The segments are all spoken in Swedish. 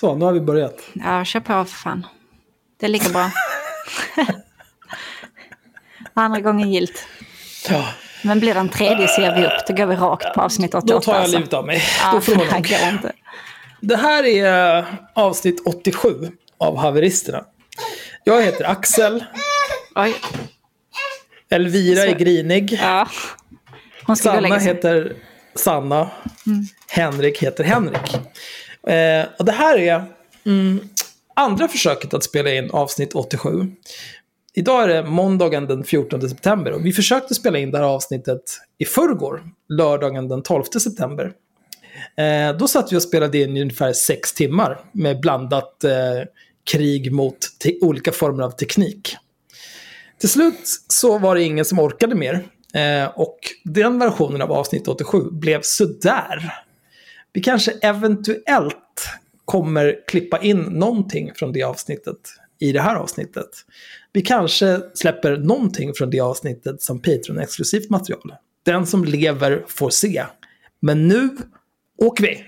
Så, nu har vi börjat. Ja, kör på för fan. Det är lika bra. Andra gången gilt. Ja, Men blir den tredje så ger vi upp. Då går vi rakt på avsnitt 88. då tar jag alltså. livet av mig. Ja, Då får det här går inte. Det här är avsnitt 87 av Haveristerna. Jag heter Axel. Oj, Elvira är Så- grinig. ja. Hon ska Sanna heter Sanna. Henrik heter Henrik. Eh, och det här är mm, andra försöket att spela in avsnitt 87. Idag är det måndagen den 14 september och vi försökte spela in det här avsnittet i förrgår, lördagen den 12 september. Eh, då satt vi och spelade in i ungefär sex timmar med blandat eh, krig mot te- olika former av teknik. Till slut så var det ingen som orkade mer. Eh, och den versionen av avsnitt 87 blev sådär. Vi kanske eventuellt kommer klippa in någonting från det avsnittet i det här avsnittet. Vi kanske släpper någonting från det avsnittet som Patreon-exklusivt material. Den som lever får se. Men nu åker vi!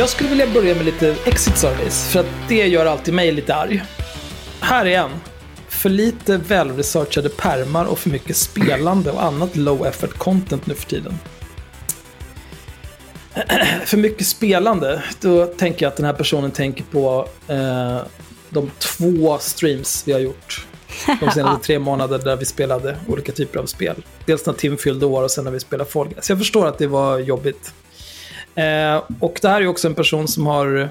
Jag skulle vilja börja med lite exit service, för att det gör alltid mig lite arg. Här är en. För lite välresearchade permar och för mycket spelande och annat low effort content nu för tiden. för mycket spelande, då tänker jag att den här personen tänker på eh, de två streams vi har gjort. De senaste tre månaderna där vi spelade olika typer av spel. Dels när Tim fyllde år och sen när vi spelade Fall Guys. Jag förstår att det var jobbigt. Eh, och det här är också en person som har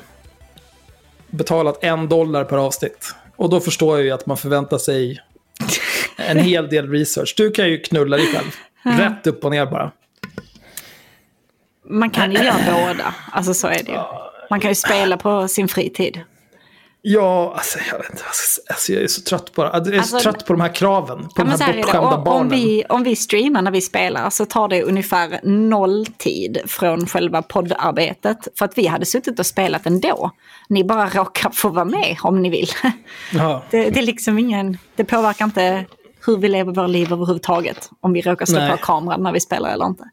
betalat en dollar per avsnitt. Och då förstår jag ju att man förväntar sig en hel del research. Du kan ju knulla dig själv. Rätt upp och ner bara. Man kan ju göra båda. Alltså så är det ju. Man kan ju spela på sin fritid. Ja, alltså jag vet inte. Alltså, alltså, jag är så trött på det. Jag är Alltså, så trött på de här kraven. På Ja, de här bortskämda Om, barnen. om, vi, om vi streamar när vi spelar så tar det ungefär noll tid från själva poddarbetet. För att vi hade suttit och spelat ändå. Ni bara råkar få vara med om ni vill. Ja. Det, det är liksom ingen... Det påverkar inte hur vi lever våra liv överhuvudtaget. Om vi råkar slå Nej. på kameran när vi spelar eller inte.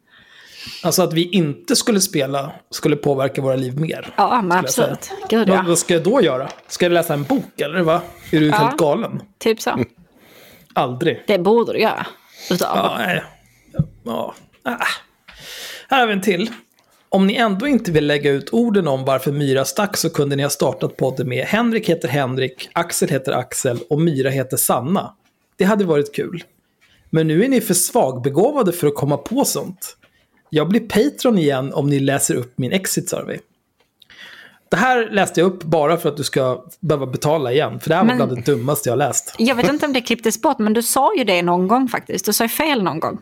Alltså att vi inte skulle spela skulle påverka våra liv mer. Ja, men absolut. Gud Vad, ja. vad ska jag då göra? Ska jag läsa en bok eller vad? Är du Ja. helt galen? Typ så. Aldrig. Det borde du göra. Utöver. Ja, nej. Ja. Ah. Här har vi en till. Om ni ändå inte vill lägga ut orden om varför Myra stack så kunde ni ha startat podden med Henrik heter Henrik, Axel heter Axel och Myra heter Sanna. Det hade varit kul. Men nu är ni för svagbegåvade för att komma på sånt. Jag blir Patreon igen om ni läser upp min exit survey. Det här läste jag upp bara för att du ska behöva betala igen. För det här var Men- bland det dummaste jag läst. Jag vet inte om det klipptes bort, men du sa ju det någon gång faktiskt. Du sa fel någon gång.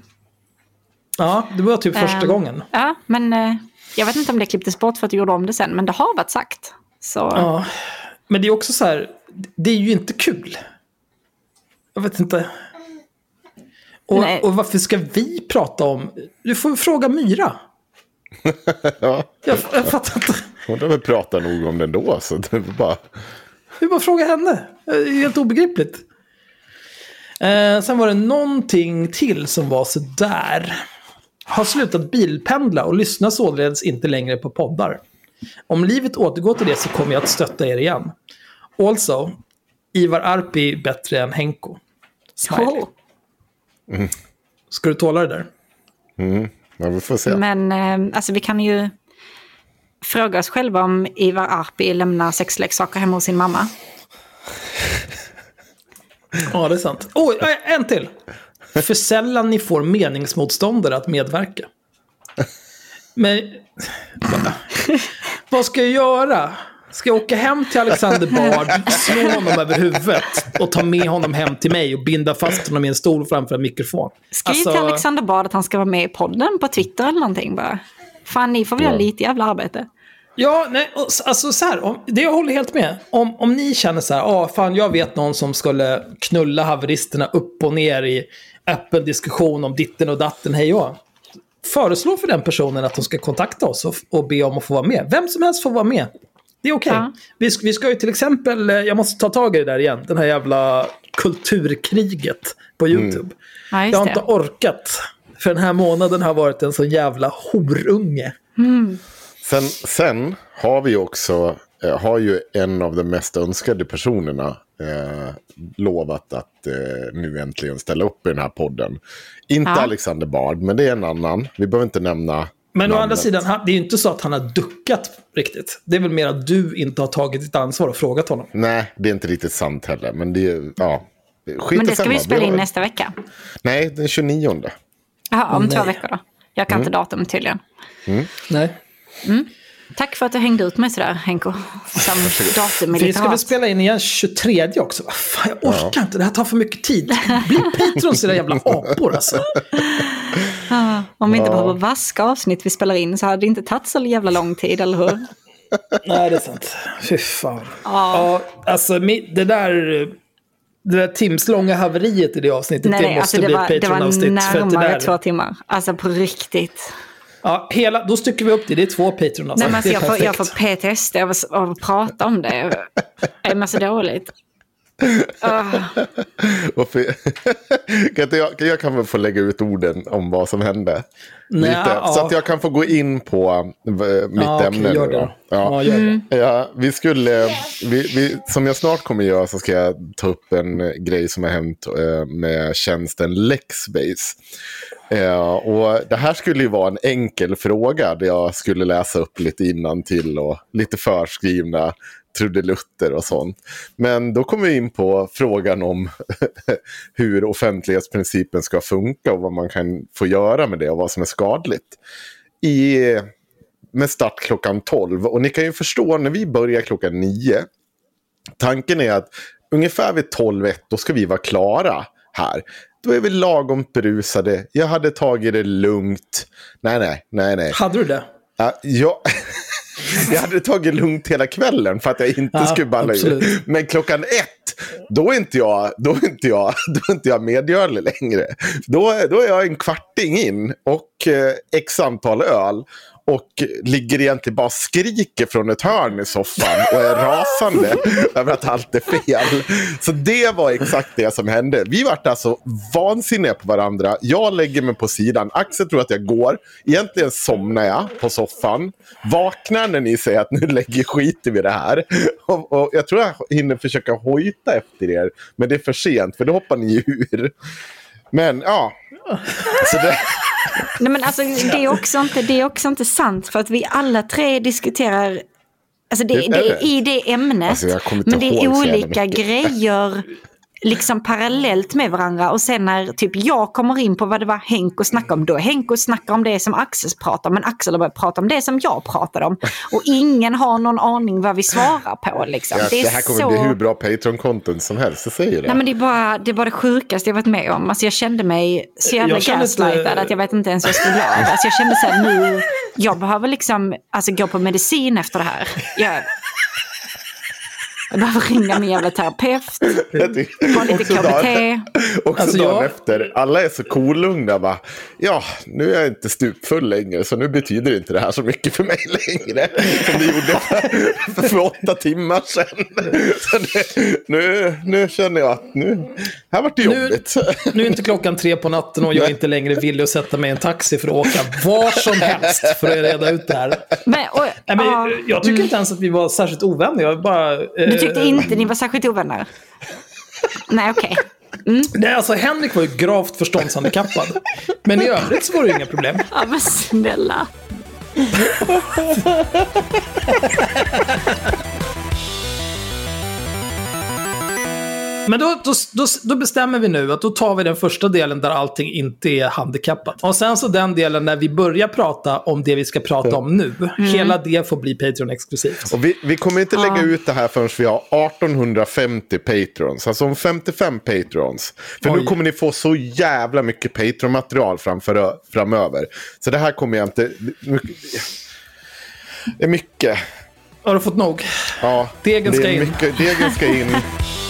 Ja, det var typ första Ehm, gången. Ja, men eh, jag vet inte om det klipptes bort för att du gjorde om det sen, men det har varit sagt. Så Ja. Men det är också så här, det är ju inte kul. Jag vet inte. Och, och varför ska vi prata om... Du får fråga Myra. Ja, Jag, jag fattar inte. hon har väl pratat nog om den då. Så det är bara... Vi bara fråga henne. Det är helt obegripligt. Eh, sen var det någonting till som var så där. Har slutat bilpendla och lyssnar således inte längre på poddar. Om livet återgår till det så kommer jag att stötta er igen. Also, Ivar Arpi bättre än Henko. Smiley. oh. Ska du tåla det där? Ja, vi får se. Men eh, alltså vi kan ju fråga oss själva om Ivar Arpi lämnar sexleksaker hemma hos sin mamma. Ja, det är sant. Oh, en till. För sällan ni får meningsmotståndare att medverka. Men... Vad ska jag göra? Ska jag åka hem till Alexander Bard, slå honom över huvudet och ta med honom hem till mig och binda fast honom i en stol framför en mikrofon? Skriv Alltså, till Alexander Bard att han ska vara med i podden på Twitter eller någonting bara. Fan, ni får väl göra lite jävla arbete. Ja, nej, alltså så här, om, det jag håller helt med. Om, om ni känner så här, ja, fan jag vet någon som skulle knulla haveristerna upp och ner i öppen diskussion om ditten och datten, hej och. Föreslå för den personen att de ska kontakta oss och, och be om att få vara med. Vem som helst får vara med. Det är okej. Ja. Vi, vi ska ju till exempel, eh, jag måste ta tag i det där igen, den här jävla kulturkriget på YouTube. Ja, just jag har det. inte orkat. För den här månaden har varit en sån jävla horunge. Sen, sen har vi också, eh, har ju en av de mest önskade personerna eh, lovat att eh, nu äntligen ställa upp i den här podden. Inte Ja. Alexander Bard, men det är en annan. Vi behöver inte nämna Men å namnet. andra sidan, han- det är ju inte så att han har duckat riktigt. Det är väl mer att du inte har tagit ditt ansvar och frågat honom. Nej, det är inte riktigt sant heller. Men det är, ja. Skit Men i det ska vi spela in nästa vecka. Nej, den 29. Jaha, om Åh, två veckor då. Jag kan inte datum tydligen. Nej. Tack för att du hängde ut mig sådär, Henko. Som datum är Vi ska väl spela in igen 23 också. Vad Fan, jag orkar inte. Det här tar för mycket tid. Bli patrons era jävla apor alltså. Om vi inte behöver vaska avsnitt vi spelar in så hade det inte tagit så jävla lång tid, eller hur? Nej, det är sant. Fy fan. Ja, alltså mi- det där... Det där timslånga haveriet i det avsnittet, Nej, det måste alltså det bli var, ett det var Patreon-avsnitt. det närmare där- två timmar. Alltså på riktigt. Ja, hela, då stycker vi upp det. Det är två Patreon-avsnitt. Nej, men alltså, det är jag, får, jag får PTSD av, att- prata om det. Jag mår så dåligt. Ah, Varför- kan jag, jag kan väl få lägga ut orden om vad som hände. Nej, Lite, ja. Så att jag kan få gå in på eh, mitt Ja, okej, ämne. gör nu. Ja, det. Ja, vi skulle, vi, vi, som jag snart kommer göra så ska jag ta upp en grej som har hänt eh, med tjänsten Lexbase. Eh, och det här skulle ju vara en enkel fråga där jag skulle läsa upp lite till och lite förskrivna trudelutter och sånt. Men då kommer vi in på frågan om hur offentlighetsprincipen ska funka och vad man kan få göra med det och vad som är skadligt. I, med start klockan 12. Och ni kan ju förstå när vi börjar klockan 9. Tanken är att ungefär vid 12.01 då ska vi vara klara här. Då är vi lagom berusade. Jag hade tagit det lugnt. Nej, nej, nej, nej. Hade du det? Ja, jag, hade tagit lugnt hela kvällen för att jag inte Ja, skulle balla ur. Men klockan ett, då är inte jag, då är inte jag, då är inte jag medgörlig längre. Då, då är jag en kvarting in och eh, x antal öl. Och ligger egentligen bara skriker från ett hörn i soffan och är rasande över att allt är fel. Så det var exakt det som hände. Vi vart alltså vansinniga på varandra. Jag lägger mig på sidan. Axel tror att jag går. Egentligen somnar jag på soffan. Vaknar när ni säger att nu lägger skiter vi i det här. Och, och jag tror jag hinner försöka hojta efter er. Men det är för sent för då hoppar ni ur. Men ja. Så det... Nej, men alltså, det, är också inte, det är också inte sant för att vi alla tre diskuterar Alltså det, Det är i det ämnet. Alltså, men det är olika grejer liksom parallellt med varandra och sen när typ jag kommer in på vad det var Henko snackade om, då Henko snackar om det som Axel pratar om, men Axel har börjat prata om det som jag pratade om. Och ingen har någon aning vad vi svarar på liksom. Ja, det, är det här kommer så... bli hur bra Patreon-content som helst, jag säger det. Nej men det är, bara, det är bara det sjukaste jag varit med om. Alltså jag kände mig så jävla kände inte- gaslightad att jag vet inte ens vad jag skulle göra. Alltså jag kände så här nu, jag behöver liksom alltså, gå på medicin efter det här. Jag, jag behöver ringa min jävla terapeut, ha lite KBT. dagen- Också Alltså, dagen jag- efter, alla är så kolugna. Bara, ja, nu är jag inte stupfull längre, så nu betyder inte det här så mycket för mig längre. Som det gjorde för, för åtta timmar sedan. Så det, nu, nu känner jag att nu, här vart det Nu, jobbigt. nu är inte klockan tre på natten och jag är inte längre villig att sätta mig i en taxi för att åka var som helst för att reda ut det här. Men, och, Nej, men, ja, Jag tycker inte ens att vi var särskilt ovänner. Jag bara, eh, tyckte inte ni var särskilt ovänner? Nej okej. Nej, alltså Henrik var ju gravt förståndshandikappad. Men i övrigt så var det ju inga problem. Ja men snälla. Men då, då, då, då bestämmer vi nu att då tar vi den första delen där allting inte är handikappat. Och sen så den delen när vi börjar prata om det vi ska prata om nu. Hela det får bli Patreon-exklusivt. Och vi, vi kommer inte lägga ut det här förrän vi har 1850 patrons. Alltså om 55 patrons. För nu Oj. kommer ni få så jävla mycket patron-material framför, framöver. Så det här kommer jag inte... Det är mycket. Har du fått nog? Ja, Degen det ska är in. Mycket, degen ska in.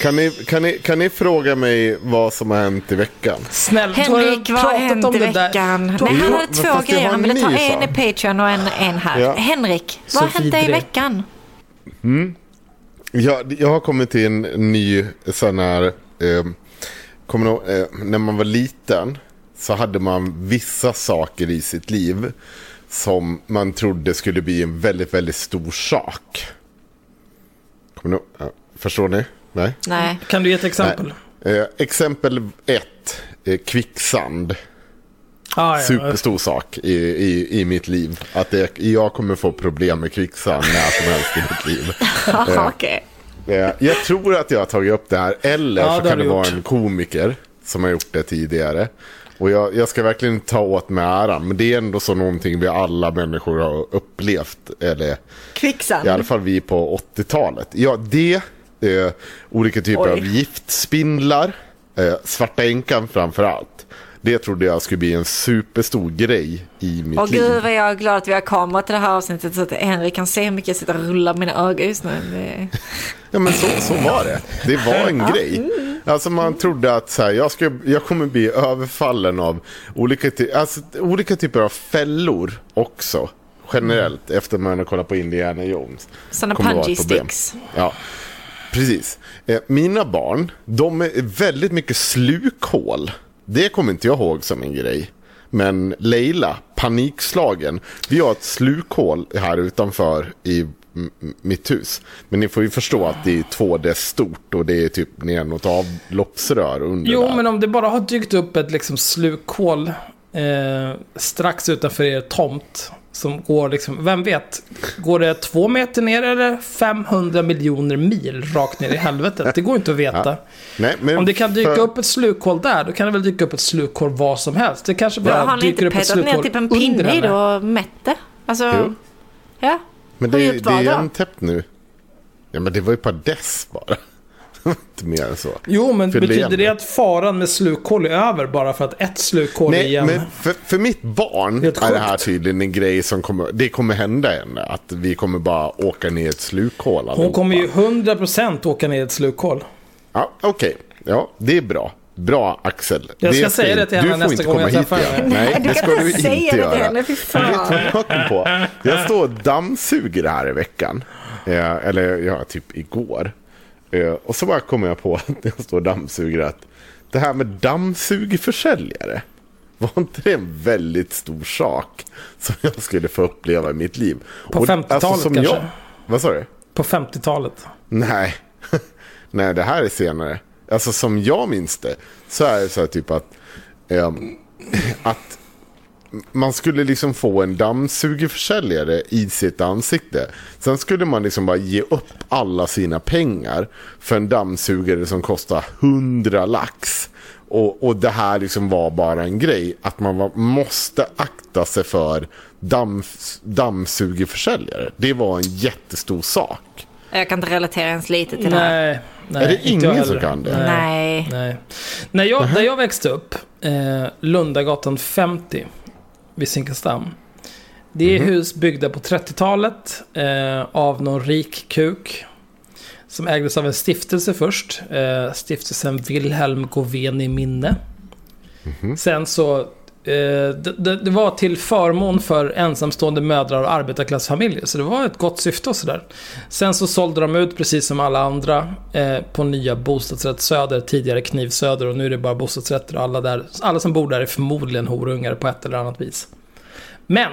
Kan ni, kan, ni, kan ni fråga mig vad som har hänt i veckan? Snälla, Henrik, vad har hänt om i veckan? Nej, har- han Jo, hade men två grejer. Han ville ta ni, en i. Patreon och en, en här. Ja. Henrik, vad har hänt dig i veckan? Jag, jag har kommit till en ny sån här... Eh, kommer eh, när man var liten så hade man vissa saker i sitt liv som man trodde skulle bli en väldigt, väldigt stor sak. Kommer ni, ja, förstår ni? Nej? Nej. Kan du ge ett exempel? Eh, exempel ett. Eh, kvicksand. Ah, ja. Superstor sak i, i, i mitt liv. Att det, jag kommer få problem med kvicksand när som helst i mitt liv. Jaha, okej. Eh, Jag tror att jag har tagit upp det här. Eller Ja, så det kan det vara gjort. en komiker som har gjort det tidigare. Och jag, jag ska verkligen ta åt mig äran. Men det är ändå så någonting vi alla människor har upplevt. Eller Kvicksand. i alla fall vi på 80-talet. Ja, det. Eh, olika typer Oj. av giftspindlar. Eh, svarta änkan framför allt. Det trodde jag skulle bli en superstor grej i mitt Åh liv. gud vad jag är glad att vi har kamera till det här avsnittet så att Henrik kan se hur mycket jag sitter och rullar mina ögon just nu. Det- Ja men så, så var det. Det var en grej. Alltså man trodde att så här, jag, ska, jag kommer bli överfallen av olika, alltså, olika typer av fällor också. Generellt efter man har kollat på Indiana Jones. Ett pungy sticks. Ja, precis. Eh, mina barn, de är väldigt mycket slukhål. Det kommer inte jag ihåg som en grej. Men Leila, panikslagen. Vi har ett slukhål här utanför i mitt hus. Men ni får ju förstå att det är två dess stort och det är typ ner något avloppsrör under Jo, där. men om det bara har dykt upp ett liksom slukhål eh, strax utanför er tomt. Som går liksom, vem vet? Går det två meter ner eller 500 miljoner mil rakt ner i helvetet? Det går inte att veta. Nej, men Om det kan dyka för- upp ett slukhål där, då kan det väl dyka upp ett slukhål var som helst. Det kanske bara har ni dyker inte upp ett petat ner slukhål typ en under pinne i henne. det och mätt det? Alltså, Jo. ja. Men det, det är det då? igentäppt nu. Ja, men det var ju ett par dess bara. Inte mer än så. Jo, men Fyll betyder igen. det att faran med slukhål är över bara för att ett slukhål är Nej, igen? men för, för mitt barn Helt är det här tydligen en grej som kommer, det kommer hända henne. Att vi kommer bara åka ner i ett slukhål Hon allihopa. kommer ju 100% åka ner i ett slukhål. Ja, okej. Ja, det är bra. Bra Axel. Jag ska är säga det till henne nästa gång jag träffar henne. Nej, Du det kan ska inte du säga inte det göra. till henne, fy fan. Men vet du vad jag kom på? Jag står och dammsuger här i veckan. Eh, eller ja, typ igår. Eh, och så bara kommer jag på att när jag står och dammsuger att det här med dammsugerförsäljare. Var inte det en väldigt stor sak som jag skulle få uppleva i mitt liv? På Och, 50-talet som kanske? Jag, vad sa du? På 50-talet. Nej. Nej, det här är senare. Alltså som jag minns det så är det så här typ att, ehm, att man skulle liksom få en dammsugerförsäljare i sitt ansikte. Sen skulle man liksom bara ge upp alla sina pengar för en dammsugare som kostar 100 lax. Och, och det här liksom var bara en grej. Att man var, måste akta sig för damm, dammsugerförsäljare. Det var en jättestor sak. Jag kan inte relatera ens lite till det här. Nej, nej. Är det inte ingen som kan det? Nej. Nej. När jag, där jag växte upp, eh, Lundagatan 50 vid Zinkensdamm. Det är hus byggda på 30-talet eh, av någon rik kuk. Som ägdes av en stiftelse först. Eh, stiftelsen Wilhelm Goveni Minne. Sen så... Eh, det, det, det var till förmån för ensamstående mödrar och arbetarklassfamiljer. Så det var ett gott syfte och sådär. Sen så sålde de ut precis som alla andra eh, på nya bostadsrätt Söder, tidigare Knivsöder och nu är det bara bostadsrätter och alla, där, alla som bor där är förmodligen horungar på ett eller annat vis. Men,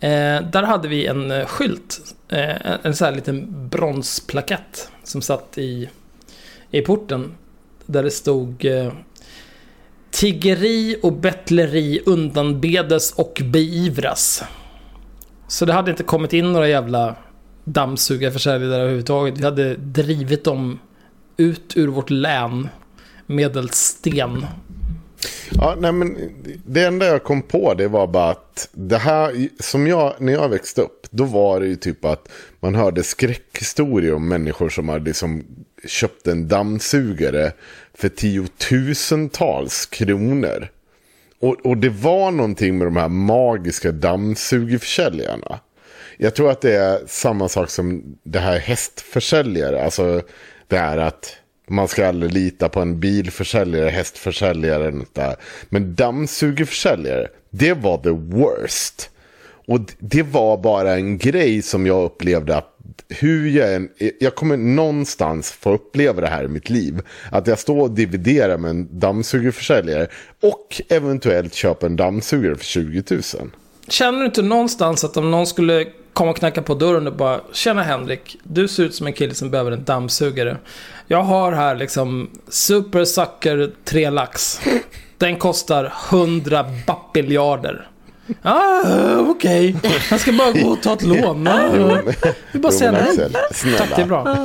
eh, där hade vi en eh, skylt, eh, en, en sån här liten bronsplakett som satt i, i porten. Där det stod eh, Tiggeri och bettleri undanbedes och beivras. Så det hade inte kommit in några jävla dammsugarförsäljare där överhuvudtaget. Vi hade drivit dem ut ur vårt län medelst sten. Ja, nej, men det enda jag kom på det var bara att det här, som jag, när jag växte upp, då var det ju typ att man hörde skräckhistorier om människor som hade liksom köpt en dammsugare för tiotusentals kronor. Och, och det var någonting med de här magiska dammsugarförsäljarna. Jag tror att det är samma sak som det här hästförsäljare. Alltså det här att man ska aldrig lita på en bilförsäljare, hästförsäljare. eller något Där. Men dammsugarförsäljare, det var the worst. Och det var bara en grej som jag upplevde att hur jag än, jag kommer någonstans få uppleva det här i mitt liv. Att jag står och dividerar med en dammsugarförsäljare. och eventuellt köper en dammsugare för 20 000. Känner du inte någonstans att om någon skulle komma och knacka på dörren och bara Tjena Henrik, du ser ut som en kille som behöver en dammsugare. Jag har här liksom Super Sucker 3 lax. Den kostar 100 bappiljarder. Ah, okej. Jag ska bara gå och ta ett lån. Vi bara säga nej. Tack, det är bra.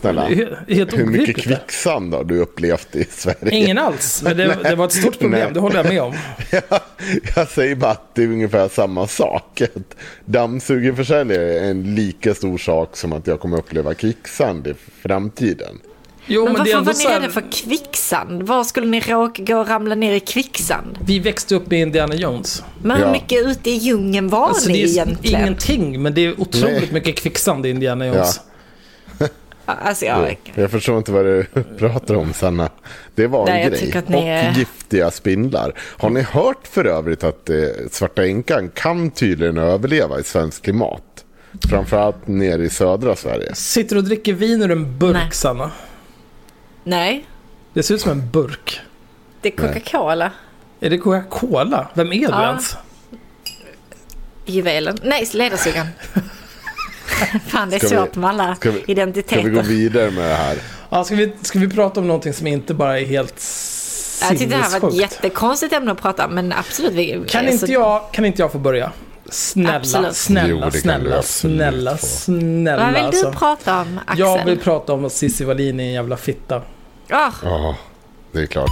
snälla. Helt Hur mycket kvicksand har du upplevt i Sverige? Ingen alls, men det, det var ett stort problem. Nej. Det håller jag med om. jag säger bara att det är ungefär samma sak. Att Dammsugerförsäljare är en lika stor sak som att jag kommer uppleva kvicksand i framtiden. Jo, Men men, det är varför ändå var ni så här, rädda för kvicksand? Var skulle ni råka gå och ramla ner i kvicksand? Vi växte upp med Indiana Jones. Men hur Ja. mycket ute i djungeln var Alltså, ni det är egentligen? ingenting, men det är otroligt Nej. mycket kvicksand i Indiana Jones. Alltså, jag, Jag förstår inte vad du pratar om Sanna. Det var Nej, en grej. ni Och giftiga spindlar. Har ni hört för övrigt att eh, svarta änkan kan tydligen överleva i svensk klimat? Framförallt nere i södra Sverige. Sitter och dricker vin ur en burk, Nej. Sanna. Nej, Det ser ut som en burk. det är Coca-Cola. Är det Coca-Cola? Vem är du Ja. ens? Juvelen. Nej, ledarsugan. Fan, det är Ska vi- svårt med alla ska vi- Ska identiteter. vi gå vidare med det här? Ja, ska, vi, ska vi prata om någonting som inte bara är helt jag tyckte det här var ett sinnessjukt? jättekonstigt ämne att prata om, men absolut. Vi, Kan alltså, inte, jag, kan inte jag få börja? Snälla, Absolut. snälla, Jo, snälla, snälla, snälla. Vad vill alltså. du prata om, Axel? Jag vill prata om att Cissi Wallin är en jävla fitta. Ah, Ja, det är klart.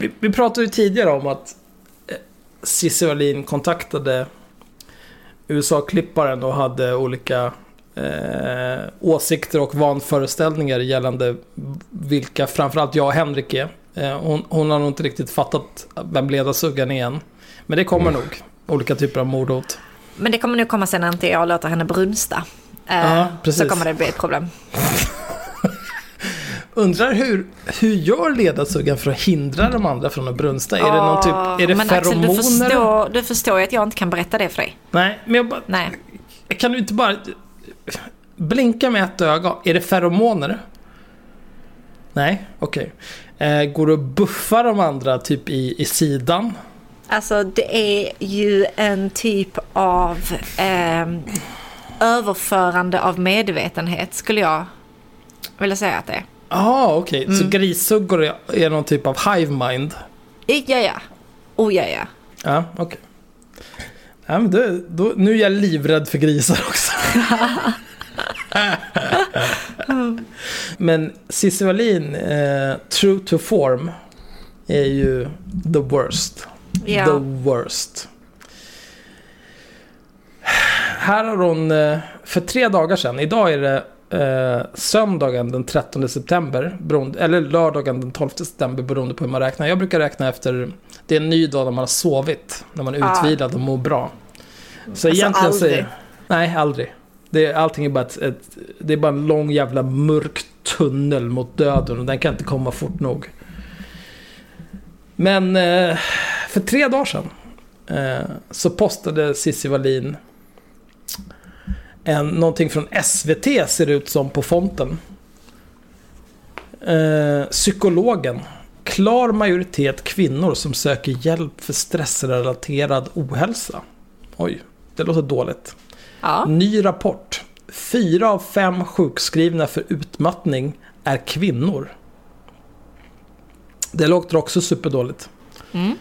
Vi, vi pratade ju tidigare om att eh, Cissi Wallin kontaktade USA-klipparen och hade olika eh, åsikter och vanföreställningar gällande vilka framförallt jag och Henrik är. Eh, hon, hon har nog inte riktigt fattat vem ledarsuggan är än. Men det kommer nog. Olika typer av mordhot. men det kommer nog komma sen när inte jag låter henne brunsta. Eh, Ja, precis. så kommer det bli ett problem. Undrar hur, hur gör ledarsuggan för att hindra de andra från att brunsta? Är det någon typ, är det men feromoner? Axel, du förstår, du förstår ju att jag inte kan berätta det för dig. Nej, men jag bara, Nej. Kan du inte bara blinka med ett öga? Är det feromoner? Nej, okej. Eh, går det att buffa de andra typ i, i sidan? Alltså det är ju en typ av ehm, överförande av medvetenhet skulle jag vill jag säga att det är. Ah, okej. Så grishuggor är, är någon typ av hive mind? Ja, ja. Oh, ja, ja. Ja, okej. Ja, men då, då, nu är jag livrädd för grisar också. men Cissi Wallin, eh, true to form, är ju the worst. Ja. The worst. Här har hon, eh, för tre dagar sedan, idag är det eh, söndagen den 13 september, beroende, eller lördagen den 12 september beroende på hur man räknar. Jag brukar räkna efter, det är en ny dag när man har sovit, när man är Ah. utvilad och mår bra. Så Alltså egentligen aldrig. Nej, aldrig. Det är, allting är bara ett, ett, det är bara en lång jävla mörk tunnel mot döden och den kan inte komma fort nog. Men eh, för tre dagar sedan eh, så postade Cissi Wallin en, någonting från SVT ser det ut som på fonten. Eh, psykologen. Klar majoritet kvinnor som söker hjälp för stressrelaterad ohälsa. Oj, det låter dåligt. Ja. Ny rapport. Fyra av fem sjukskrivna för utmattning är kvinnor. Det låter också superdåligt. Mm.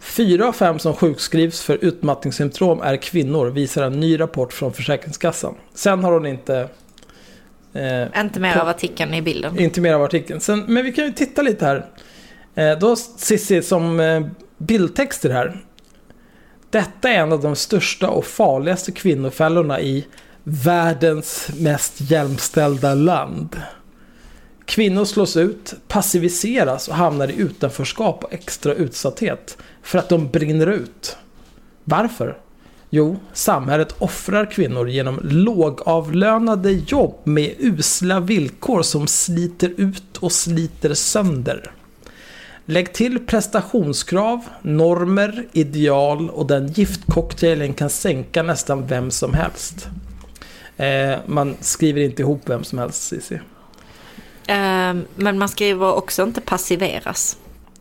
Fyra av fem som sjukskrivs för utmattningssymptom är kvinnor, visar en ny rapport från Försäkringskassan. Sen har hon inte... Eh, Inte mer av artikeln i bilden. inte mer av artikeln. Sen, men vi kan ju titta lite här. Eh, då Cissi som eh, bildtexter här. Detta är en av de största och farligaste kvinnofällorna i världens mest jämställda land. Kvinnor slås ut, passiviseras och hamnar i utanförskap och extra utsatthet för att de brinner ut. Varför? Jo, samhället offrar kvinnor genom lågavlönade jobb med usla villkor som sliter ut och sliter sönder. Lägg till prestationskrav, normer, ideal och den giftcocktailen kan sänka nästan vem som helst. Eh, man skriver inte ihop vem som helst, Cissi. Eh, men man skriver också inte passiveras.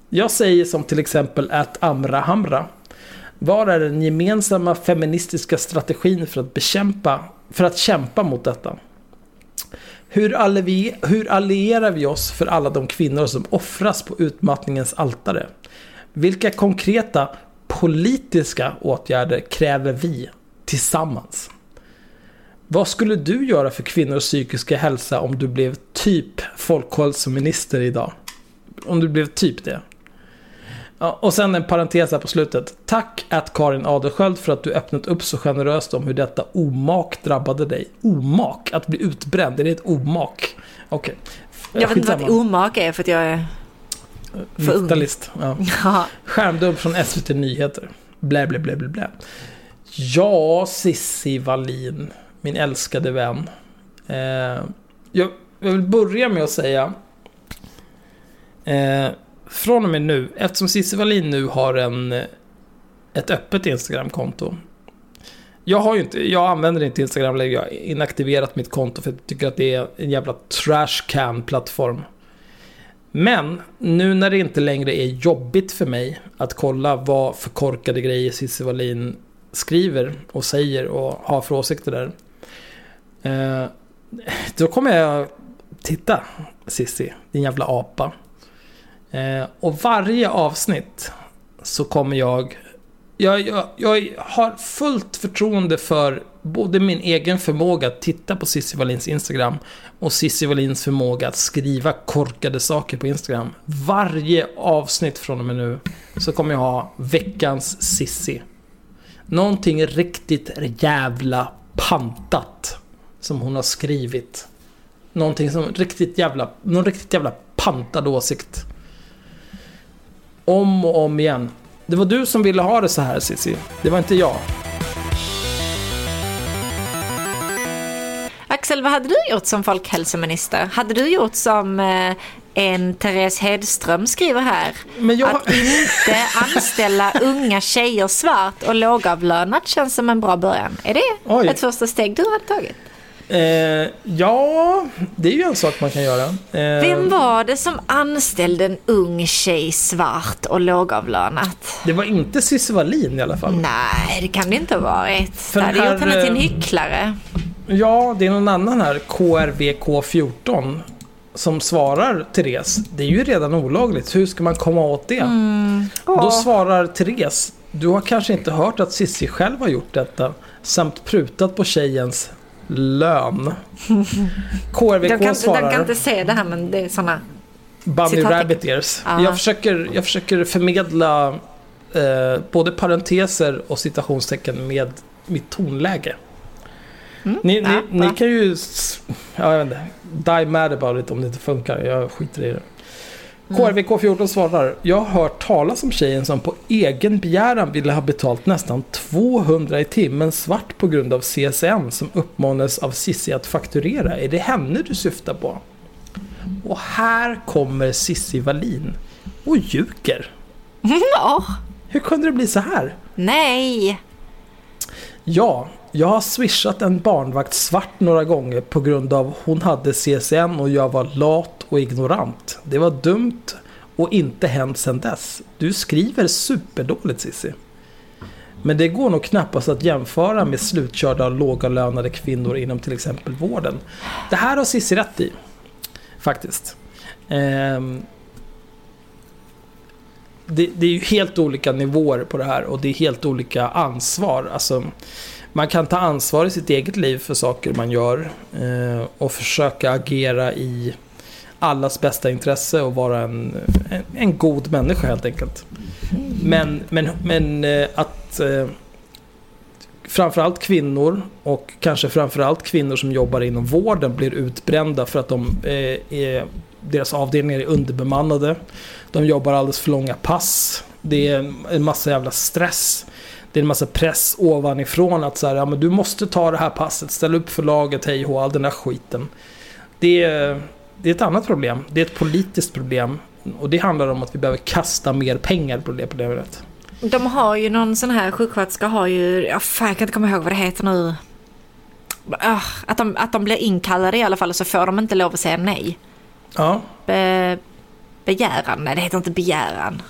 Jag säger som till exempel att Amra Hamra. Var är den gemensamma feministiska strategin för att bekämpa, för att kämpa mot detta? Hur, allevi, hur allierar vi oss för alla de kvinnor som offras på utmattningens altare? Vilka konkreta politiska åtgärder kräver vi tillsammans? Vad skulle du göra för kvinnors psykiska hälsa om du blev typ folkhälsominister idag? Om du blev typ det. Ja, och sen en parentes här på slutet. Tack att Karin Adelsköld för att du öppnat upp så generöst om hur detta omak drabbade dig. Omak? Att bli utbränd, är det ett omak? Okej. Jag vet inte vad ett omak är för att jag är... för ung. 90-talist. Ja. Ja. Skärmdump från SVT Nyheter. Blä, blä, blä, blä, blä. Ja, Sissi Wallin, min älskade vän. Eh, jag, jag vill börja med att säga... Eh, från och med nu, eftersom Cissi Wallin nu har en, ett öppet Instagramkonto. Jag, har ju inte, jag använder inte Instagram längre, jag har inaktiverat mitt konto för jag tycker att det är en jävla trashcan-plattform. Men nu när det inte längre är jobbigt för mig att kolla vad för korkade grejer Cissi Wallin skriver och säger och har för åsikter där. Eh, då kommer jag titta Cissi, din jävla apa. Eh, och varje avsnitt så kommer jag jag, jag... jag har fullt förtroende för både min egen förmåga att titta på Cissi Wallins Instagram och Cissi Wallins förmåga att skriva korkade saker på Instagram. Varje avsnitt från och med nu så kommer jag ha veckans Cissi. Någonting riktigt jävla pantat som hon har skrivit. Någonting som riktigt jävla, någon riktigt jävla pantad åsikt. Om och om igen. Det var du som ville ha det så här Cissi. Det var inte jag. Axel, vad hade du gjort som folkhälsominister? Hade du gjort som eh, en Therese Hedström skriver här? Men jag- Att inte anställa unga tjejer svart och lågavlönat känns som en bra början. Är det Oj. ett första steg du hade tagit? Eh, ja, det är ju en sak man kan göra. Eh, Vem var det som anställde en ung tjej svart och lågavlönat? Det var inte Cissi Wallin i alla fall. Nej, det kan det inte ha varit. För det hade den gjort henne här, till en eh, hycklare. Ja, det är någon annan här, KRVK14. som svarar Therese, det är ju redan olagligt. Hur ska man komma åt det? Och då svarar Therese, du har kanske inte hört att Sissi själv har gjort detta. Samt prutat på tjejens lön. KRVK De kan, svarar... de kan inte se det här men det är såna... Bunny Rabbit Ears. Ja. Jag, försöker, jag försöker förmedla eh, både parenteser och citationstecken med mitt tonläge. Ni, ni, Mm. ja, ni bra. kan ju... Ja, jag vet inte. Die mad about it om det inte funkar. Jag skiter i det. Mm. KRVK14 svarar. Jag har hört talas om tjejen som på egen begäran ville ha betalt nästan 200 i timmen svart på grund av CSN som uppmanades av Sissi att fakturera. Är det henne du syftar på? Och här kommer Sissi Wallin och ljuger. Ja. Hur kunde det bli så här? Nej. Ja, jag har swishat en barnvakt svart några gånger på grund av hon hade CSN och jag var lat och ignorant. Det var dumt och inte hänt sedan dess. Du skriver superdåligt Cissi. Men det går nog knappast att jämföra med slutkörda och lågavlönade kvinnor inom till exempel vården. Det här har Cissi rätt i. Faktiskt. Ehm, det, det är ju helt olika nivåer på det här och det är helt olika ansvar. Alltså, man kan ta ansvar i sitt eget liv för saker man gör eh, och försöka agera i allas bästa intresse och vara en, en, en god människa helt enkelt. Men, men, men eh, att eh, framförallt kvinnor och kanske framförallt kvinnor som jobbar inom vården blir utbrända för att de, eh, är, deras avdelningar är underbemannade. De jobbar alldeles för långa pass. Det är en massa jävla stress. Det är en massa press ovanifrån att så här, ja, men du måste ta det här passet, Ställ upp för laget, hej och all den där skiten. Det är, det är ett annat problem. Det är ett politiskt problem. Och det handlar om att vi behöver kasta mer pengar på det problemet. De har ju någon sån här sjuksköterska har ju, ja, fan, jag kan inte komma ihåg vad det heter nu. Att, de, att de blir inkallade i alla fall så får de inte lov att säga nej. Ja, Be, begäran, nej det heter inte begäran.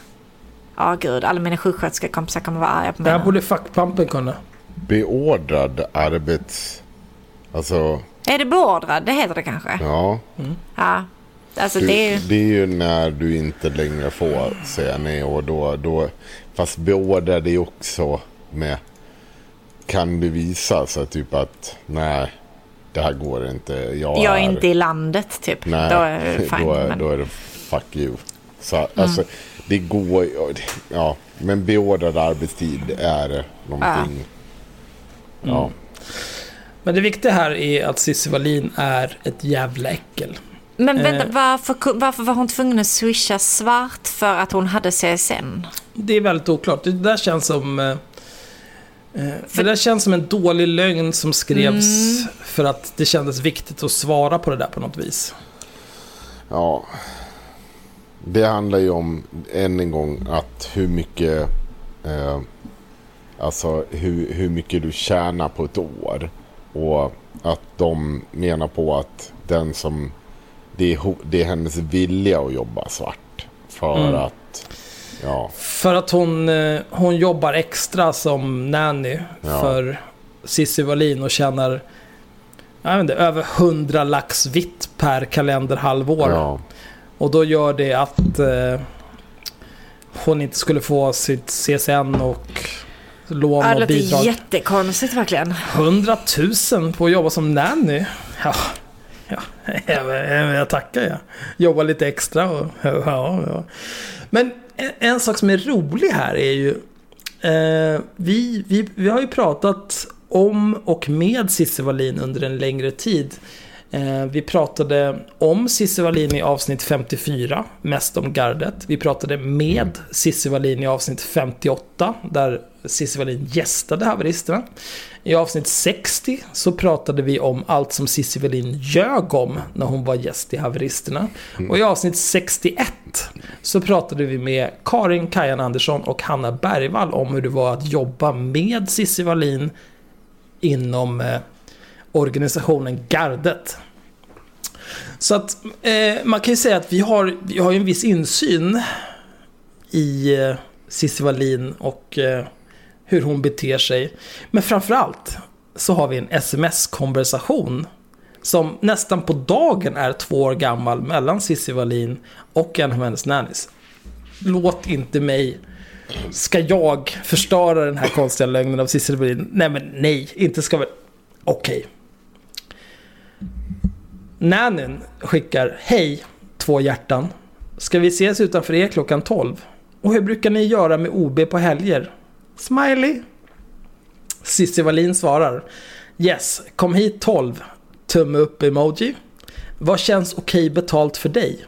Ja gud, alla mina sjuksköterskekompisar kommer vara arga på det mig här nu. borde fackpampen kunna. Beordrad arbets... Alltså, Är det beordrad? Det heter det kanske? ja. Ja. Alltså Du, det är ju... det är ju när du inte längre får säga nej. Och då, då, fast beordrad är också med... Kan bevisa så typ att nej, det här går inte. Jag, Jag är inte i landet typ. Nej, Då är fine. då, är, men... då är det fuck you. Så alltså, det går Ja, men beordrad arbetstid är någonting. Ja. Men det viktiga här är att Cissi Wallin är ett jävla äckel. Men vänta, Eh. varför, varför var hon tvungen att swisha svart för att hon hade CSN? Det är väldigt oklart. Det där känns som... eh, eh, Det där känns som en dålig lögn som skrevs Mm. för att det kändes viktigt att svara på det där på något vis. ja. Det handlar ju om, än en gång, att hur mycket... Eh, alltså hur, hur mycket du tjänar på ett år. Och att de menar på att den som... Det är, det är hennes vilja att jobba svart. För Mm. att... Ja. För att hon, eh, hon jobbar extra som nanny Ja. för Cissi Wallin och tjänar jag vet inte, över 100 lax vitt per kalenderhalvår. ja. Och då gör det att eh, hon inte skulle få sitt CSN och lån Ja, det och låter bidrag. jättekonstigt verkligen. 100 000 på att jobba som nanny. Ja, ja jag, jag, jag tackar jag. Jobba lite extra och ja, ja. Men en, en sak som är rolig här är ju eh, vi, vi, vi har ju pratat om och med Cissi Wallin under en längre tid. Eh, vi pratade om Cissi Wallin i avsnitt 54, mest om gardet. Vi pratade med Cissi Wallin i avsnitt 58, där Cissi Wallin gästade haveristerna. I avsnitt 60 så pratade vi om allt som Cissi Wallin ljög om när hon var gäst i haveristerna. Och i avsnitt 61 så pratade vi med Karin Kajan Andersson och Hanna Bergvall om hur det var att jobba med Cissi Wallin inom eh, organisationen Gardet. Så att eh, man kan ju säga att vi har, vi har ju en viss insyn i eh, Cissi Wallin och eh, hur hon beter sig. Men framförallt så har vi en sms-konversation som nästan på dagen är två år gammal mellan Cissi Wallin och en av hennes nannies. Låt inte mig... Ska jag förstöra den här konstiga lögnen av Cissi Wallin? Nej men nej, inte ska väl... Okej. Nannyn skickar Hej, två hjärtan. Ska vi ses utanför er klockan 12? Och hur brukar ni göra med OB på helger? Smiley. Cissi Wallin svarar. Yes, kom hit 12. Tumme upp emoji. Vad känns okej betalt för dig?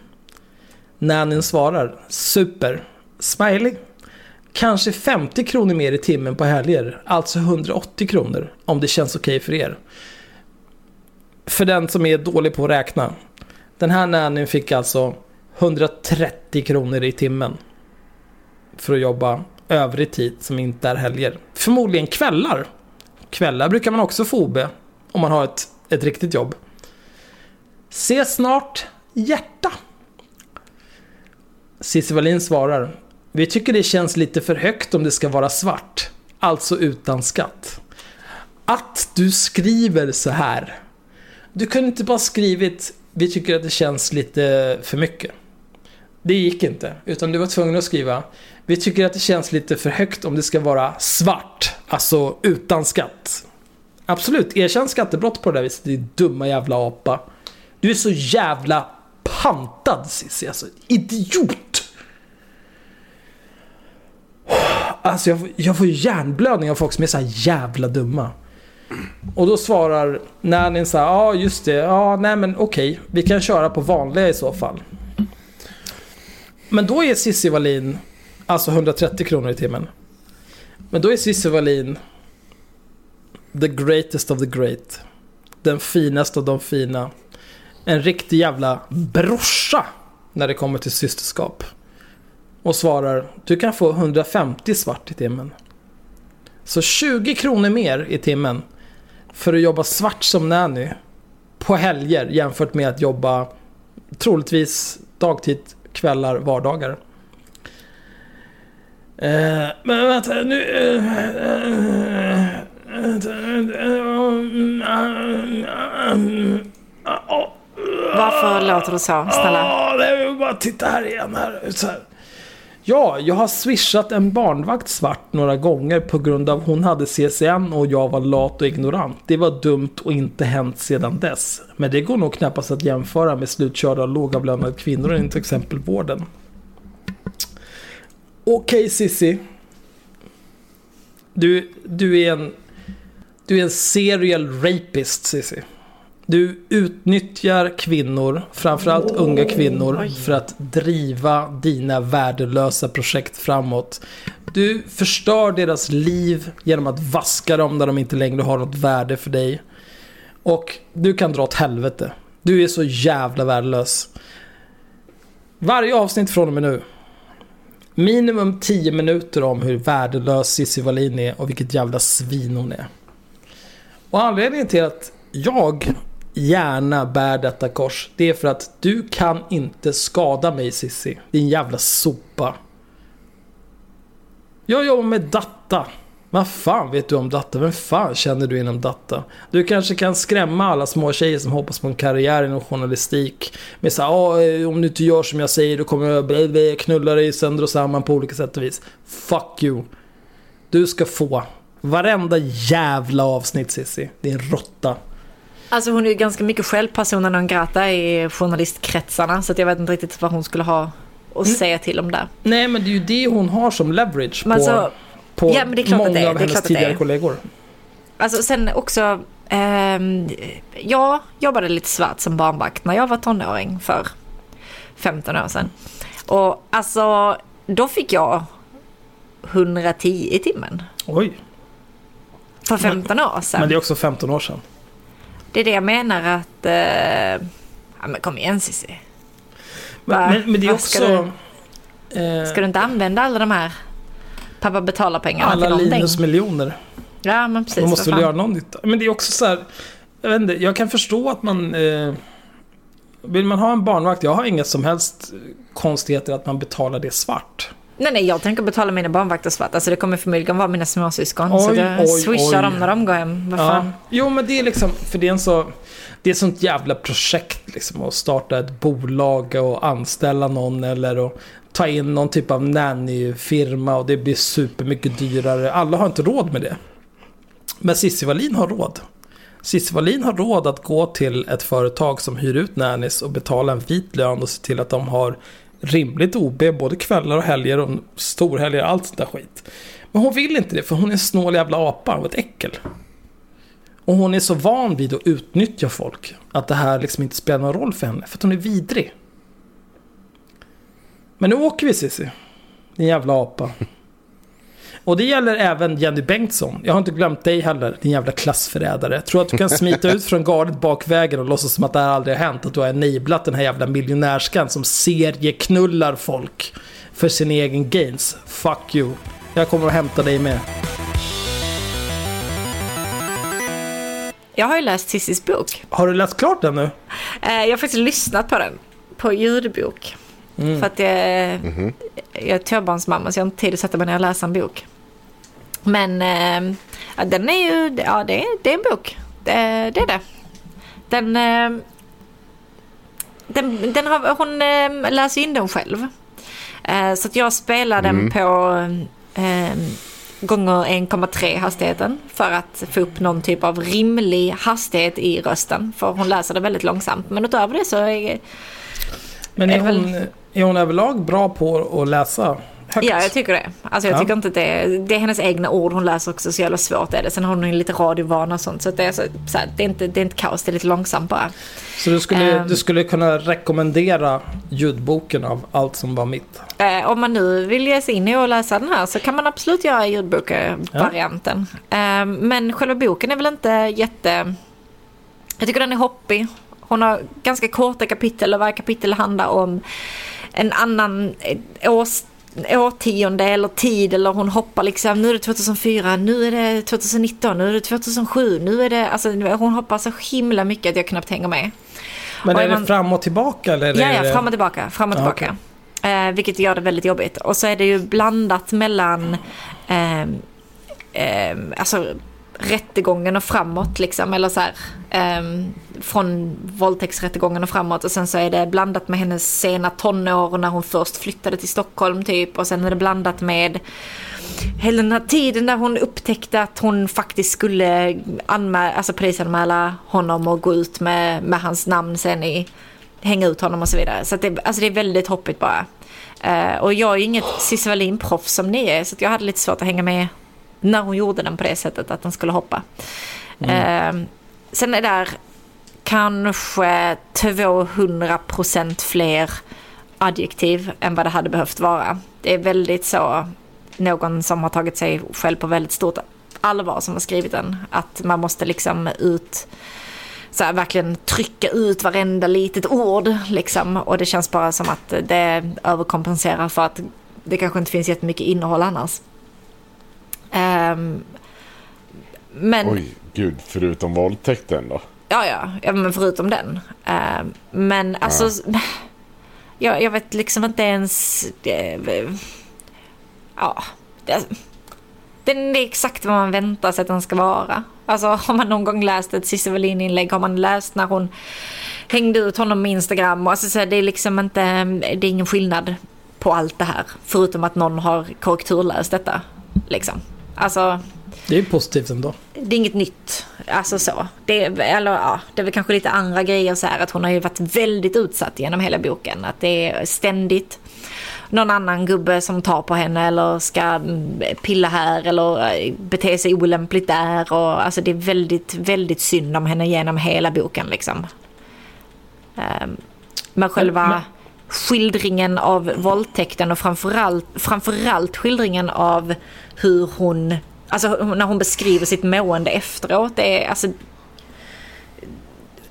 Nannyn svarar. Super. Smiley. Kanske 50 kronor mer i timmen på helger. Alltså 180 kronor. Om det känns okej för er. För den som är dålig på att räkna. Den här nannyn fick alltså 130 kronor i timmen. För att jobba övrig tid som inte är helger. Förmodligen kvällar. Kvällar brukar man också få OB. Om man har ett, ett riktigt jobb. Se snart, hjärta. Cissi Wallin svarar. Vi tycker det känns lite för högt om det ska vara svart. Alltså utan skatt. Att du skriver så här. Du kunde inte bara skrivit vi tycker att det känns lite för mycket. Det gick inte, utan du var tvungen att skriva vi tycker att det känns lite för högt om det ska vara svart, alltså utan skatt. Absolut, erkänn skattebrott på det där viset, din dumma jävla apa. Du är så jävla pantad Cissi, alltså idiot! Alltså jag, får- jag får hjärnblödning av folk som är så här jävla dumma. Och då svarar Nannyn så här, ja just det, ja nej men okej, vi kan köra på vanliga i så fall. Men då är Cissi Wallin, alltså 130 kronor i timmen. Men då är Cissi Wallin the greatest of the great. Den finaste av de fina. En riktig jävla brorsa när det kommer till systerskap. Och svarar, du kan få 150 svart i timmen. Så 20 kronor mer i timmen för att jobba svart som nanny på helger jämfört med att jobba troligtvis dagtid, kvällar, vardagar. Eh, men vänta nu... Varför låter du så? Snälla. Ja, jag vill bara titta här igen. Här. Så här. Ja, jag har swishat en barnvakt svart några gånger på grund av hon hade CSN och jag var lat och ignorant. Det var dumt och inte hänt sedan dess. Men det går nog knappast att jämföra med slutkörda lågavlönade kvinnor i till exempel vården. Okej Sissi. Du, du är en... Du är en serial rapist Sissi. Du utnyttjar kvinnor, framförallt unga kvinnor, för att driva dina värdelösa projekt framåt. Du förstör deras liv genom att vaska dem när de inte längre har något värde för dig. Och du kan dra åt helvete. Du är så jävla värdelös. Varje avsnitt från och med nu. Minimum 10 minuter om hur värdelös Cissi Wallin är och vilket jävla svin hon är. Och anledningen till att jag gärna bär detta kors, det är för att du kan inte skada mig Sissi. Din jävla sopa. Jag jobbar med data. Vad fan vet du om data? Vem fan känner du inom data? Du kanske kan skrämma alla små tjejer som hoppas på en karriär inom journalistik. Med såhär, här, ah, eh, om du inte gör som jag säger då kommer jag knulla dig sönder och samman på olika sätt och vis. Fuck you. Du ska få varenda jävla avsnitt Sissi. Din råtta. Alltså hon är ju ganska mycket själv persona non grata i journalistkretsarna så att jag vet inte riktigt vad hon skulle ha att säga till om det. Nej men det är ju det hon har som leverage Men på, alltså, på ja, men många det av hennes tidigare kollegor. Alltså sen också, ehm, jag jobbade lite svart som barnvakt när jag var tonåring för 15 år sedan. Och alltså, då fick jag 110 i timmen. Oj, För 15 år sedan. men det är också 15 år sedan. Det är det jag menar att... Eh, ja men kom igen Cissi. Men, men, men det är Vad ska också... eh, Ska du inte använda alla de här pappa betalar pengarna alla till någonting? Linus miljoner. Ja men precis. Man måste väl göra någon nytta. Men det är också så här... Jag vet inte, jag kan förstå att man... Eh, vill man ha en barnvakt, jag har inga som helst konstigheter att man betalar det svart. Nej, nej, jag tänker betala mina barnvakter svart. Alltså det kommer förmodligen vara mina småsyskon. så Oj, det oj, swishar oj. dem när de går hem. Vad Ja. fan. Jo, men det är liksom, för det är en så... Det är ett sånt jävla projekt liksom att starta ett bolag och anställa någon eller att ta in någon typ av nannyfirma och det blir supermycket dyrare. Alla har inte råd med det. Men Cissi Wallin har råd. Cissi Wallin har råd att gå till ett företag som hyr ut nannies och betala en vit lön och se till att de har rimligt OB både kvällar och helger och storhelger, och allt sånt där skit. Men hon vill inte det för hon är en snål jävla apa och ett äckel. Och hon är så van vid att utnyttja folk att det här liksom inte spelar någon roll för henne för att hon är vidrig. Men nu åker vi Cissi. Din jävla apa. Och det gäller även Jenny Bengtsson. Jag har inte glömt dig heller, din jävla klassförrädare. Tror att du kan smita ut från gardet bakvägen och låtsas som att det här aldrig har hänt. Att du har enablat den här jävla miljonärskan som serieknullar folk för sin egen gains. Fuck you. Jag kommer att hämta dig med. Jag har ju läst Cissis bok. Har du läst klart den nu? Eh, Jag har faktiskt lyssnat på den. På ljudbok. Mm. För att jag, jag är tvåbarnsmamma så jag har inte tid att sätta mig ner och läsa en bok. Men eh, ja, den är ju, ja det är, det är en bok. Det, det är det. Den, eh, den, den har, hon eh, läser in den själv. Eh, så att jag spelar den på eh, gånger 1,3 hastigheten för att få upp någon typ av rimlig hastighet i rösten. För hon läser det väldigt långsamt. Men utöver det så är, Men är Är det väl- hon, är hon överlag bra på att läsa högt? Ja, jag tycker det. Alltså jag Ja. tycker inte att det är, det är hennes egna ord hon läser också, så jävla svårt är det. Sen har hon ju lite radiovana och sånt, så att det är, så, så här, det, är inte, det är inte kaos, det är lite långsamt bara. Så du skulle, Ehm. du skulle kunna rekommendera ljudboken av allt som var mitt? Eh, om man nu vill ge sig in i och läsa den här så kan man absolut göra ljudbokvarianten. Eh, men själva boken är väl inte jätte... Jag tycker den är hoppig. Hon har ganska korta kapitel och varje kapitel handlar om en annan eh, års, årtionde eller tid eller hon hoppar liksom, nu är det 2004, nu är det 2019, nu är det 2007, nu är det, alltså hon hoppar så himla mycket att jag knappt hänger med. Men Och är är det man- fram och tillbaka? Eller Ja, ja, det... fram och tillbaka. Fram och tillbaka. Eh, vilket gör det väldigt jobbigt. Och så är det ju blandat mellan ehm, ehm, alltså, rättegången och framåt. Liksom, eller så här, um, från våldtäktsrättegången och framåt. Och sen så är det blandat med hennes sena tonår när hon först flyttade till Stockholm typ. Och sen är det blandat med hela den här tiden när hon upptäckte att hon faktiskt skulle anmäla, alltså polisanmäla honom och gå ut med, med hans namn sen i hänga ut honom och så vidare. Så att det, alltså det är väldigt hoppigt bara. Uh, och jag är ju inget Cissi Wallin-proffs som ni är så att jag hade lite svårt att hänga med när hon gjorde den på det sättet att den skulle hoppa. Eh, sen är där kanske 200% fler adjektiv än vad det hade behövt vara. Det är väldigt så någon som har tagit sig själv på väldigt stort allvar som har skrivit den. Att man måste liksom ut så här, verkligen trycka ut varenda litet ord liksom. Och det känns bara som att det överkompenserar för att det kanske inte finns jättemycket innehåll annars. Ehm, men, Oj, gud, förutom våldtäkten då? ja, ja, ja, men förutom den. Ehm, men alltså, jag, jag vet liksom inte ens, det, ja, det, den är exakt vad man väntar sig att den ska vara. Alltså har man någon gång läst ett Cissi Wallin-inlägg, har man läst när hon hängde ut honom med Instagram. Och alltså, så det är liksom inte, det är ingen skillnad på allt det här. Förutom att någon har korrekturläst detta. Liksom. Alltså, Det är positivt ändå. det är inget nytt. Alltså så. Det, är- eller, ja, det är väl kanske lite andra grejer så här att hon har ju varit väldigt utsatt genom hela boken. Att det är ständigt någon annan gubbe som tar på henne eller ska pilla här eller eh, bete sig olämpligt där. Och, alltså det är väldigt, väldigt synd om henne genom hela boken liksom. Ehm, Men själva Men- skildringen av våldtäkten och framförallt, framförallt skildringen av hur hon, alltså när hon beskriver sitt mående efteråt, det är alltså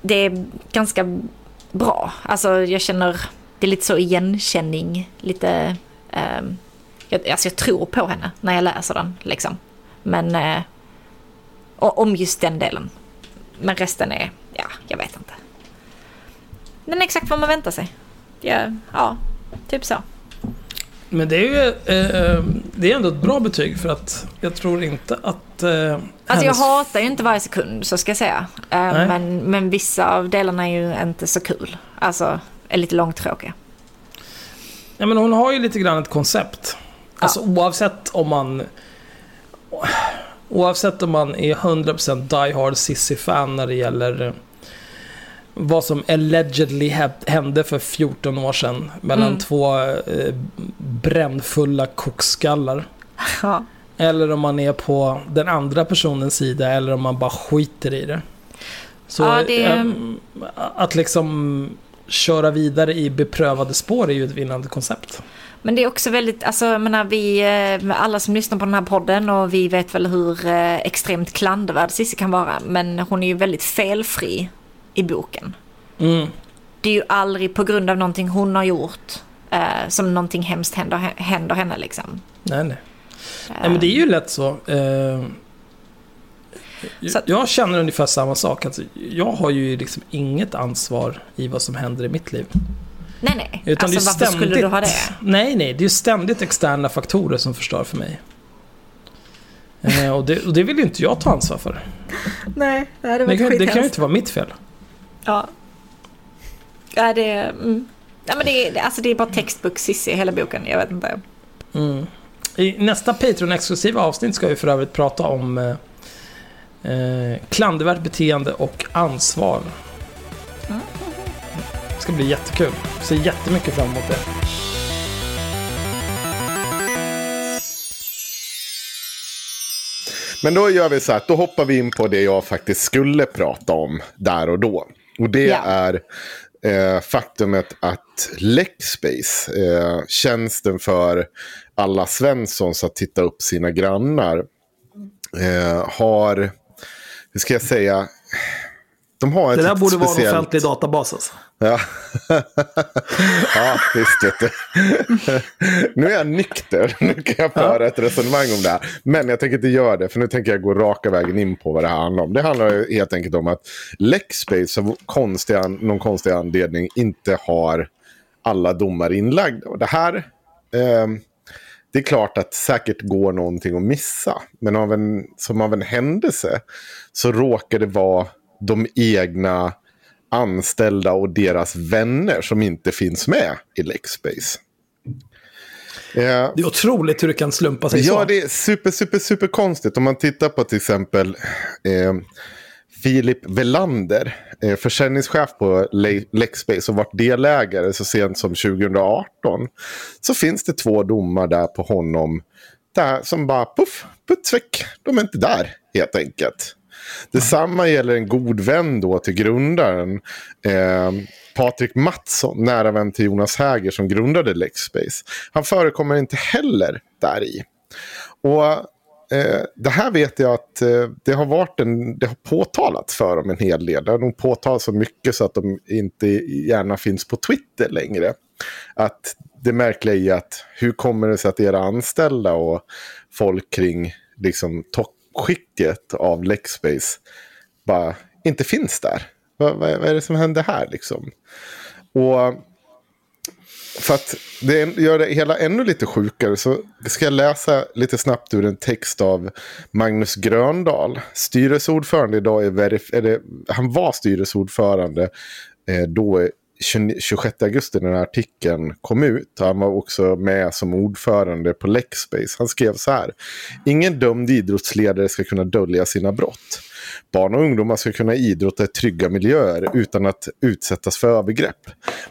det är ganska bra. Alltså jag känner, det är lite så igenkänning, lite, eh, jag, alltså jag tror på henne när jag läser den liksom. Men, eh, och, om just den delen. Men resten är, ja, jag vet inte. Den är exakt vad man väntar sig. Ja, ja typ så. Men det är ju eh, det är ändå ett bra betyg för att jag tror inte att... Eh, Alltså jag hatar ju inte varje sekund, så ska jag säga. Eh, men, men vissa av delarna är ju inte så kul. Alltså, är lite långtråkiga. Ja, men hon har ju lite grann ett koncept. Alltså oavsett om man... Oavsett om man är 100% Die Hard Sissy-fan när det gäller eh, vad som allegedly hä- hände för 14 år sedan mellan Mm. två eh, brännfulla kokskallar. Ja. Eller om man är på den andra personens sida eller om man bara skiter i det. Så Ja, det- ehm, att liksom köra vidare i beprövade spår är ju ett vinnande koncept. Men det är också väldigt, alltså jag menar vi, eh, alla som lyssnar på den här podden och vi vet väl hur eh, extremt klandervärd Cissi kan vara. Men hon är ju väldigt felfri i boken. Mm. Det är ju aldrig på grund av någonting hon har gjort eh, som någonting hemskt händer, händer henne liksom. Nej, nej. nej, men det är ju lätt så. Eh, Så att- jag känner ungefär samma sak. Alltså, jag har ju liksom inget ansvar i vad som händer i mitt liv. Nej, nej. Utan alltså det är varför ständigt, skulle du ha det? Nej, nej. Det är ju ständigt externa faktorer som förstör för mig. Eh, och, det, och det vill ju inte jag ta ansvar för. Nej, det hade Det kan, det kan ju inte vara mitt fel. Ja. Ja, det är... Mm. Ja, men det är, alltså det är bara textbook Cissi hela boken. Jag vet inte. I nästa Patreon-exklusiva avsnitt ska vi för övrigt prata om eh, eh, klandervärt beteende och ansvar. Det ska bli jättekul. Jag ser jättemycket fram emot det. Men då gör vi så här, då hoppar vi in på det jag faktiskt skulle prata om där och då. Och det Ja. är eh, faktumet att Lexbase, eh, tjänsten för alla Svenssons att titta upp sina grannar, eh, har, hur ska jag säga, de har ett Det där borde vara en speciellt... offentlig databas alltså. Ja, ja visst vet du. nu är jag nykter. Nu kan jag föra ett resonemang om det här. Men jag tänker inte göra det, för nu tänker jag gå raka vägen in på vad det här handlar om. Det handlar helt enkelt om att Lexbase av konstiga, någon konstig anledning inte har alla domar inlagda. Och det här... ehm, det är klart att säkert går någonting att missa. Men av en, som av en händelse så råkar det vara de egna anställda och deras vänner som inte finns med i Lexbase. Eh, Det är otroligt hur det kan slumpa sig så. Ja, det är super, super, super konstigt. Om man tittar på till exempel eh, Filip Velander, eh, försäljningschef på Le- Lexbase och varit delägare så sent som 2018. Så finns det två domar där på honom där som bara puff, puts väck. De är inte där helt enkelt. Detsamma gäller en god vän då till grundaren. Eh, Patrik Mattsson, nära vän till Jonas Häger som grundade Lexbase. Han förekommer inte heller där i. Och eh, det här vet jag att eh, det har varit en, det har påtalats för dem en hel del. Det har nog påtalats så mycket så att de inte gärna finns på Twitter längre. Att det märkliga är att hur kommer det sig att era anställda och folk kring liksom skicket av Lexbase bara inte finns där? Vad, vad, vad är det som händer här liksom? Och för att det gör det hela ännu lite sjukare så ska jag läsa lite snabbt ur en text av Magnus Gröndahl. Styrelseordförande idag är, verif- eller, han var styrelseordförande eh, då 26 augusti när den här artikeln kom ut. Han var också med som ordförande på Lexbase. Han skrev så här. Ingen dömd idrottsledare ska kunna dölja sina brott. Barn och ungdomar ska kunna idrotta i trygga miljöer utan att utsättas för övergrepp.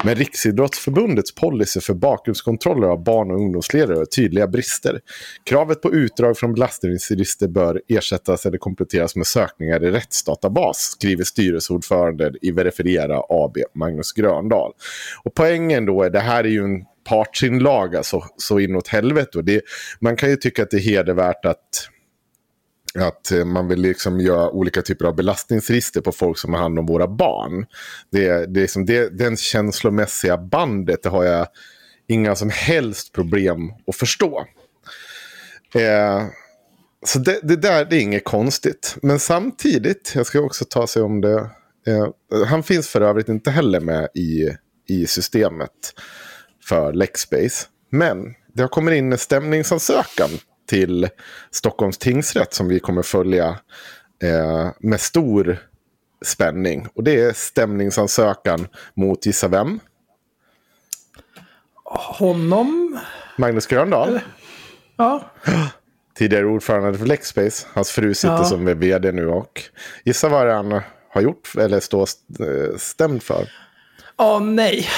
Men Riksidrottsförbundets policy för bakgrundskontroller av barn och ungdomsledare har tydliga brister. Kravet på utdrag från belastningsregister bör ersättas eller kompletteras med sökningar i rättsdatabas, skriver styrelseordföranden i Verifiera AB, Magnus Gröndahl. Och poängen då är, det här är ju en partsinlaga så, alltså. så inåt helvete. Och det, man kan ju tycka att det är hedervärt att att eh, man vill liksom göra olika typer av belastningsregister på folk som har hand om våra barn. Det, det är som det, den känslomässiga bandet det har jag inga som helst problem att förstå. Eh, så det, det där det är inget konstigt. Men samtidigt, jag ska också ta sig om det. Eh, han finns för övrigt inte heller med i, i systemet för Lexbase. Men det har kommit in en stämningsansökan till Stockholms tingsrätt som vi kommer följa eh, med stor spänning. Och det är stämningsansökan mot, gissa vem? Honom? Magnus Gröndahl. Ja. Tidigare ordförande för Lexspace. Hans fru sitter Ja. som är vd nu och gissa vad han har gjort eller står eh, stämd för. Ja, nej.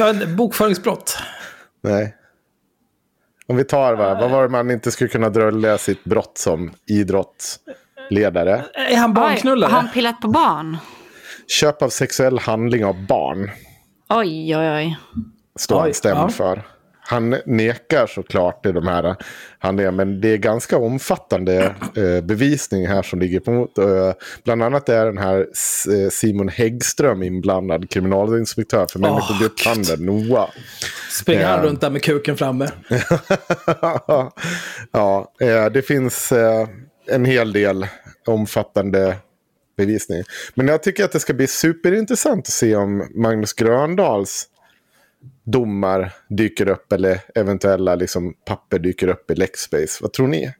Uh, bokföringsbrott. Nej. Om vi tar vad, vad var det man inte skulle kunna dölja sitt brott som idrottsledare? Är han Oj, barnknullare? har han pillat på barn? Köp av sexuell handling av barn Oj, oj, oj. står han stämd ja. för. Han nekar såklart till de här handlingarna, men det är ganska omfattande eh, bevisning här som ligger på mot. Eh, bland annat är den här eh, Simon Häggström inblandad, kriminalinspektör för människogrupphandel, NOA. Springer han Ja. runt där med kuken framme? ja, eh, det finns eh, en hel del omfattande bevisning. Men jag tycker att det ska bli superintressant att se om Magnus Gröndals domar dyker upp eller eventuella liksom, papper dyker upp i Lexspace. Vad tror ni?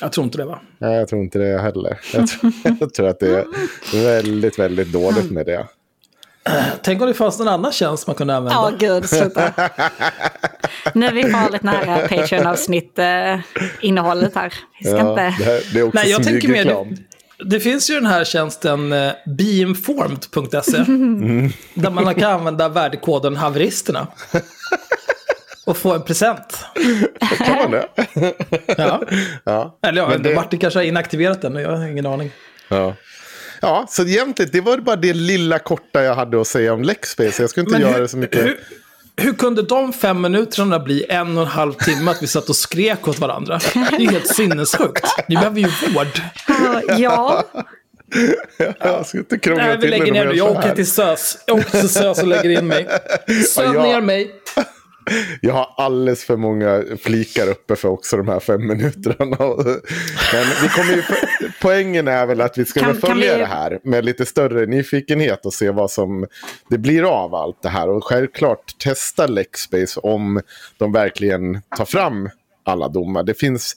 Jag tror inte det va? Nej, jag tror inte det heller. Jag tror, jag tror att det är väldigt, väldigt dåligt med det. Tänk om det fanns någon annan tjänst man kunde använda. Ja, gud, sluta. nu är vi farligt nära Patreon-avsnitt-innehållet här. Vi ska Ja, inte... det, här, det är också Nej, jag tänker mer... Det, finns ju den här tjänsten eh, beinformed.se. Där man kan använda värdekoden haveristerna. Och få en present. Kan man det? Ja. Ja. Eller ja, Men det- Martin kanske har inaktiverat den. Jag har ingen aning. Ja. Ja, så egentligen, det var bara det lilla korta jag hade att säga om Lexspace. Jag skulle inte Men göra hur- det så mycket. Hur, hur kunde de fem minuterna bli en och en halv timme att vi satt och skrek åt varandra? Det är helt sinnessjukt. Ni behöver ju vård. Ja, Jag ska inte krångla Nej, vi till lägger det ner nu. Jag åker till SÖS. Jag åker till SÖS och lägger in mig. Söv Ja, ner mig. Jag har alldeles för många flikar uppe för också de här fem minuterna. Men vi kommer ju, poängen är väl att vi ska Kan- väl kan följa vi- det här med lite större nyfikenhet och se vad som det blir av allt det här. Och självklart testa Lexspace om de verkligen tar fram alla domar. Det finns,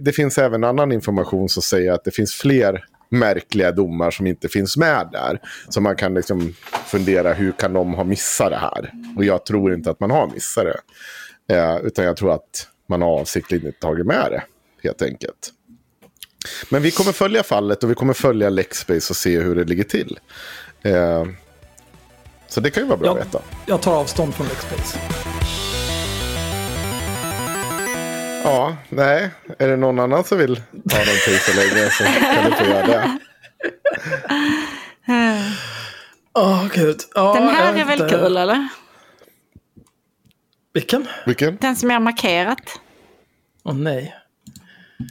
det finns även annan information som säger att det finns fler märkliga domar som inte finns med där. Så man kan liksom fundera hur kan de ha missat det här? Och jag tror inte att man har missat det. Eh, utan jag tror att man har avsiktligt inte tagit med det. Helt enkelt. Men vi kommer följa fallet och vi kommer följa Lexspace och se hur det ligger till. Eh, så det kan ju vara bra Ja. att veta. Jag tar avstånd från Lexbase. Ja, nej. Är det någon annan som vill ta någonting så länge så kan du få göra det. Åh, gud. Ja, den här är väl inte. kul eller? Vilken? Vilken? Den som jag har markerat. Åh nej.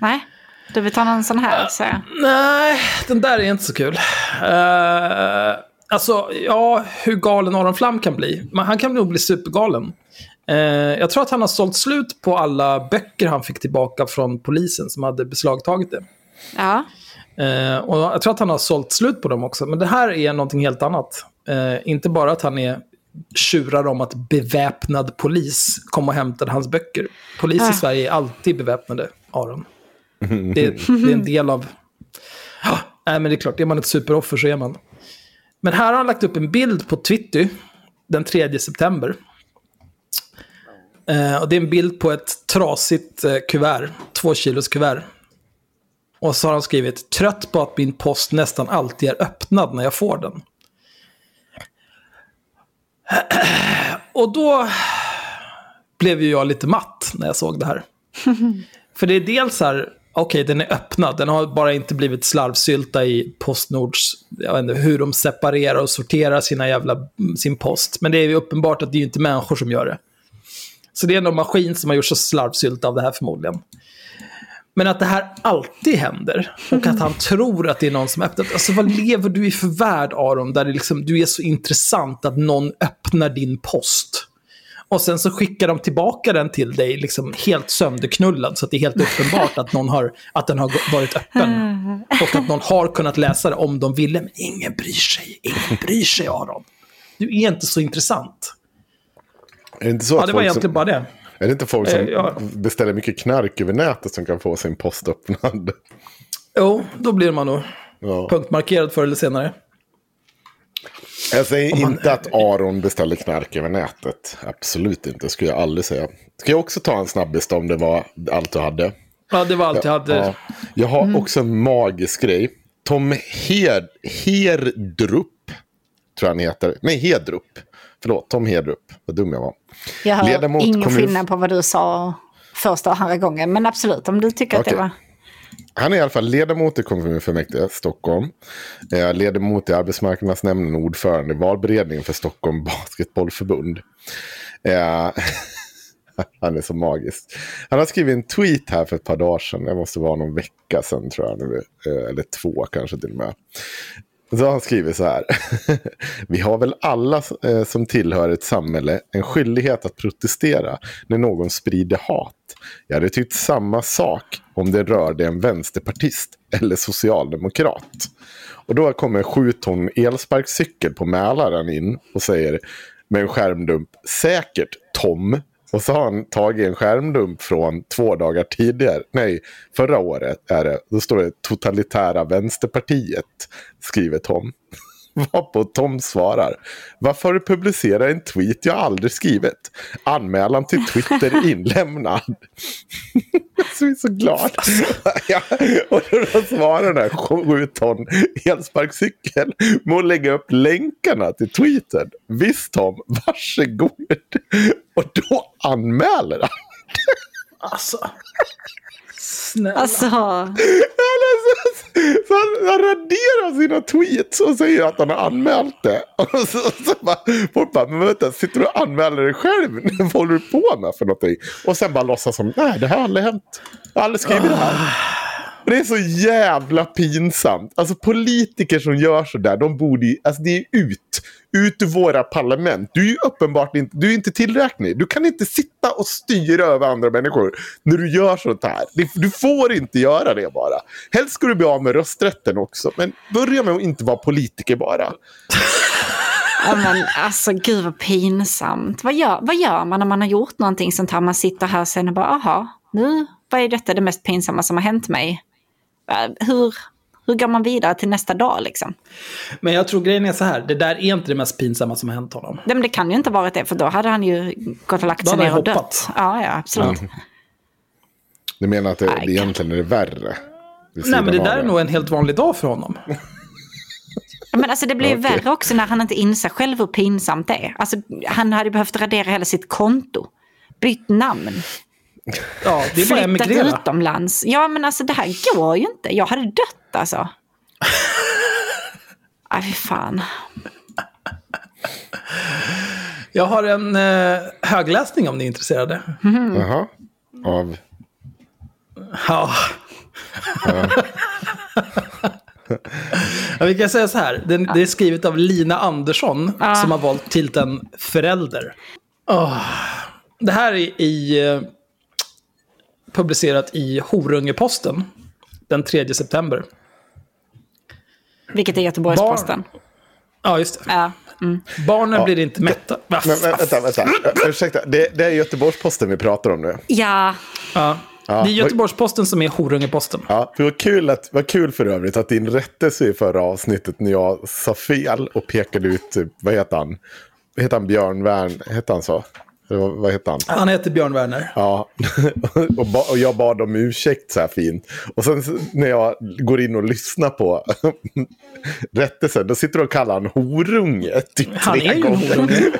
Nej, du vill ta någon sån här? Så. Nej, den där är inte så kul. Uh, alltså, ja, hur galen Aron Flam kan bli. Men han kan nog bli supergalen. Eh, jag tror att han har sålt slut på alla böcker han fick tillbaka från polisen som hade beslagtagit det. Ja. Eh, och jag tror att han har sålt slut på dem också. Men det här är någonting helt annat. Eh, inte bara att han är tjurar om att beväpnad polis kom och hämtade hans böcker. Polis i Ah. Sverige är alltid beväpnade, Aron. Det, det är en del av... Ja, nej, men det är klart, är man ett superoffer så är man. Men här har han lagt upp en bild på Twitter den 3 september. Eh, och det är en bild på ett trasigt eh, kuvert, två kilos kuvert. Och så har han skrivit trött på att min post nästan alltid är öppnad när jag får den. Och då blev ju jag lite matt när jag såg det här. För det är dels här, okej den är öppnad, den har bara inte blivit slarvsylta i Postnords, jag vet inte hur de separerar och sorterar sina jävla, sin post. Men det är ju uppenbart att det är inte människor som gör det. Så det är någon maskin som har gjort så slarvsylt av det här förmodligen. Men att det här alltid händer och att han tror att det är någon som öppnat. Alltså vad lever du i för värld Aron, där det liksom, du är så intressant att någon öppnar din post. Och sen så skickar de tillbaka den till dig liksom helt sönderknullad så att det är helt uppenbart att, någon har, att den har varit öppen. Och att någon har kunnat läsa det om de ville. Men ingen bryr sig. Ingen bryr sig Aron. Du är inte så intressant. Är det inte så Ja, det var egentligen som, bara det. Är det inte folk som Eh, ja. beställer mycket knark över nätet som kan få sin post öppnad? Jo, då blir man nog Ja. punktmarkerad förr eller senare. Jag säger inte att Aron beställer knark över nätet. Absolut inte, skulle jag aldrig säga. Ska jag också ta en snabbis om det var allt du hade? Ja, det var allt jag hade. Ja. Jag har också en magisk grej. Tom Hed Herdrup, tror jag han heter. Nej, Hedrup. Förlåt, Tom Hedrup. Vad dum jag var. Jag hör Ledamot ingen kommun- skillnad på vad du sa första och andra gången. Men absolut, om du tycker att det var... Han är i alla fall ledamot i kommunfullmäktige Stockholm. Eh, ledamot i arbetsmarknadsnämnden och ordförande i valberedningen för Stockholm Basketbollförbund. Eh, han är så magisk. Han har skrivit en tweet här för ett par dagar sedan. Det måste vara någon vecka sedan tror jag. Nu, eh, eller två kanske till och med. Så har han skrivit så här. Vi har väl alla eh, som tillhör ett samhälle en skyldighet att protestera när någon sprider hat. Jag hade tyckt samma sak om det rörde en vänsterpartist eller socialdemokrat. Och då kommer en sju ton elsparkcykel på Mälaren in och säger med en skärmdump säkert Tom. Och så har han tagit en skärmdump från två dagar tidigare. Nej, förra året är det. Då står det totalitära vänsterpartiet, skriver Tom. Varpå Tom svarar. Varför har du publicerat en tweet jag aldrig skrivit? Anmälan till Twitter inlämnad. så jag är så glad. ja, och då svarar den här sju ton elsparkcykel med att lägga upp länkarna till tweeten. Visst Tom, varsågod. Och då anmäler han. Alltså. Snälla. Alltså, så, så han, han raderar sina tweets och säger att han har anmält det. Och så, så bara, folk bara, men vänta, sitter du och anmäler dig själv? Vad håller du på med för någonting? Och sen bara låtsas som, nej det här har aldrig hänt. Jag har aldrig skrivit det här. Och det är så jävla pinsamt. Alltså politiker som gör sådär, de borde ju, alltså det är ut. Ut ur våra parlament. Du är ju uppenbart inte, du är inte tillräcklig. Du kan inte sitta och styra över andra människor när du gör sånt här. Du får inte göra det bara. Helst ska du bli av med rösträtten också. Men börja med att inte vara politiker bara. ja, men, alltså gud vad pinsamt. Vad gör, vad gör man när man har gjort någonting sånt här? Man sitter här sen och bara, aha, nu, vad är detta det mest pinsamma som har hänt mig? Eh, Hur, hur går man vidare till nästa dag liksom? Men jag tror grejen är så här. Det där är inte det mest pinsamma som har hänt honom. Nej, men det kan ju inte varit det, för då hade han ju gått och lagt sig ner och dött. hoppat. Ja, ja, absolut. Du menar att det, det egentligen är det värre? Nej, men det där av är nog en helt vanlig dag för honom. Men alltså det blir ju Okej. värre också när han inte inser själv hur pinsamt det är. Alltså, han hade behövt radera hela sitt konto. Bytt namn. Ja, det är bara emigrera. utomlands. Ja, men alltså det här går ju inte. Jag hade dött alltså. Aj, fy fan. Jag har en eh, högläsning om ni är intresserade. Jaha. Av... Ja. ja, vi kan säga så här. Den, det är skrivet av Lina Andersson som har valt titeln Förälder. Åh. Det här är i, eh, publicerat i Horungeposten den 3 september. Vilket är Göteborgs-Posten. Ja, just det. Ja. Mm. Barnen blir inte mätta. Va? Men, men, vänta, vänta. Ursäkta, det, det är Göteborgs-Posten vi pratar om nu. ja, Ja. Det är Göteborgs-Posten som är Horungeposten. Ja, det var kul, att, vad kul för övrigt att din rättelse i förra avsnittet när jag sa fel och pekade ut, vad heter han? Heter han? Björn Wern, heter han så? Vad, heter han? Han heter Björn Werner. Ja, och, ba, och jag bad om ursäkt så här fint. Och sen när jag går in och lyssnar på rättelsen, då sitter du och kallar han horunge. Typ Han är ju en horunge.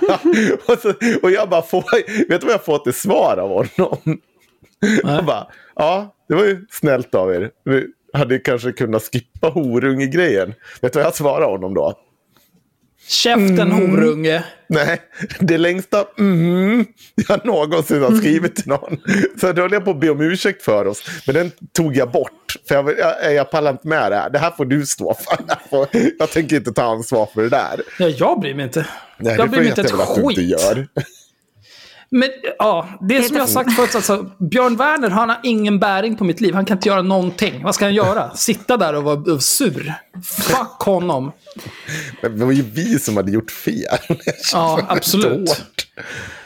Och, så, och jag bara får, vet du vad jag får till svar av honom? Jag bara, ja, det var ju snällt av er. Vi hade kanske kunnat skippa horunge-grejen. Vet du vad jag svarade honom då? Käften Mm. horunge. Nej, det längsta mm, jag någonsin har skrivit till någon. Så då höll jag på att be om ursäkt för oss. Men den tog jag bort. För jag, jag, jag pallar inte med det här. Det här får du stå för. Jag, tänker inte ta ansvar för det där. Ja, jag bryr mig inte. Nej, jag bryr mig inte ett att du inte skit. gör. Men ja, det som jag har sagt förut, alltså, Björn Werner, han har ingen bäring på mitt liv. Han kan inte göra någonting. Vad ska han göra? Sitta där och vara sur? Fuck honom. Men det var ju vi som hade gjort fel. Ja, absolut.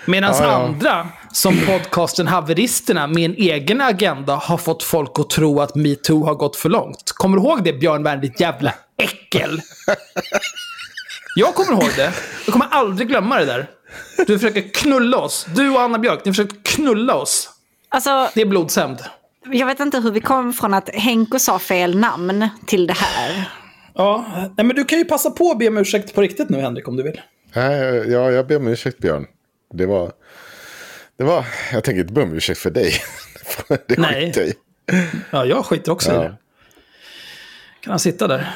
Medan Ja, ja. andra, som podcasten Haveristerna med en egen agenda, har fått folk att tro att metoo har gått för långt. Kommer du ihåg det, Björn Wern, ditt jävla äckel? Jag kommer ihåg det. Jag kommer aldrig glömma det där. Du försöker knulla oss. Du och Anna Björk, ni försöker knulla oss. Alltså, Det är blodshämnd. jag vet inte hur vi kom från att Henko sa fel namn till det här. Ja, nej, men du kan ju passa på att be om ursäkt på riktigt nu, Henrik, om du vill. Nej, ja, jag ber om ursäkt Björn. Det var... Det var... Jag tänker inte be om ursäkt för dig. det Nej. skiter jag i. Ja, jag skiter också i Ja. det. Kan han sitta där?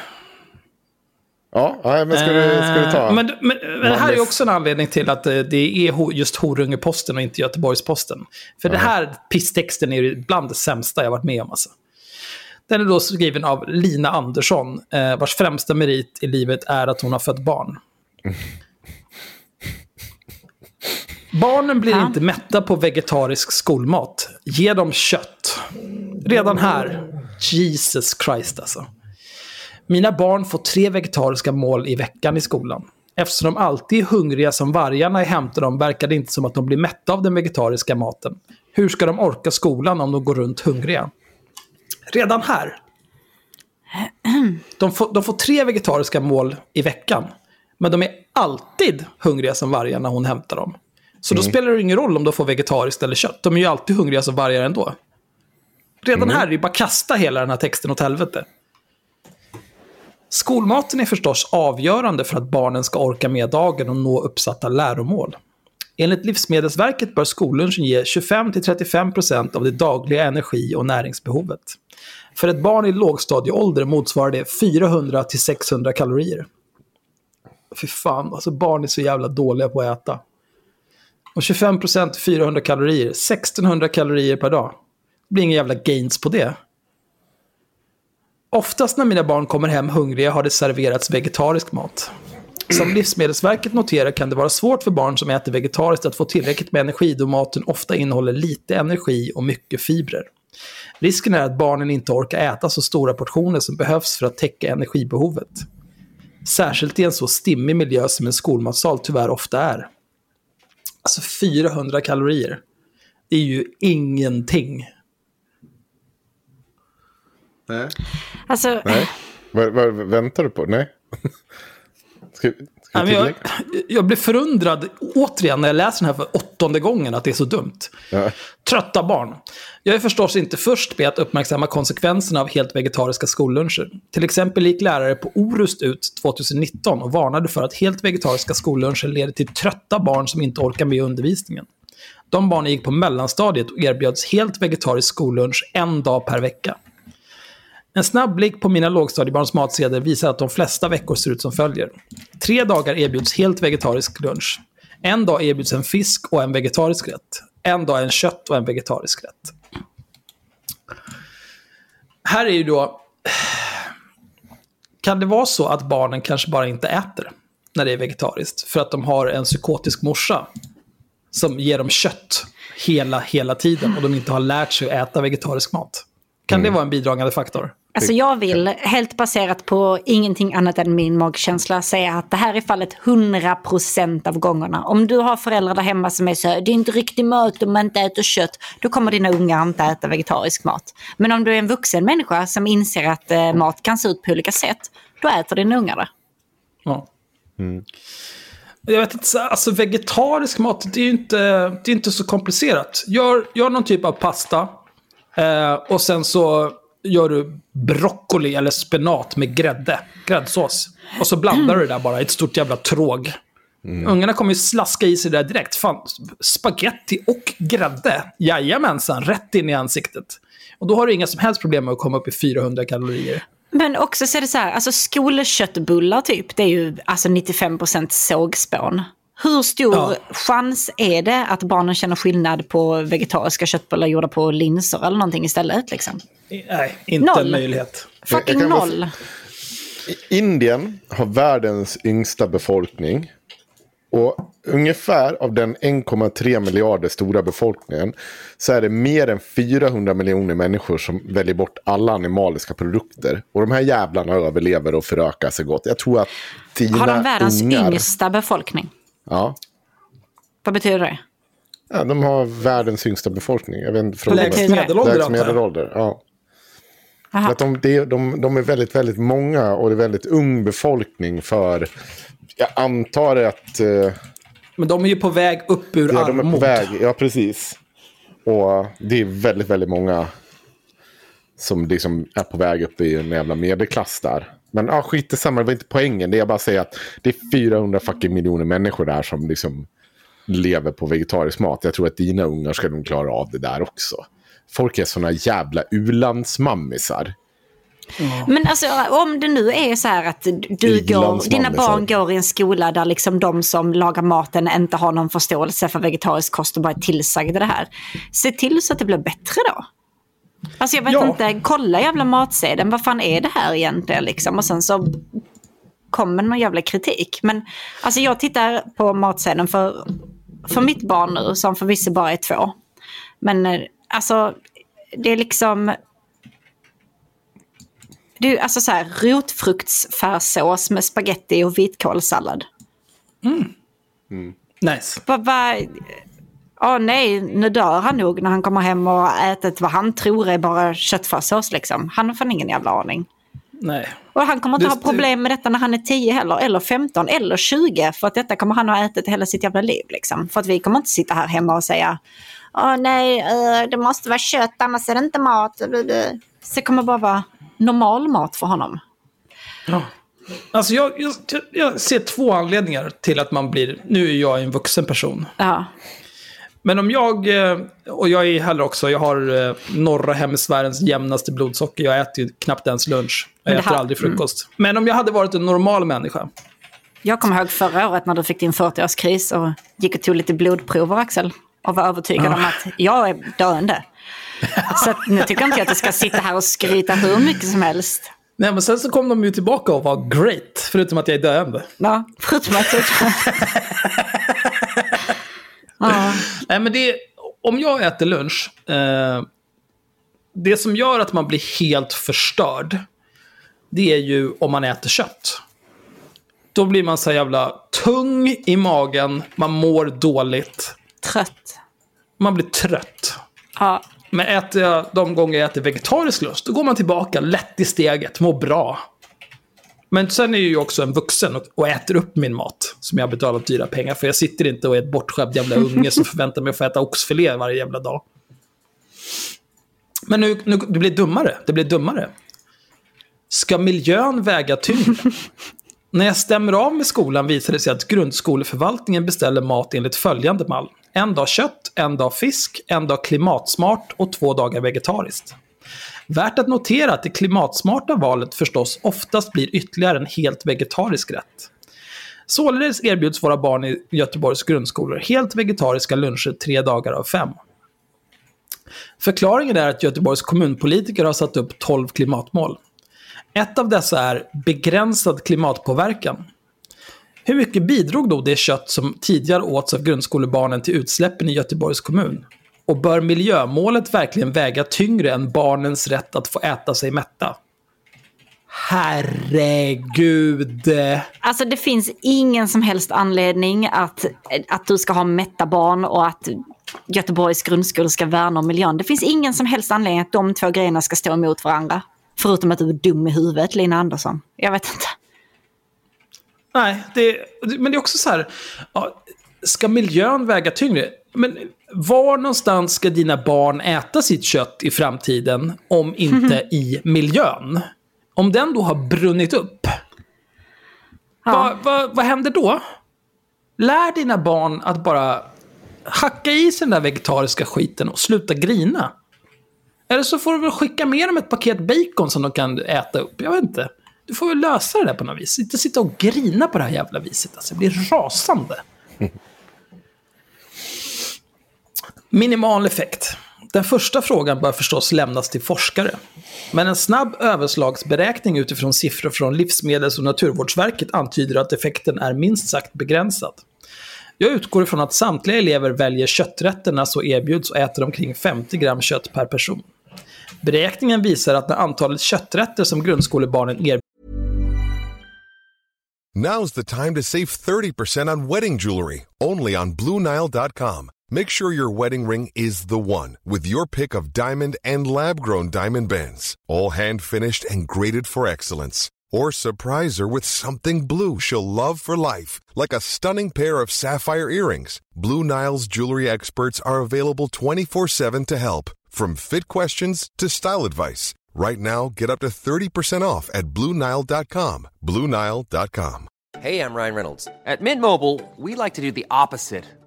Ja, men ska du, ska du ta... Eh, Men, men, men det här är också en anledning till att eh, det är just Horungeposten och inte Göteborgs-Posten. För det här pisstexten är bland det sämsta jag varit med om. Alltså. Den är då skriven av Lina Andersson, eh, vars främsta merit i livet är att hon har fött barn. Barnen blir Ja. inte mätta på vegetarisk skolmat. Ge dem kött. Redan här, Jesus Christ alltså. Mina barn får tre vegetariska mål i veckan i skolan. Eftersom de alltid är hungriga som vargarna jag hämtar dem verkar det inte som att de blir mätta av den vegetariska maten. Hur ska de orka skolan om de går runt hungriga? Redan här. De får, de får tre vegetariska mål i veckan. Men de är alltid hungriga som vargarna hon hämtar dem. Så då spelar det ingen roll om de får vegetariskt eller kött. De är ju alltid hungriga som vargar ändå. Redan här är det bara kasta hela den här texten åt helvete. Skolmaten är förstås avgörande för att barnen ska orka med dagen och nå uppsatta läromål. Enligt Livsmedelsverket bör skollunchen ge 25-35% av det dagliga energi och näringsbehovet. För ett barn i lågstadieålder motsvarar det 400-600 kalorier. Fy fan, alltså barn är så jävla dåliga på att äta. Och 25% 400 kalorier, 1600 kalorier per dag. Det blir inga jävla gains på det. Oftast när mina barn kommer hem hungriga har det serverats vegetarisk mat. Som Livsmedelsverket noterar kan det vara svårt för barn som äter vegetariskt att få tillräckligt med energi då maten ofta innehåller lite energi och mycket fibrer. Risken är att barnen inte orkar äta så stora portioner som behövs för att täcka energibehovet. Särskilt i en så stimmig miljö som en skolmatsal tyvärr ofta är. Alltså 400 kalorier. Det är ju ingenting. Nej. Alltså, Nej. Vad, vad väntar du på? Nej. Ska, ska Nej, jag, jag blir förundrad återigen när jag läser den här för åttonde gången att det är så dumt. Ja. Trötta barn. Jag är förstås inte först med att uppmärksamma konsekvenserna av helt vegetariska skolluncher. Till exempel gick lärare på Orust ut 2019 och varnade för att helt vegetariska skolluncher leder till trötta barn som inte orkar med undervisningen. De barnen gick på mellanstadiet och erbjöds helt vegetarisk skollunch en dag per vecka. En snabb blick på mina lågstadiebarns matsedel visar att de flesta veckor ser ut som följer. Tre dagar erbjuds helt vegetarisk lunch. En dag erbjuds en fisk och en vegetarisk rätt. En dag en kött och en vegetarisk rätt. Här är ju då... Kan det vara så att barnen kanske bara inte äter när det är vegetariskt? För att de har en psykotisk morsa som ger dem kött hela, hela tiden och de inte har lärt sig att äta vegetarisk mat. Kan det vara en bidragande faktor? Alltså jag vill, helt baserat på ingenting annat än min magkänsla, säga att det här är fallet 100% av gångerna. Om du har föräldrar där hemma som är så här, det är inte riktig mat om man inte äter kött, då kommer dina ungar inte äta vegetarisk mat. Men om du är en vuxen människa som inser att eh, mat kan se ut på olika sätt, då äter dina ungar det. Ja. Jag vet inte, så- alltså vegetarisk mat, det är ju inte, det är inte så komplicerat. Gör, gör någon typ av pasta eh, och sen så gör du broccoli eller spenat med grädde, gräddsås. Och så blandar du det där bara i ett stort jävla tråg. Ungarna kommer ju slaska i sig det där direkt. Fan, spaghetti och grädde. Jajamensan, rätt in i ansiktet. Och då har du inga som helst problem med att komma upp i 400 kalorier. Men också så är det så här, alltså skolköttbullar typ, det är ju alltså 95% sågspån. Hur stor Ja. chans är det att barnen känner skillnad på vegetariska köttbullar gjorda på linser eller någonting istället? Liksom? Nej, inte Noll. en möjlighet. Fucking kan bara- noll. Indien har världens yngsta befolkning. Och ungefär av den 1,3 miljarder stora befolkningen så är det mer än 400 miljoner människor som väljer bort alla animaliska produkter. Och de här jävlarna överlever och förökar sig gott. Jag tror att dina Har de världens ungar... yngsta befolkning? Ja. Vad betyder det? Ja, de har världens yngsta befolkning. Jag vet inte, fråga Lägst medelålder Lägst antar jag. medelålder, ja. Att de, de, de är väldigt, väldigt många och det är väldigt ung befolkning för... Jag antar att eh, Men de är ju på väg upp ur ja, de är på väg. Ja, precis. Och det är väldigt, väldigt många som liksom är på väg upp i en jävla medelklass där. Men ja, skit i samma, det var inte poängen. Det är bara att säga att det är 400 fucking miljoner människor där som liksom lever på vegetarisk mat. Jag tror att dina ungar ska nog klara av det där också. Folk är såna jävla u-landsmammisar. Men alltså om det nu är så här att du går, dina barn går i en skola där liksom de som lagar maten inte har någon förståelse för vegetarisk kost och bara är tillsagda det här. Se till så att det blir bättre då. Alltså jag vet Ja. inte, kolla jävla matsedeln, vad fan är det här egentligen liksom? Och sen så kommer någon jävla kritik. Men alltså jag tittar på matsedeln för, för mitt barn nu, som förvisso bara är två. Men eh, alltså, det är liksom... Är alltså så här, rotfruktsfärssås med spaghetti och vitkålssallad. Nice. Vad, vad... Åh nej, nu dör han nog när han kommer hem och har ätit vad han tror är bara köttfärssås liksom. Han har fan ingen jävla aning. Nej. Och han kommer inte Det- ha problem med detta när han är 10 heller, eller 15, eller 20. För att detta kommer han ha ätit hela sitt jävla liv. Liksom. För att vi kommer inte sitta här hemma och säga Åh nej, eh, det måste vara kött, annars är det inte mat. Så det kommer bara vara normal mat för honom. Alltså jag, jag, jag ser två anledningar till att man blir... Nu är jag en vuxen person. Ja. Men om jag, eh, och jag är heller också, jag har eh, norra hemisfärens jämnaste blodsocker. Jag äter ju knappt ens lunch. Jag äter här- aldrig frukost. Men om jag hade varit en normal människa. Jag kommer ihåg förra året när du fick din 40-årskris och gick och tog lite blodprover, Axel. Och var övertygad om att jag är döende. Så nu tycker inte jag att du ska sitta här och skryta hur mycket som helst. Nej, men sen så kom de ju tillbaka och var great. Förutom att jag är döende. Ja, förutom att du... ja. Nej, men det, om jag äter lunch, eh, det som gör att man blir helt förstörd, det är ju om man äter kött. Då blir man så jävla tung i magen, man mår dåligt, Trött. man blir trött. Ja. Men äter jag de gånger jag äter vegetarisk lunch, då går man tillbaka lätt i steget, mår bra. Men sen är jag ju också en vuxen och, och äter upp min mat, som jag har betalat dyra pengar för. Jag sitter inte och är ett bortskämd jävla unge som förväntar mig att få äta oxfilé varje jävla dag. Men nu, nu det blir dummare, det blir dummare. Ska miljön väga tyngre? När jag stämmer av med skolan visar det sig att grundskoleförvaltningen beställer mat enligt följande mall. En dag kött, en dag fisk, en dag klimatsmart och två dagar vegetariskt. Värt att notera att det klimatsmarta valet förstås oftast blir ytterligare en helt vegetarisk rätt. Således erbjuds våra barn i Göteborgs grundskolor helt vegetariska luncher tre dagar av fem. Förklaringen är att Göteborgs kommunpolitiker har satt upp 12 klimatmål. Ett av dessa är begränsad klimatpåverkan. Hur mycket bidrog då det kött som tidigare åts av grundskolebarnen till utsläppen i Göteborgs kommun? Och bör miljömålet verkligen väga tyngre än barnens rätt att få äta sig mätta? Herregud. Alltså det finns ingen som helst anledning att, att du ska ha mätta barn och att Göteborgs grundskola ska värna om miljön. Det finns ingen som helst anledning att de två grejerna ska stå emot varandra. Förutom att du är dum i huvudet, Lina Andersson. Jag vet inte. Nej, det, men det är också så här. Ja, ska miljön väga tyngre? Men var någonstans ska dina barn äta sitt kött i framtiden om inte i miljön? Om den då har brunnit upp, vad, vad, vad händer då? Lär dina barn att bara hacka i sig den där vegetariska skiten och sluta grina. Eller så får du väl skicka med dem ett paket bacon som de kan äta upp. Jag vet inte. Du får väl lösa det där på något vis. Inte sitta och grina på det här jävla viset. Alltså, jag blir rasande. Minimal effekt. Den första frågan bör förstås lämnas till forskare. Men en snabb överslagsberäkning utifrån siffror från Livsmedels och Naturvårdsverket antyder att effekten är minst sagt begränsad. Jag utgår ifrån att samtliga elever väljer kötträtterna så erbjuds och äter omkring 50 gram kött per person. Beräkningen visar att när antalet kötträtter som grundskolebarnen erbjuds Now's the time to save 30% on wedding jewelry, only on BlueNile.com. Make sure your wedding ring is the one with your pick of diamond and lab grown diamond bands, all hand finished and graded for excellence. Or surprise her with something blue she'll love for life, like a stunning pair of sapphire earrings. Blue Nile's jewelry experts are available 24 7 to help, from fit questions to style advice. Right now, get up to 30% off at BlueNile.com. BlueNile.com. Hey, I'm Ryan Reynolds. At Mint Mobile, we like to do the opposite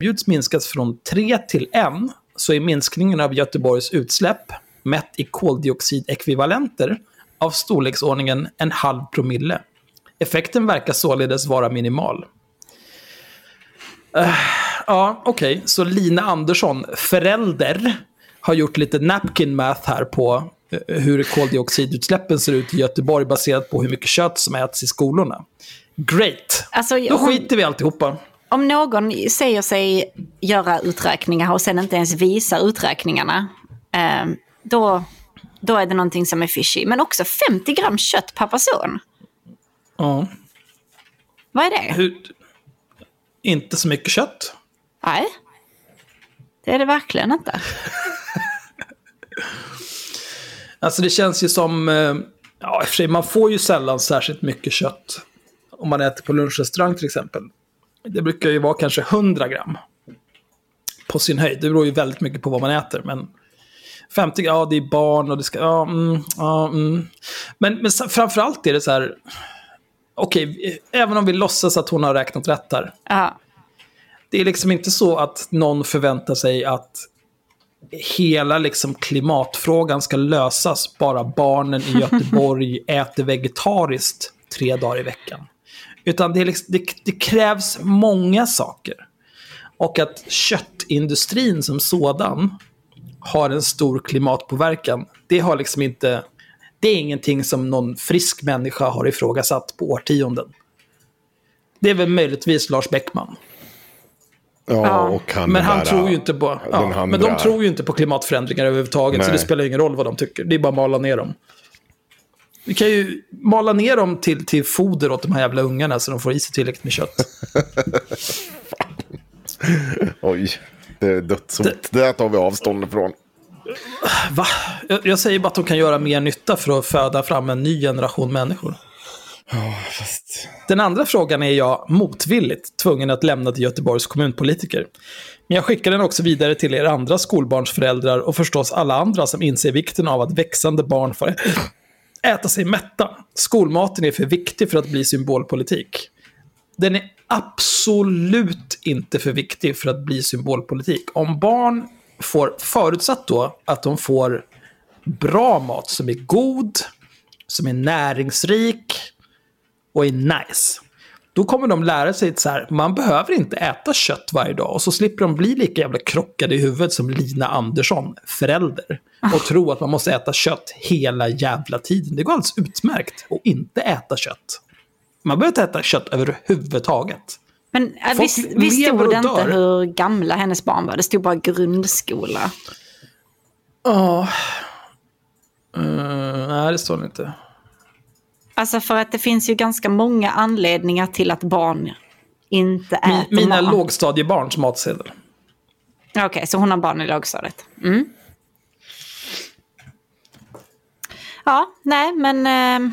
bjuds minskas från 3 till 1 så är minskningen av Göteborgs utsläpp mätt i koldioxidekvivalenter av storleksordningen en halv promille. Effekten verkar således vara minimal. Eh, ja, okej, så Lina Andersson, förälder, har gjort lite napkin math här på eh, hur koldioxidutsläppen ser ut i Göteborg baserat på hur mycket kött som äts i skolorna. Great! Alltså, Då hon- skiter vi alltihopa. Om någon säger sig göra uträkningar och sen inte ens visar uträkningarna, eh, då, då är det någonting som är fishy. Men också 50 gram kött per person. Ja. Vad är det? Hur... Inte så mycket kött. Nej, det är det verkligen inte. Alltså det känns ju som... eh, Ja, i och för sig, man får ju sällan särskilt mycket kött. Om man äter på lunchrestaurang till exempel. Det brukar ju vara kanske 100 gram. På sin höjd. Det beror ju väldigt mycket på vad man äter. Men 50 ja det är barn och det ska... Ja, mm, ja, mm. Men, men framförallt är det så här... Okej, även om vi låtsas att hon har räknat rätt här. Ja. Det är liksom inte så att någon förväntar sig att hela liksom klimatfrågan ska lösas bara barnen i Göteborg äter vegetariskt tre dagar i veckan. Utan det, liksom, det, det krävs många saker. Och att köttindustrin som sådan har en stor klimatpåverkan, det har liksom inte... Det är ingenting som någon frisk människa har ifrågasatt på årtionden. Det är väl möjligtvis Lars Beckman. Ja, och han Men han där, tror ju inte på... Ja, andra- men de tror ju inte på klimatförändringar överhuvudtaget, så Nej. det spelar ingen roll vad de tycker. Det är bara att mala ner dem. Vi kan ju mala ner dem till, till foder åt de här jävla ungarna så de får i sig tillräckligt med kött. Oj, det är dödshot. Det där tar vi avstånd ifrån. Va? Jag, jag säger bara att de kan göra mer nytta för att föda fram en ny generation människor. Fast... Den andra frågan är jag motvilligt tvungen att lämna till Göteborgs kommunpolitiker. Men jag skickar den också vidare till er andra skolbarnsföräldrar och förstås alla andra som inser vikten av att växande barn får äta sig mätta. Skolmaten är för viktig för att bli symbolpolitik. Den är absolut inte för viktig för att bli symbolpolitik. Om barn får, förutsatt då att de får bra mat som är god, som är näringsrik, och är nice. Då kommer de lära sig att så här, man behöver inte äta kött varje dag. Och så slipper de bli lika jävla krockade i huvudet som Lina Andersson, förälder. Och tro att man måste äta kött hela jävla tiden. Det går alldeles utmärkt att inte äta kött. Man behöver inte äta kött överhuvudtaget. Men äh, Folk visst, visst stod det inte hur gamla hennes barn var. Det stod bara grundskola. Ja. Uh, nej, det står det inte. Alltså för att det finns ju ganska många anledningar till att barn inte äter Mi- Mina mat. lågstadiebarns matsedel. Okej, så hon har barn i lågstadiet. Mm. Ja, nej, men eh,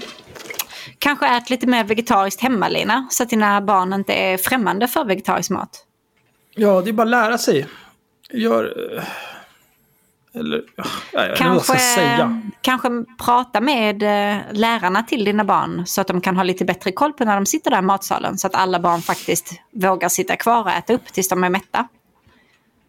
kanske ät lite mer vegetariskt hemma, Lina. Så att dina barn inte är främmande för vegetarisk mat. Ja, det är bara att lära sig. Gör... Eller... ja, Kanske, kanske prata med eh, lärarna till dina barn så att de kan ha lite bättre koll på när de sitter där i matsalen. Så att alla barn faktiskt vågar sitta kvar och äta upp tills de är mätta.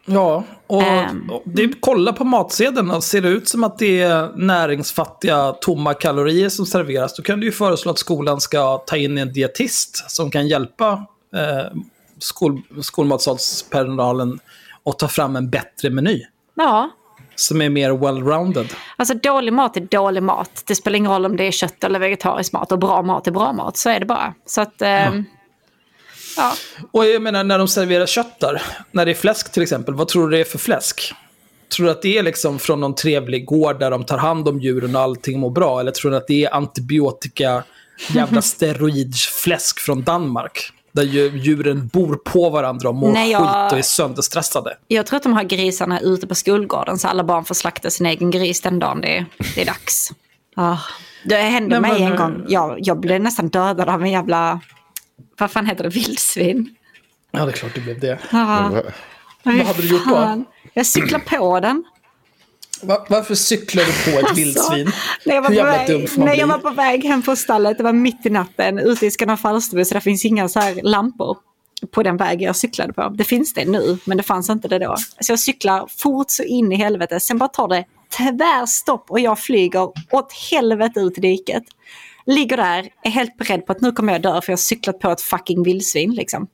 Ja, och, Ehm. och det, kolla på matsedeln. Ser det ut som att det är näringsfattiga, tomma kalorier som serveras, då kan du ju föreslå att skolan ska ta in en dietist som kan hjälpa eh, skol, skolmatsalspersonalen att ta fram en bättre meny. Ja, Som är mer well-rounded. alltså dålig mat är dålig mat. Det spelar ingen roll om det är kött eller vegetarisk mat. Och bra mat är bra mat, så är det bara. Så att, ehm, ja. Och jag menar när de serverar kött där, när det är fläsk till exempel, vad tror du det är för fläsk? Tror du att det är liksom från någon trevlig gård där de tar hand om djuren och allting mår bra? Eller tror du att det är antibiotika, jävla steroidfläsk från Danmark? Där ju, djuren bor på varandra och mår Nej, jag- skit och är sönderstressade. Jag tror att de har grisarna ute på skolgården så alla barn får slakta sin egen gris den dagen det är, det är dags. Ah, det hände Nej, mig men- en gång. Jag, jag blev nästan dödad av en jävla, vad fan heter det, vildsvin. Ja, det är klart det blev det. Ah, Vad hade du gjort då? Jag cyklade på den. Va- varför cyklar du på ett vildsvin? När jag, var Hur på jävla väg, dum får man när bli? jag var på väg hem från stallet, det var mitt i natten, ute i Skanör Falsterbo, så det finns inga så här lampor på den väg jag cyklade på. Det finns det nu, men det fanns inte det då. Så jag cyklar fort så in i helvete, sen bara tar det tvärstopp och jag flyger åt helvete ut i diket. Ligger där, är helt beredd på att nu kommer jag dö för jag har cyklat på ett fucking vildsvin liksom.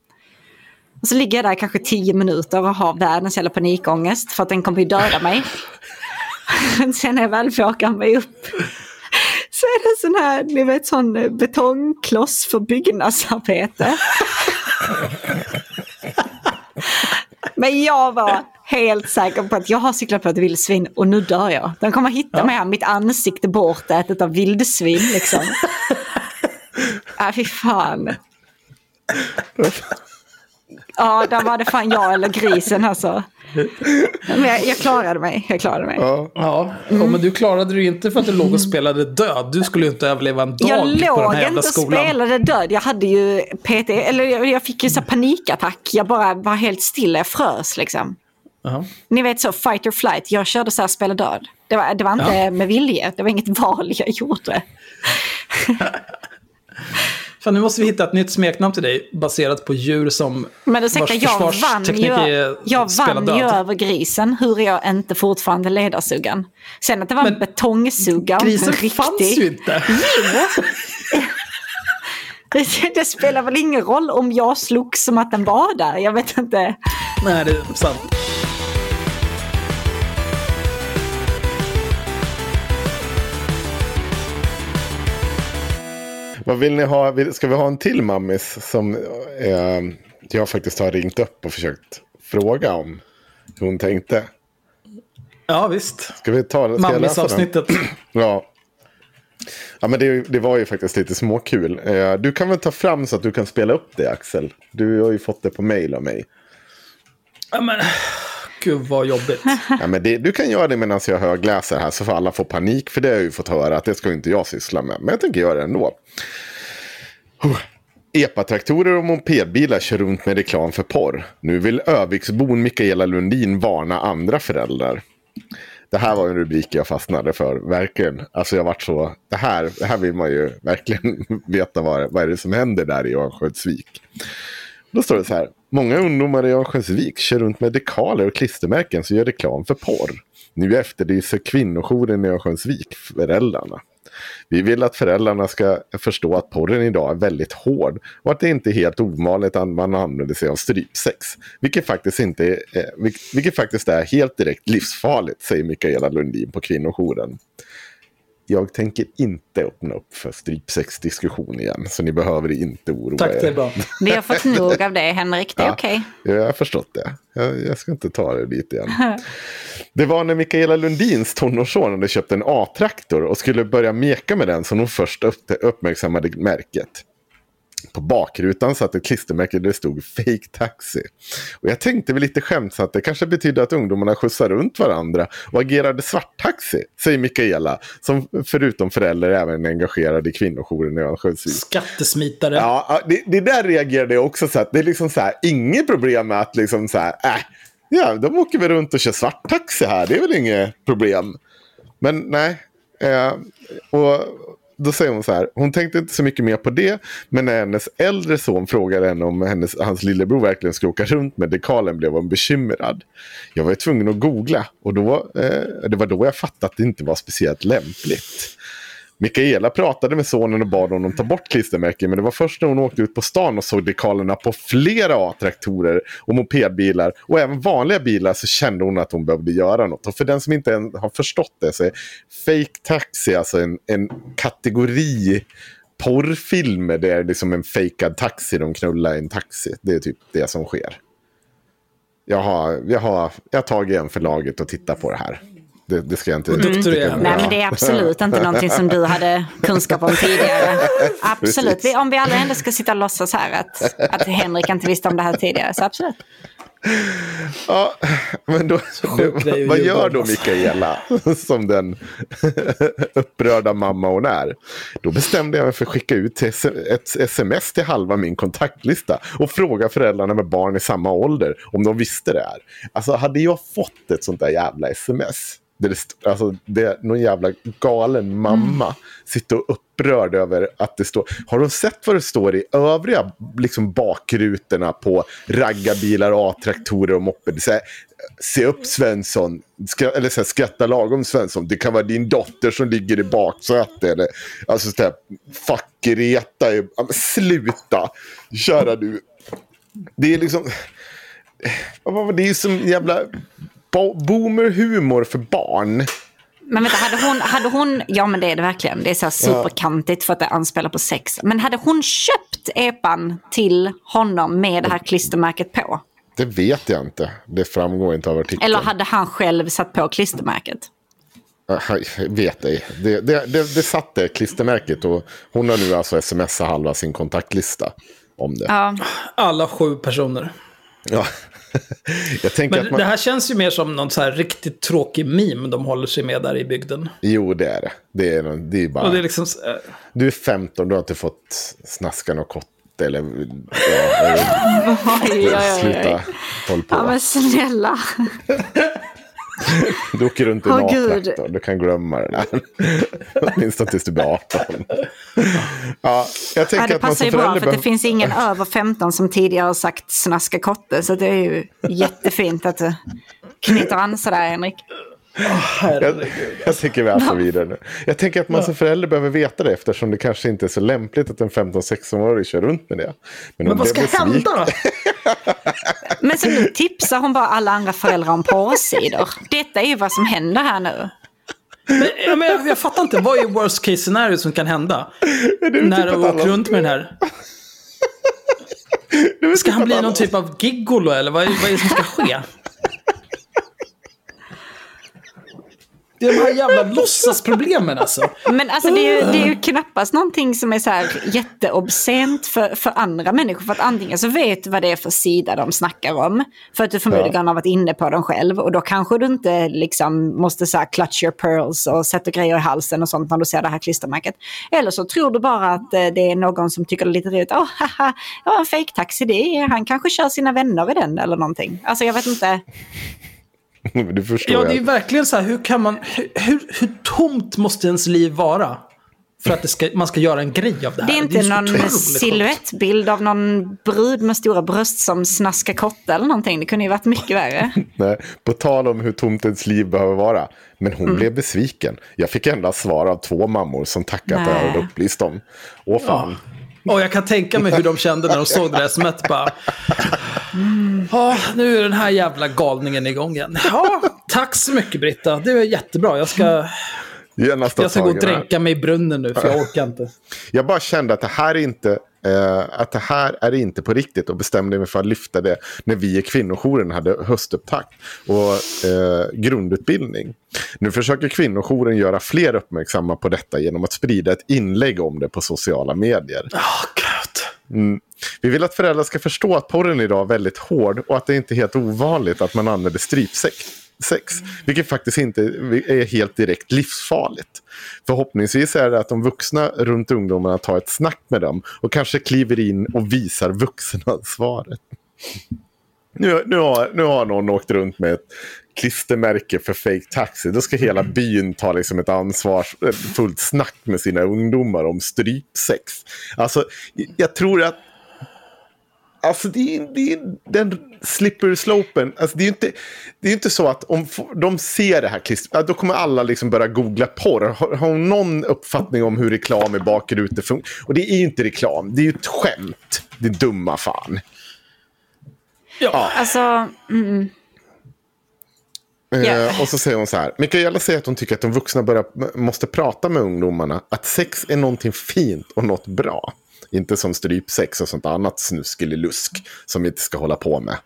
Och så ligger jag där kanske tio minuter och har världens jävla panikångest för att den kommer ju döda mig. Sen när jag väl vågar mig upp så är det sån här, ni vet sån eh, betongkloss för byggnadsarbete. Men jag var helt säker på att jag har cyklat på ett vildsvin och nu dör jag. De kommer hitta mig här, mitt ansikte bortätet av vildsvin liksom. äh, fy fan. Ja, där var det fan jag eller grisen alltså. Men jag, jag klarade mig, jag klarade mig. Ja. Ja, ja, men du klarade det ju inte för att du låg och spelade död. Du skulle ju inte överleva en dag Jag på den låg här inte jävla och skolan. spelade död. Jag hade ju PT, eller jag, jag fick ju så panikattack. Jag bara var helt stilla, jag frös liksom. Ja. Ni vet så, fight or flight. Jag körde så här spela död. Det var, det var inte Ja. med vilje, det var inget val jag gjorde. Fan, nu måste vi hitta ett nytt smeknamn till dig baserat på djur som Men vars jag, vann, ju, jag vann död. ju över grisen. Hur är jag inte fortfarande ledarsuggan? Sen att det var en betongsugga, Grisen fanns ju inte. Det, det spelar väl ingen roll om jag slogs som att den var där. Jag vet inte. Nej, det är sant. Vad vill ni ha? Ska vi ha en till mammis som eh, jag faktiskt har ringt upp och försökt fråga om hur hon tänkte? Ja, visst. Ska vi ta? Ska? Mammis-avsnittet. Ja. Ja, men det, det var ju faktiskt lite småkul. Eh, du kan väl ta fram så att du kan spela upp det, Axel? Du har ju fått det på mail av mig. Ja, men, gud vad jobbigt. Ja, men det, du kan göra det medan jag högläser här så får alla få panik. För det har jag ju fått höra att det ska inte jag syssla med. Men jag tänker göra det ändå. Epatraktorer och mopedbilar kör runt med reklam för porr. Nu vill Öviksbon Mikaela Lundin varna andra föräldrar. Det här var en rubrik jag fastnade för, verkligen. Alltså jag vart så, det här, det här vill man ju verkligen veta vad, vad är det som händer där i Örnsköldsvik. Då står det så här. Många ungdomar i Örnsköldsvik kör runt med dekaler och klistermärken som gör reklam för porr. Nu efterlyser kvinnojouren i Örnsköldsvik föräldrarna. Vi vill att föräldrarna ska förstå att porren idag är väldigt hård och att det inte är helt ovanligt att man använder sig av strypsex. Vilket faktiskt, inte är, eh, vilket faktiskt är helt direkt livsfarligt, säger Mikaela Lundin på kvinnojouren. Jag tänker inte öppna upp för strypsexdiskussion igen, så ni behöver inte oroa Tack, er. det är bra. Vi har fått nog av det, Henrik. Det är Ja. okej. Jag har förstått det. Jag, jag ska inte ta det dit igen. Det var när Mikaela Lundins tonårsson hade köpt en A-traktor och skulle börja meka med den som hon först upp, uppmärksammade märket. På bakrutan satt ett klistermärke där det stod Fake Taxi. Och jag tänkte väl lite skämtsamt att det kanske betyder att ungdomarna skjutsar runt varandra och agerade svarttaxi, säger Mikaela, som förutom förälder även är engagerad i kvinnojouren i Örnsköldsvik. Skattesmitare. Ja, det, det där reagerade jag också så att det är liksom så här, inget problem med att liksom så här, äh, ja, de åker väl runt och kör svarttaxi här, det är väl inget problem. Men nej, eh, och då säger hon så här, hon tänkte inte så mycket mer på det, men när hennes äldre son frågade henne om hennes, hans lillebror verkligen skulle åka runt med dekalen blev hon bekymrad. Jag var tvungen att googla och då, eh, det var då jag fattade att det inte var speciellt lämpligt. Mikaela pratade med sonen och bad honom ta bort klistermärken. Men det var först när hon åkte ut på stan och såg dekalerna på flera A-traktorer och mopedbilar och även vanliga bilar så kände hon att hon behövde göra något. Och för den som inte än har förstått det så är fake taxi alltså en, en kategori porrfilmer där det är liksom en fejkad taxi, de knullar i en taxi. Det är typ det som sker. Jag har, jag har, jag har tagit en förlaget och tittat på det här. Det, det ska jag inte... doktorera. Nej, men det är absolut inte någonting som du hade kunskap om tidigare. Absolut. Vi, om vi alla ändå ska sitta och låtsas här att, att Henrik inte visste om det här tidigare, så absolut. Ja, men då, att vad gör då med. Mikaela som den upprörda mamma hon är? Då bestämde jag mig för att skicka ut ett ett sms till halva min kontaktlista och fråga föräldrarna med barn i samma ålder om de visste det här. Alltså hade jag fått ett sånt där jävla sms där det, alltså, det är någon jävla galen mamma sitter och upprörd över att det står... Har de sett vad det står i övriga liksom, bakrutorna på raggarbilar, A-traktorer och moped? Så här, Se upp Svensson, Skra, eller så här, skratta lagom Svensson. Det kan vara din dotter som ligger i baksätet. Eller, alltså så här, fuck Greta. Sluta, kära du. Det är liksom... Det är som jävla bo- boomer-humor för barn. Men vänta, hade hon, hade hon, ja men det är det verkligen, det är så superkantigt för att det anspelar på sex. Men hade hon köpt epan till honom med det här klistermärket på? Det vet jag inte. Det framgår inte av artikeln. Eller hade han själv satt på klistermärket? Jag vet ej. Det, det, det, det satt det klistermärket och hon har nu alltså smsat halva sin kontaktlista om det. Ja. Alla sju personer. Ja. Men att man... det här känns ju mer som någon så här riktigt tråkig meme de håller sig med där i bygden. Jo, det är det. Det är, någon- det är bara... Det är liksom... Du är 15, du har inte fått snaska något kott eller... Ja, Oj, oj, oj, oj. sluta håll på. Ja men snälla. Du åker runt i en gud. A-traktor, du kan glömma det där. Åtminstone tills du blir 18. Ja, jag Ja, tänker det att man passar ju bra för att det behöver- finns ingen över 15 som tidigare har sagt snaska kotte. Så det är ju jättefint att du knyter an sådär Henrik. Jag, jag tycker vi är så vidare nu. Jag tänker att man som förälder behöver veta det eftersom det kanske inte är så lämpligt att en 15-16-åring kör runt med det. Men om vad ska hända då? Men så nu tipsar hon bara alla andra föräldrar om porrsidor. Detta är ju vad som händer här nu. Men, ja, men jag, jag fattar inte, vad är worst case scenario som kan hända? När typ du åker runt med den här. Ska han bli någon typ av gigolo eller vad vad är det som ska ske? Det är de här jävla låtsasproblemen alltså. Men alltså det är, ju, det är ju knappast någonting som är så här jätteobscent för, för andra människor. För att antingen så vet du vad det är för sida de snackar om. För att du förmodligen har varit inne på dem själv. Och då kanske du inte liksom måste så här clutch your pearls och sätta grejer i halsen och sånt när du ser det här klistermärket. Eller så tror du bara att eh, det är någon som tycker det är lite roligt. Åh, haha, ja, en fejktaxi, det är, han kanske kör sina vänner i den eller någonting. Alltså jag vet inte. Du förstår Ja, jag. det är ju verkligen så här, hur kan man, hur, hur, tomt måste ens liv vara? För att det ska, man ska göra en grej av det här. Det är inte ju så någon silhuettbild av någon brud med stora bröst som snaskar kotte eller någonting. Det kunde ju varit mycket värre. Nej, på tal om hur tomt ens liv behöver vara. Men hon Mm. blev besviken. Jag fick endast svar av två mammor som tackat att jag hade upplyst dem. Åh fan. Och jag kan tänka mig hur de kände när de såg det där smset bara. Ja, nu är den här jävla galningen igång igen. Ja, tack så mycket Britta. Det är jättebra. Jag ska, jag ska gå och dränka mig i brunnen nu, för jag orkar inte. Jag bara kände att det här är inte, eh, att det här är inte på riktigt och bestämde mig för att lyfta det när vi i kvinnojouren hade höstupptakt och eh, grundutbildning. Nu försöker kvinnojouren göra fler uppmärksamma på detta genom att sprida ett inlägg om det på sociala medier. Åh, gud. Mm. Vi vill att föräldrar ska förstå att porren idag är väldigt hård och att det inte är helt ovanligt att man använder strypsex. Sex, vilket faktiskt inte är helt direkt livsfarligt. Förhoppningsvis är det att de vuxna runt ungdomarna tar ett snack med dem och kanske kliver in och visar vuxenansvaret. Nu, nu, har, nu har någon åkt runt med ett klistermärke för fake taxi. Då ska hela byn ta liksom ett ansvarsfullt snack med sina ungdomar om strypsex. Alltså, jag tror att alltså det är, det är den slippery slopen. Alltså det är ju inte, det är inte så att om de ser det här klistret, då kommer alla liksom börja googla porr. Har, har hon någon uppfattning om hur reklam i bakrutor funkar? Och det är ju inte reklam, det är ju ett skämt. Det dumma fan. Ja. Alltså, mm, Ja. Eh, och så säger hon så här. Mikaela säger att hon tycker att de vuxna börjar, måste prata med ungdomarna. Att sex är någonting fint och något bra. Inte som strypsex och sånt annat snuskelilusk som vi inte ska hålla på med.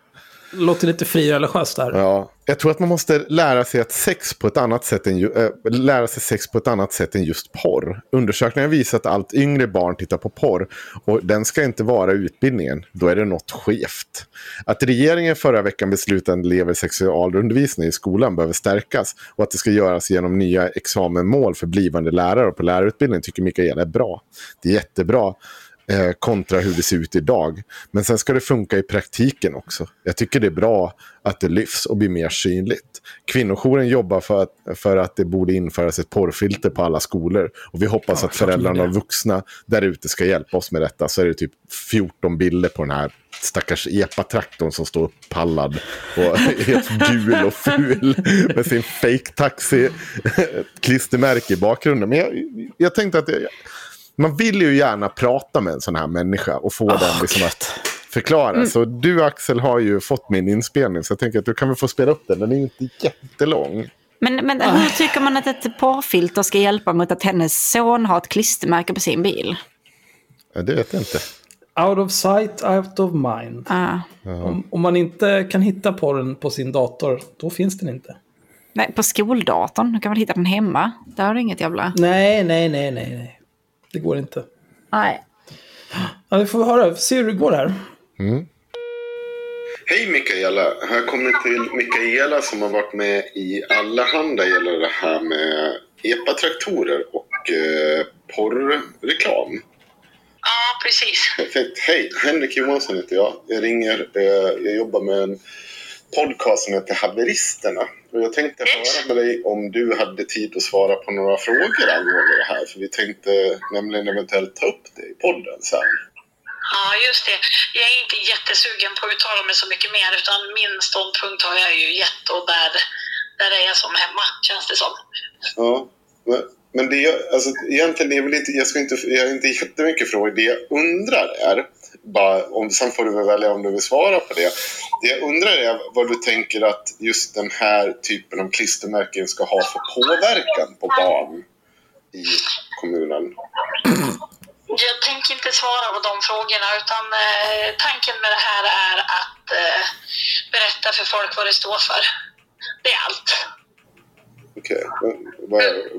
Låter lite frireligiöst där. Ja, jag tror att man måste lära sig att sex på ett annat sätt än, äh, lära sig sex på ett annat sätt än just porr. Undersökningar visar att allt yngre barn tittar på porr och den ska inte vara utbildningen. Då är det något skevt. Att regeringen förra veckan beslutade att elever sexualundervisning i skolan behöver stärkas och att det ska göras genom nya examenmål för blivande lärare och på lärarutbildningen tycker Mikaela är bra. Det är jättebra eh, kontra hur det ser ut idag. Men sen ska det funka i praktiken också. Jag tycker det är bra att det lyfts och blir mer synligt. Kvinnojouren jobbar för att, för att det borde införas ett porrfilter på alla skolor. Och vi hoppas Ja, att föräldrarna och vuxna där ute ska hjälpa oss med detta. Så är det typ 14 bilder på den här stackars epatraktorn som står uppallad och helt gul och ful med sin fake taxi klistermärke i bakgrunden. Men jag, jag tänkte att jag, man vill ju gärna prata med en sån här människa och få den liksom att förklara. Så du Axel har ju fått min inspelning så jag tänker att du kan väl få spela upp den. Den är ju inte jättelång. men, men hur tycker man att ett porrfilter ska hjälpa mot att hennes son har ett klistermärke på sin bil? Ja, det vet jag inte. Out of sight, out of mind. Ah. Om, om man inte kan hitta porren på sin dator, då finns den inte. Nej, på skoldatorn. Du kan väl hitta den hemma? Där har du inget jävla... Nej, nej, nej, nej, nej. Det går inte. Nej. Ja, vi får höra, se hur det går här. Hej Mikaela! Här kommer till Mikaela som har varit med i Allehanda gäller det här med epatraktorer och eh, porrreklam. Ja, precis. Perfekt. Hej! Henrik Johansson heter jag. Jag ringer. Eh, jag jobbar med en podcast som heter Haveristerna. Och jag tänkte höra med dig om du hade tid att svara på några frågor angående det här. För vi tänkte nämligen eventuellt ta upp det i podden sen. Ja, just det. Jag är inte jättesugen på att uttala mig så mycket mer utan min ståndpunkt har jag ju gett och där, där är jag som hemma, känns det som. Ja, men, men det jag, alltså, egentligen är väl inte, jag, ska inte, jag har inte jättemycket frågor. Det jag undrar är, bara, om, sen får du väl välja om du vill svara på det. Det jag undrar är vad du tänker att just den här typen av klistermärken ska ha för påverkan på barn i kommunen. Jag tänker inte svara på de frågorna utan eh, tanken med det här är att eh, berätta för folk vad det står för. Det är allt. Okej, men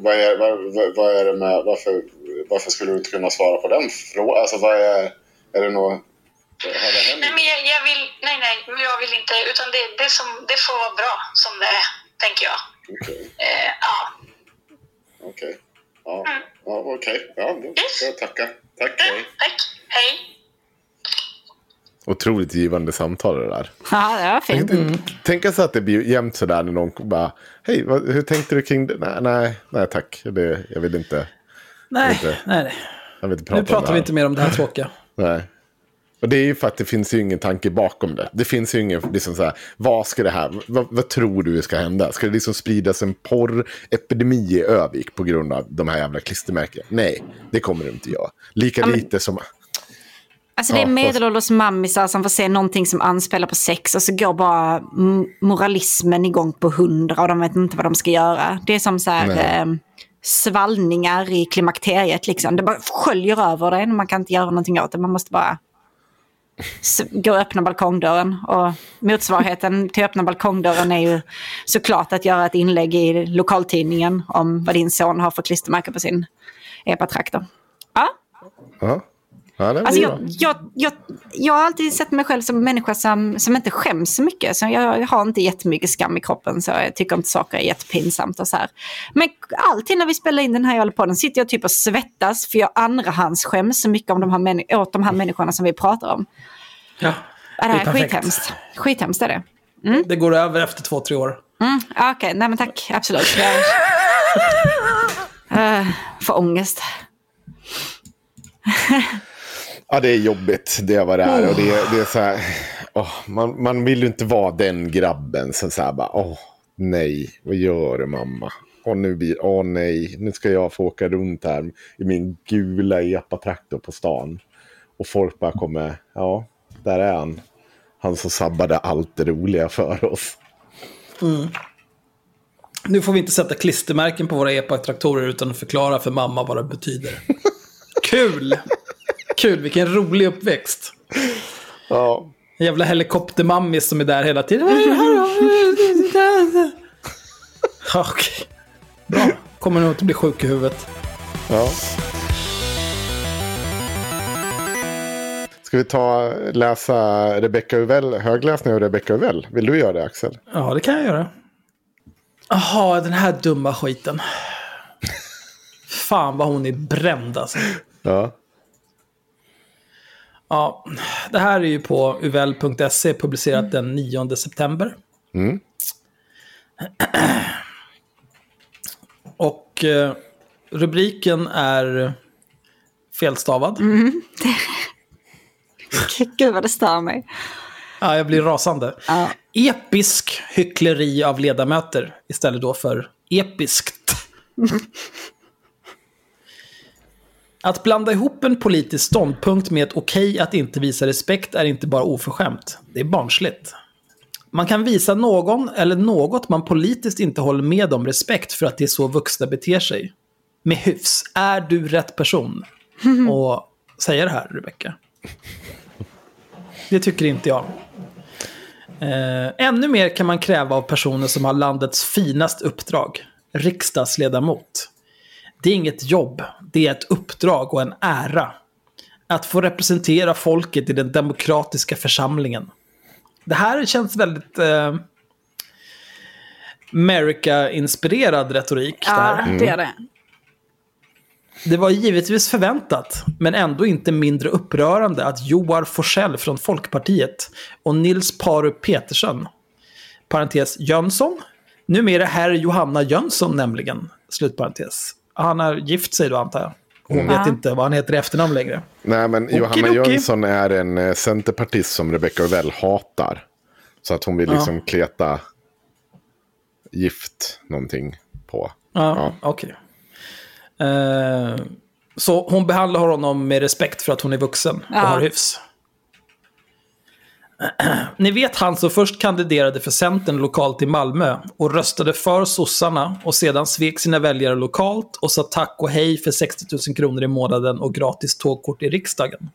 vad, vad, vad- vad är det med, varför, varför skulle du inte kunna svara på den frågan? Alltså vad är, är det något, har det hänt? Nej, men jag, jag vill, nej, nej, men jag vill inte, utan det, det, som, det får vara bra som det är, tänker jag. Okej, Eh, ja. okej. Ja, ja okej. Ja, då får jag tacka. Tack, hej. Tack, hej. Otroligt givande samtal det där. Ja, det var fint. Tänk sig att det blir jämnt sådär när någon bara Hej, vad, hur tänkte du kring det? Nej, nej, nej tack. Det, jag vill inte, Nej, Inte. nej, nej. jag vill inte prata Nu pratar vi inte mer om det här tråkiga. Nej. Och det är ju för att det finns ju ingen tanke bakom det. Det finns ju ingen, liksom så här, vad ska det här, vad, vad tror du ska hända? Ska det liksom spridas en porrepidemi i Övik på grund av de här jävla klistermärkena? Nej, det kommer det inte göra. Lika lite som... Alltså det är medelålders mammisar som får se någonting som anspelar på sex och så går bara moralismen igång på hundra och de vet inte vad de ska göra. Det är som så här eh, svallningar i klimakteriet liksom. Det bara sköljer över dig. man kan inte göra någonting åt det. Man måste bara gå och öppna balkongdörren. Och motsvarigheten till att öppna balkongdörren är ju såklart att göra ett inlägg i lokaltidningen om vad din son har för klistermärke på sin epatraktor. Ja, Ja, ja det Alltså jag, jag, jag, jag har alltid sett mig själv som en människa som, som inte skäms så mycket. Så jag, jag har inte jättemycket skam i kroppen så jag tycker inte saker är jättepinsamt och så här. Men alltid när vi spelar in den här jävla podden sitter jag typ och svettas för jag andrahandsskäms så mycket om de här åt de här människorna som vi pratar om. Ja, det här är perfekt. skithemskt. Skithemskt är det. Det går över efter två, tre år. Mm, ja, Okej, nej men tack. Absolut. Jag uh, får ångest. Ja, det är jobbigt. Det är vad det är. Och det, är- det är så här, åh, man, man vill ju inte vara den grabben som så här bara, åh, nej, vad gör du mamma? Och nu blir, åh nej, nu ska jag få åka runt här i min gula epatraktor på stan. Och folk bara kommer, ja, där är han. Han som sabbade allt det roliga för oss. Nu får vi inte sätta klistermärken på våra epa-traktorer utan att förklara för mamma vad det betyder. Kul! Kul, vilken rolig uppväxt. Ja, Jävla helikoptermammis som är där hela tiden. Okej. Bra. Kommer nog inte bli sjuk i huvudet. ja. Ska vi ta läsa Rebecca Uvell, högläsning av Rebecca Uvell? Vill du göra det Axel? Ja, det kan jag göra. Jaha, den här dumma skiten. Fan vad hon är bränd alltså. Ja. Ja, det här är ju på uvell.se publicerat den 9 september. Mm. Och eh, rubriken är felstavad. Gud vad det stör mig. Ja, jag blir rasande. Ja. Episk hyckleri av ledamöter istället då för episkt. Att blanda ihop en politisk ståndpunkt med ett okej att inte visa respekt är inte bara oförskämt. Det är barnsligt. Man kan visa någon eller något man politiskt inte håller med om respekt för att det är så vuxna beter sig. Med hyfs. Är du rätt person? Och säga det här, Rebecka. Det tycker inte jag. Eh, ännu mer kan man kräva av personer som har landets finaste uppdrag. Riksdagsledamot. Det är inget jobb, det är ett uppdrag och en ära. Att få representera folket i den demokratiska församlingen. Det här känns väldigt eh, America-inspirerad retorik. Ja, det är det. Det var givetvis förväntat, men ändå inte mindre upprörande att Joar Forsell från Folkpartiet och Nils Paru Petersen, parentes Jönsson, numera herr Johanna Jönsson nämligen, slutparentes. Han har gift sig då antar jag. Hon vet inte vad han heter i efternamn längre. Nej, men Johanna Okidoki. Jönsson är en eh, centerpartist som Rebecca Uvell hatar. Så att hon vill Ja. liksom kleta gift någonting på. Ja, Ja. okej. Eh, så hon behandlar honom med respekt för att hon är vuxen och Ja. har hyfs. Ni vet han som först kandiderade för Centern lokalt i Malmö och röstade för sossarna och sedan svek sina väljare lokalt och sa tack och hej för 60 000 kronor i månaden och gratis tågkort i riksdagen.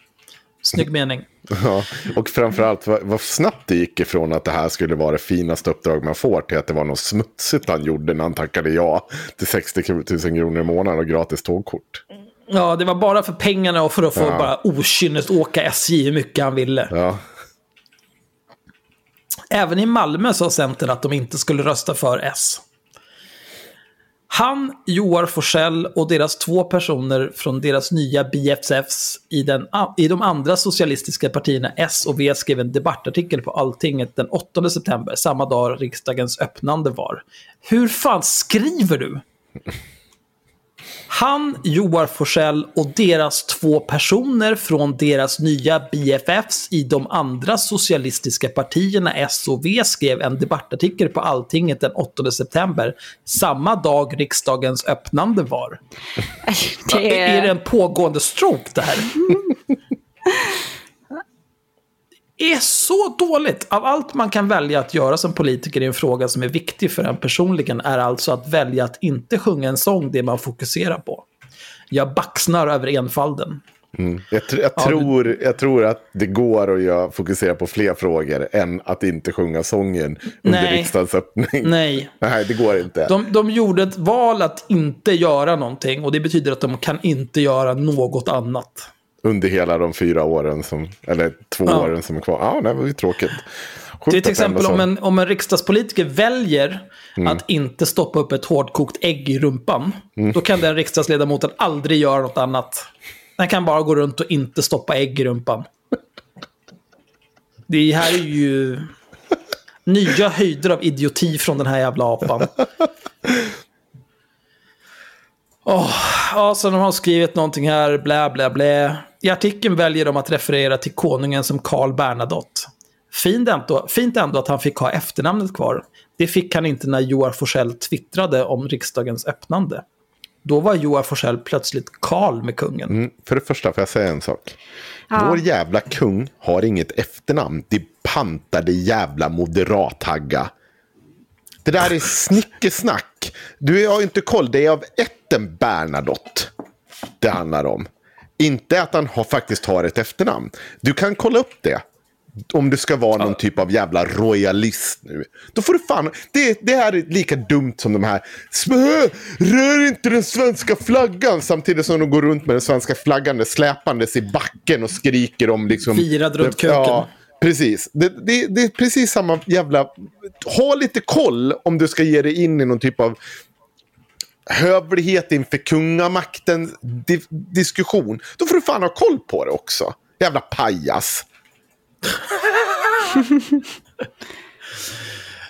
Snygg mening. Ja, och framförallt vad, vad snabbt det gick ifrån att det här skulle vara det finaste uppdrag man får till att det var något smutsigt han gjorde när han tackade ja till 60 000 kronor i månaden och gratis tågkort. Ja, det var bara för pengarna och för att få Ja. bara åka SJ hur mycket han ville. Ja, Även i Malmö sa Centern att de inte skulle rösta för S. Han, Joar Forsell och deras två personer från deras nya BFFs i, den, i de andra socialistiska partierna S och V skrev en debattartikel på Alltinget den 8 september, samma dag riksdagens öppnande var. Hur fan skriver du? Han, Joar Forsell och deras två personer från deras nya BFFs i de andra socialistiska partierna S och V skrev en debattartikel på Alltinget den 8 september, samma dag riksdagens öppnande var. Det Är det en pågående stroke det här? Är så dåligt. Av allt man kan välja att göra som politiker i en fråga som är viktig för en personligen är alltså att välja att inte sjunga en sång det man fokuserar på. Jag baxnar över enfalden. mm. jag, tr- jag, Ja, tror, jag tror att det går att göra, fokusera på fler frågor än att inte sjunga sången under Nej. riksdagens öppning. Nej. Nej, det går inte. De, de gjorde ett val att inte göra någonting och det betyder att de kan inte göra något annat. Under hela de fyra åren som, eller två Ja. åren som är kvar. Ja, det var ju tråkigt. Sjukt Det är till exempel om en, om en riksdagspolitiker väljer att inte stoppa upp ett hårdkokt ägg i rumpan. Då kan den riksdagsledamoten aldrig göra något annat. Den kan bara gå runt och inte stoppa ägg i rumpan. Det här är ju nya höjder av idioti från den här jävla apan. Åh, ja, så de har skrivit någonting här, blä, blä, blä. I artikeln väljer de att referera till konungen som Karl Bernadotte. Fint ändå, fint ändå att han fick ha efternamnet kvar. Det fick han inte när Joar Forsell twittrade om riksdagens öppnande. Då var Joar Forsell plötsligt Karl med kungen. Mm, för det första får jag säga en sak. Vår jävla kung har inget efternamn. Det pantade jävla moderathagga. Det där är snickesnack. Du har ju inte koll. Det är av ätten Bernadotte det handlar om. Inte att han har, faktiskt har ett efternamn. Du kan kolla upp det. Om du ska vara någon typ av jävla royalist nu. Då får du fan... Det, det här är lika dumt som de här... "Smö, Rör inte den svenska flaggan! Samtidigt som de går runt med den svenska flaggan släpandes i backen och skriker om liksom... Firad runt köken. Ja, precis. Det, det, det är precis samma jävla... Ha lite koll om du ska ge dig in i någon typ av hövlighet inför kungamakten di diskussion. Då får du fan ha koll på det också. Jävla pajas.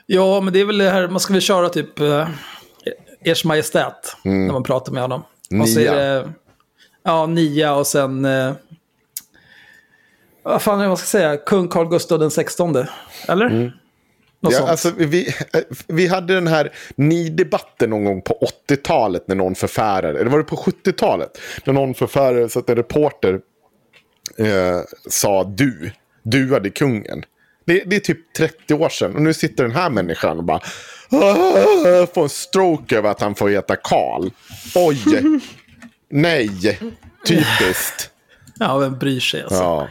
Ja, men det är väl det här, man ska väl köra typ eh, Ers Majestät när man pratar med honom. Och så är Nia. det, ja, Nia och sen... Eh, vad fan är det man ska säga? Kung Carl Gustaf den 16. Eller? Något Ja, alltså, vi, vi hade den här ni-debatten någon gång på 80-talet när någon förfärade, eller var det på 70-talet? När någon förfärade så att en reporter eh, sa du, du hade kungen. Det, det är typ 30 år sedan och nu sitter den här människan och bara "Ah", får en stroke över att han får heta Karl. Oj, nej, typiskt. Ja, vem bryr sig alltså. Ja,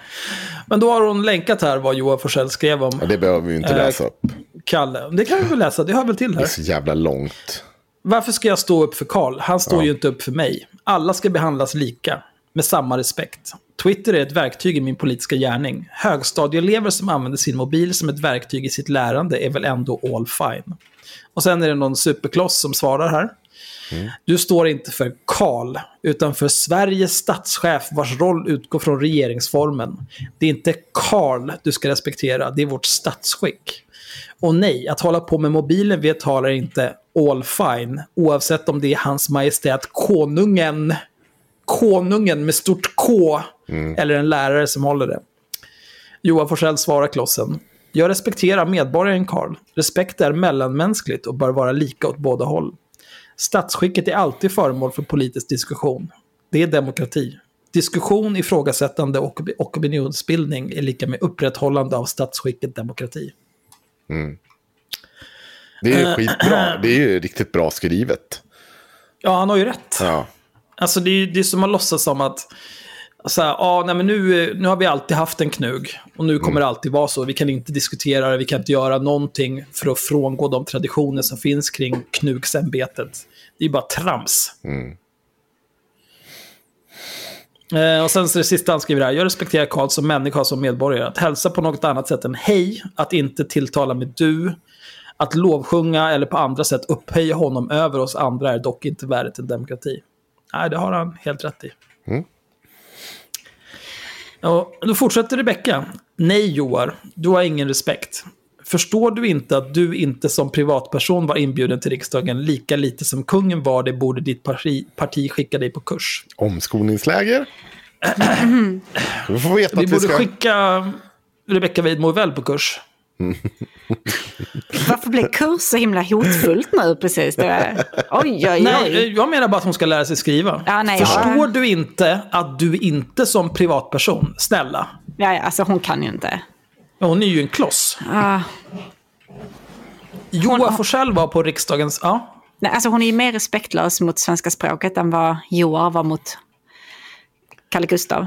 Men då har hon länkat här vad Johan Forsell skrev om det behöver vi ju inte Eh, läsa upp. Kalle. Det kan vi väl läsa, det hör väl till Det här. är så jävla långt. Varför ska jag stå upp för Karl? Han står Ja. ju inte upp för mig. Alla ska behandlas lika, med samma respekt. Twitter är ett verktyg i min politiska gärning. Högstadieelever som använder sin mobil som ett verktyg i sitt lärande är väl ändå all fine. Och sen är det någon superkloss som svarar här. Du står inte för Karl, utan för Sveriges statschef vars roll utgår från regeringsformen. Det är inte Karl du ska respektera, det är vårt statsskick. Och nej, att hålla på med mobilen vid ett tal är inte all fine, oavsett om det är hans majestät konungen, konungen med stort K, eller en lärare som håller det. Johan Forsell svarar klossen. Jag respekterar medborgaren Karl. Respekt är mellanmänskligt och bör vara lika åt båda håll. Statsskicket är alltid föremål för politisk diskussion. Det är demokrati. Diskussion, ifrågasättande och och opinionsbildning är lika med upprätthållande av statsskicket demokrati. Det är Eh, skitbra. Det är ju riktigt bra skrivet. Ja, han har ju rätt. Ja. Alltså det är, det är som att låtsas som att så här, ja, nej, men nu, nu har vi alltid haft en knug och nu kommer det alltid vara så. Vi kan inte diskutera det, vi kan inte göra någonting för att frångå de traditioner som finns kring knugsämbetet. Det är bara trams. Eh, och sen så det sista han skriver här. Jag respekterar Karl som människa, som medborgare. Att hälsa på något annat sätt än hej, att inte tilltala med du, att lovsjunga eller på andra sätt upphöja honom över oss andra är dock inte värdigt en demokrati. Nej, det har han helt rätt i. Ja, då fortsätter Rebecka. Nej, Joar, du har ingen respekt. Förstår du inte att du inte som privatperson var inbjuden till riksdagen lika lite som kungen var det borde ditt parti, parti skicka dig på kurs? Omskolningsläger. Du får veta Vi att vi borde ska... skicka Rebecka Weidmo väl på kurs. Varför blev kurs så himla hotfullt nu precis? Det var, oj, oj, Nej, oj. jag menar bara att hon ska lära sig skriva. Ja, nej, Förstår ja. du inte att du inte som privatperson, snälla, Ja, alltså hon kan ju inte. hon är ju en kloss. Ah. Joar Forsell var på riksdagens... Ja, Nej, alltså hon är ju mer respektlös mot svenska språket än vad Joar var mot Kalle Gustav.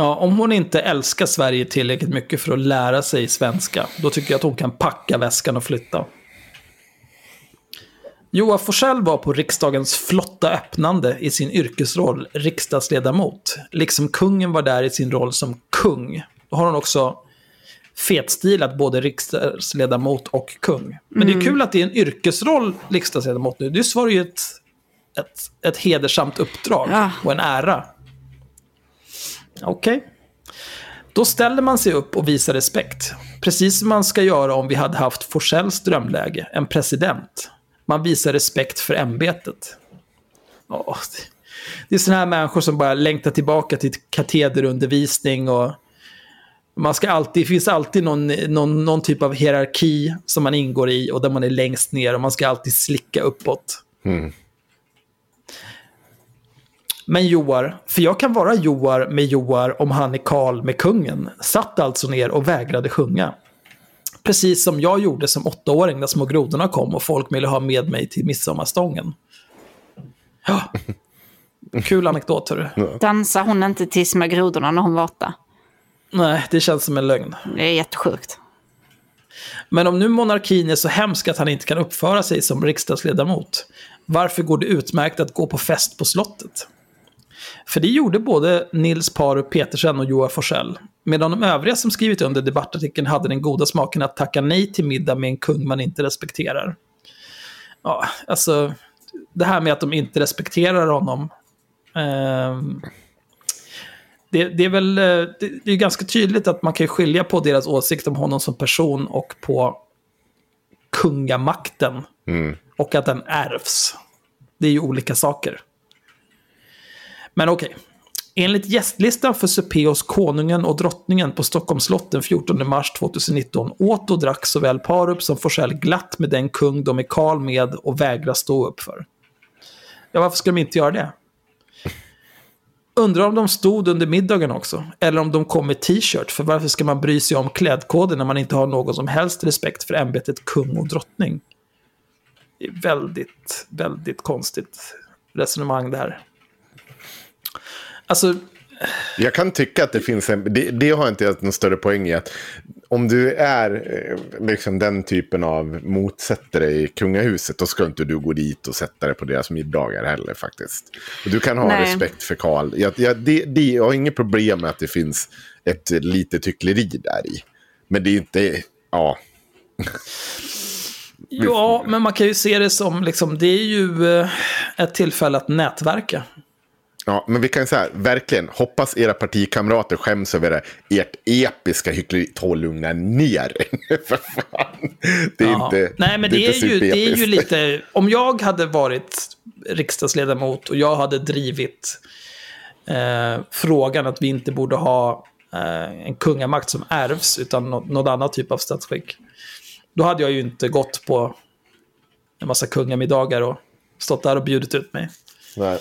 Ja, om hon inte älskar Sverige tillräckligt mycket för att lära sig svenska, då tycker jag att hon kan packa väskan och flytta. Joar Forsell var på riksdagens flotta öppnande i sin yrkesroll riksdagsledamot, liksom kungen var där i sin roll som kung. Då har hon också fetstilat både riksdagsledamot och kung. Men det är kul att det är en yrkesroll riksdagsledamot nu. Det var ju ett, ett, ett hedersamt uppdrag Ja. och en ära. Okej. Då ställer man sig upp och visar respekt. Precis som man ska göra om vi hade haft Forsells drömläge, en president. Man visar respekt för ämbetet. Åh, det- Det är sådana här människor som bara längtar tillbaka till katederundervisning och man ska alltid, det finns alltid någon, någon, någon typ av hierarki som man ingår i och där man är längst ner och man ska alltid slicka uppåt. Mm. Men Joar, för jag kan vara Joar med Joar om han är Karl med kungen, satt alltså ner och vägrade sjunga. Precis som jag gjorde som åttaåring när små grodorna kom och folk ville ha med mig till midsommarstången. Ja. Kul anekdot, hörru. Dansar hon inte till små grodorna när hon var åtta? Nej, det känns som en lögn. Det är jättesjukt. Men om nu monarkin är så hemsk att han inte kan uppföra sig som riksdagsledamot, varför går det utmärkt att gå på fest på slottet? För det gjorde både Nils Parup Petersen och Joar Forsell. Medan de övriga som skrivit under debattartikeln hade den goda smaken att tacka nej till middag med en kung man inte respekterar. Ja, alltså, det här med att de inte respekterar honom. Eh, det, det, är väl eh, det, det är ganska tydligt att man kan skilja på deras åsikt om honom som person och på kungamakten. Mm. Och att den ärvs. Det är ju olika saker. Men okej. Enligt gästlistan för supé hos konungen och drottningen på Stockholms slott den 14 mars 2019 åt och drack såväl Parup som Forsell glatt med den kung de är karl med och vägrar stå upp för. Ja, varför ska de inte göra det? Undrar om de stod under middagen också. Eller om de kom med t-shirt. För varför ska man bry sig om klädkoden när man inte har någon som helst respekt för ämbetet kung och drottning? Det är väldigt, väldigt konstigt resonemang det här. Alltså, Jag kan tycka att det finns en, det, det har inte jag någon större poäng i. Att om du är eh, liksom den typen av motsättare i kungahuset, då ska inte du gå dit och sätta dig på deras middagar heller faktiskt. Och du kan ha Nej. respekt för Karl. Jag, jag, det, det, jag har inget problem med att det finns ett litet hyckleri där i. Men det är inte, ja. ja, men man kan ju se det som, liksom, det är ju eh, ett tillfälle att nätverka. Ja, men vi kan säga verkligen, hoppas era partikamrater skäms över det. ert episka hyckleri. Ta lugna ner er, för fan. Det är Ja. inte Nej, men det, inte är ju, det är ju superepiskt. lite... Om jag hade varit riksdagsledamot och jag hade drivit eh, frågan att vi inte borde ha eh, en kungamakt som ärvs, utan något, något annat typ av statsskick. Då hade jag ju inte gått på en massa kungamiddagar och stått där och bjudit ut mig. Nej.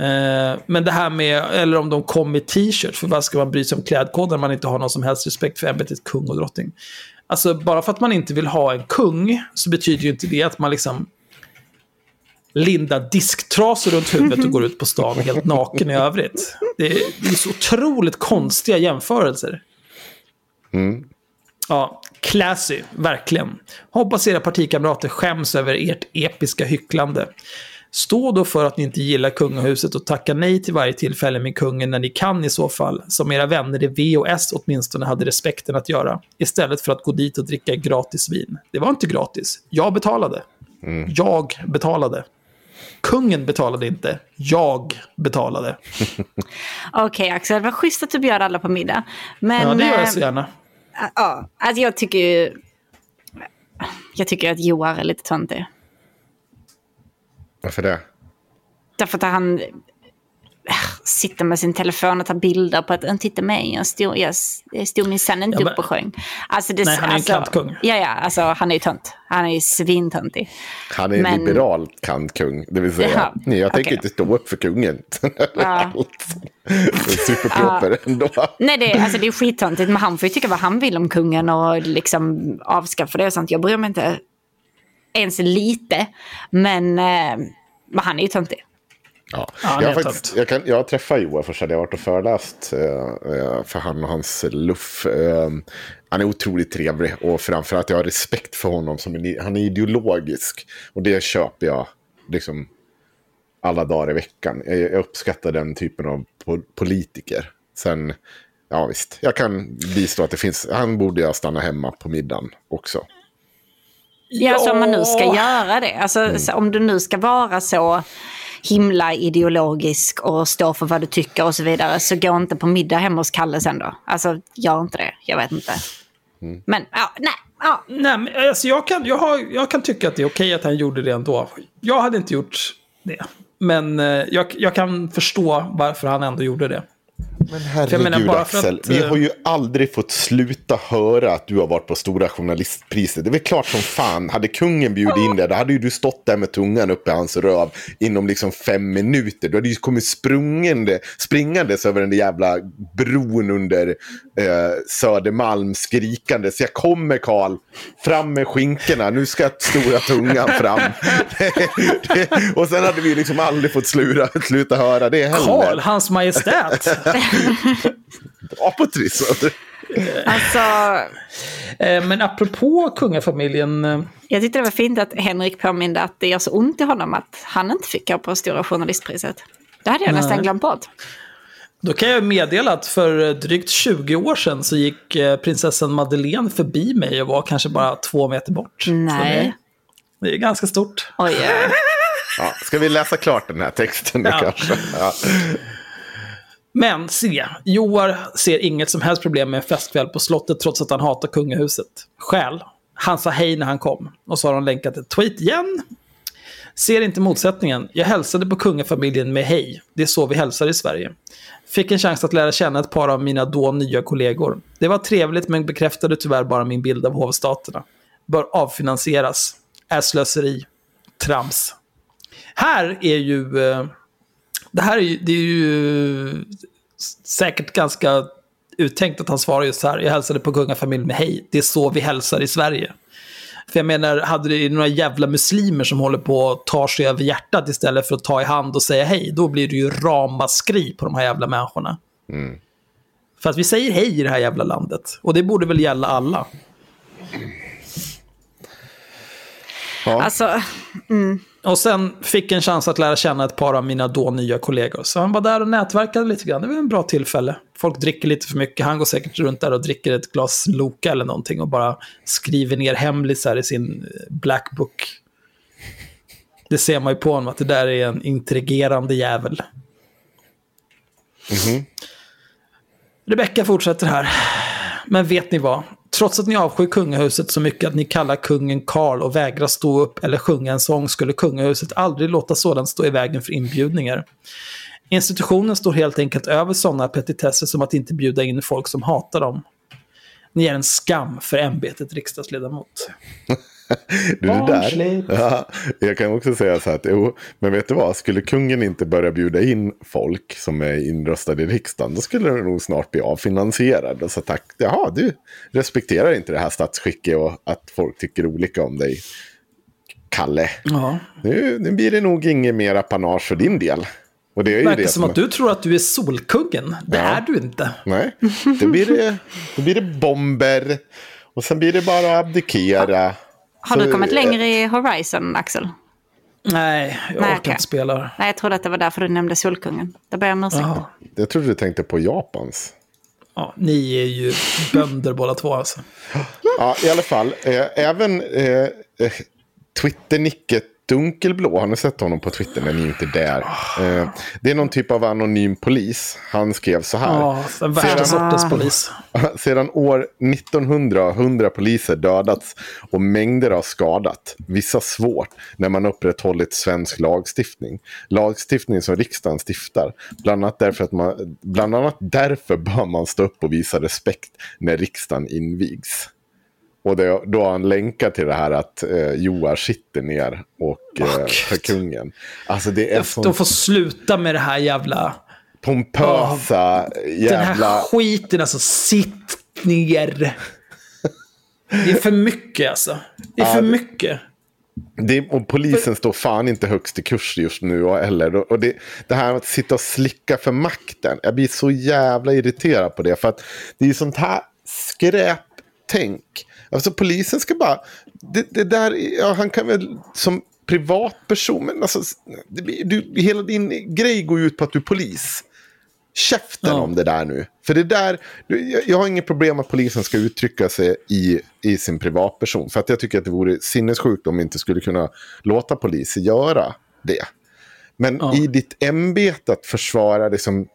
Eh, men det här med, eller om de kom med t-shirt, för vad ska man bry sig om klädkoden när man inte har någon som helst respekt för ämbetet kung och drottning? Alltså, bara för att man inte vill ha en kung, så betyder ju inte det att man liksom lindar disktrasor runt huvudet och går ut på stan helt naken i övrigt. Det är, det är så otroligt konstiga jämförelser. Ja, classy, verkligen. Hoppas era partikamrater skäms över ert episka hycklande. Stå då för att ni inte gillar kungahuset och tacka nej till varje tillfälle med kungen när ni kan i så fall, som era vänner i V och S åtminstone hade respekten att göra, istället för att gå dit och dricka gratis vin. Det var inte gratis. Jag betalade. Jag betalade. Kungen betalade inte. Jag betalade. Okej Axel, det var schysst att du bjöd alla på middag. Men, Ja, det gör eh, jag så gärna. Ja, alltså jag tycker ju... Jag tycker att Joar är lite töntig. Varför det? Därför att han äh, sitter med sin telefon och tar bilder på att titta mig, jag stod, jag, stod minsann inte Ja, men- upp och sjöng. Alltså det, Nej, han är en alltså, kantkung. Ja, ja, alltså han är ju tönt. Han är ju svintöntig. Han är en Men- liberal kantkung. Det vill säga, Jaha, nej, jag tänker okej. inte stå upp för kungen. Ja. Superproper ändå. Nej, det, är- alltså, det är skittöntigt, men han får ju tycka vad han vill om kungen och liksom avskaffa det och sånt. Jag bryr mig inte ens lite, men, eh, men han är ju töntig. Ja. Ja, han jag, faktiskt, tönt. jag, kan, jag har träffat Joar Forssell, jag har varit och föreläst eh, eh, för han och hans luff. Eh, han är otroligt trevlig och framförallt jag har respekt för honom. Som en, han är ideologisk och det köper jag liksom alla dagar i veckan. Jag, jag uppskattar den typen av po- politiker. Sen, ja visst, jag kan bistå att det finns, han borde jag stanna hemma på middagen också. Ja, alltså om man nu ska göra det. Alltså Mm. om du nu ska vara så himla ideologisk och stå för vad du tycker och så vidare. Så gå inte på middag hemma hos Kalle sen då. Alltså gör inte det. Jag vet inte. Mm. Men ja, nej. Ja. Nej, men alltså jag, kan, jag, har, jag kan tycka att det är okej att han gjorde det ändå. Jag hade inte gjort det. Men eh, jag, jag kan förstå varför han ändå gjorde det. Men herregud menar, bara Axel, att, vi eh, har ju aldrig fått sluta höra att du har varit på Stora Journalistpriset. Det är väl klart som fan, hade kungen bjudit in dig, då hade ju du stått där med tungan uppe i hans röv inom liksom fem minuter. Du hade ju kommit sprungande, springandes över den där jävla bron under eh, Södermalm skrikandes. Jag kommer Karl, fram med skinkorna, nu ska stora tungan fram. Och sen hade vi liksom aldrig fått slura, sluta höra det heller. Karl, hans majestät. Bra på Trisson. Alltså, Eh, Men apropå kungafamiljen. eh, jag tyckte det var fint att Henrik påminde att det gör så ont i honom att han inte fick gå på Stora Journalistpriset. Det hade jag Nej. nästan glömt bort. Då kan jag meddela att för drygt 20 år sedan så gick eh, prinsessan Madeleine förbi mig och var kanske bara två meter bort. Nej. Det, är ganska stort. Oj, oj. Ja, ska vi läsa klart den här texten nu Ja. kanske? Ja. Men se, Joar ser inget som helst problem med en festkväll på slottet trots att han hatar kungahuset. Skäl. Han sa hej när han kom. Och så har de länkat ett tweet igen. Ser inte motsättningen. Jag hälsade på kungafamiljen med hej. Det är så vi hälsar i Sverige. Fick en chans att lära känna ett par av mina då nya kollegor. Det var trevligt men bekräftade tyvärr bara min bild av hovstaterna. Bör avfinansieras. Är slöseri. Trams. Här är ju... Eh, det här är ju, det är ju säkert ganska uttänkt att han svarar just så här. Jag hälsade på kungafamiljen med hej. Det är så vi hälsar i Sverige. För jag menar, hade det några jävla muslimer som håller på att ta sig över hjärtat istället för att ta i hand och säga hej, då blir det ju ramaskri på de här jävla människorna. För att vi säger hej i det här jävla landet. Och det borde väl gälla alla. Alltså, Och sen fick en chans att lära känna ett par av mina då nya kollegor. Så han var där och nätverkade lite grann. Det var en bra tillfälle. Folk dricker lite för mycket. Han går säkert runt där och dricker ett glas Loka eller någonting och bara skriver ner hemlisar i sin eh, Black Book. Det ser man ju på honom att det där är en intrigerande jävel. Rebecka fortsätter här. Men vet ni vad? Trots att ni avskyr kungahuset så mycket att ni kallar kungen Karl och vägrar stå upp eller sjunga en sång skulle kungahuset aldrig låta sådant stå i vägen för inbjudningar. Institutionen står helt enkelt över sådana petitesser som att inte bjuda in folk som hatar dem. Ni är en skam för ämbetet riksdagsledamot. Du, det där, ja, jag kan också säga så här att, jo, men vet du vad, skulle kungen inte börja bjuda in folk som är inröstade i riksdagen, då skulle den nog snart bli avfinansierad. Och så tack, jaha, du respekterar inte det här statsskicket och att folk tycker olika om dig, Kalle. Ja. Nu, nu blir det nog inget mer apanage för din del. Och det är ju Verkar det som att du tror att du är solkungen. Det Ja. är du inte. Nej, då blir det, då blir det bomber. Och sen blir det bara att abdikera. Har Så, du kommit längre i Horizon, Axel? Nej, jag Nej, orkar okej. inte spela. Nej, jag trodde att det var därför du nämnde Solkungen. Det ber jag om ursäkt. Jag trodde du tänkte på Japans. Ja, ni är ju bönder båda två alltså. Ja, i alla fall. Eh, även eh, eh, Twitter-nicket Dunkelblå, har ni sett honom på Twitter? Men ni är ju inte där. Eh, det är någon typ av anonym polis. Han skrev så här. Ja, den värsta sortens polis. Sedan år 1900 har 100 poliser dödats och mängder har skadat. Vissa svårt när man upprätthållit svensk lagstiftning. Lagstiftning som riksdagen stiftar. Bland annat därför, att man, bland annat därför bör man stå upp och visa respekt när riksdagen invigs. Och det, då har han länkat till det här att eh, Joar sitter ner och Åh, eh, för kungen. Alltså det är De får sluta med det här jävla... pompösa Den jävla... här skiten alltså. Sitt ner. Det är för mycket alltså. Det är Ja, för det- mycket. Det, och polisen står fan inte högst i kurs just nu heller. Och det, det här att sitta och slicka för makten. Jag blir så jävla irriterad på det. För att det är sånt här skräptänk. Alltså polisen ska bara... Det, det där, ja, han kan väl som privatperson, men alltså, det, du, hela din grej går ju ut på att du är polis. Käften Ja. om det där nu. För det där, jag har inget problem att polisen ska uttrycka sig i, i sin privatperson. För att jag tycker att det vore sinnessjukt om vi inte skulle kunna låta poliser göra det. Men Ja. i ditt ämbete att försvara liksom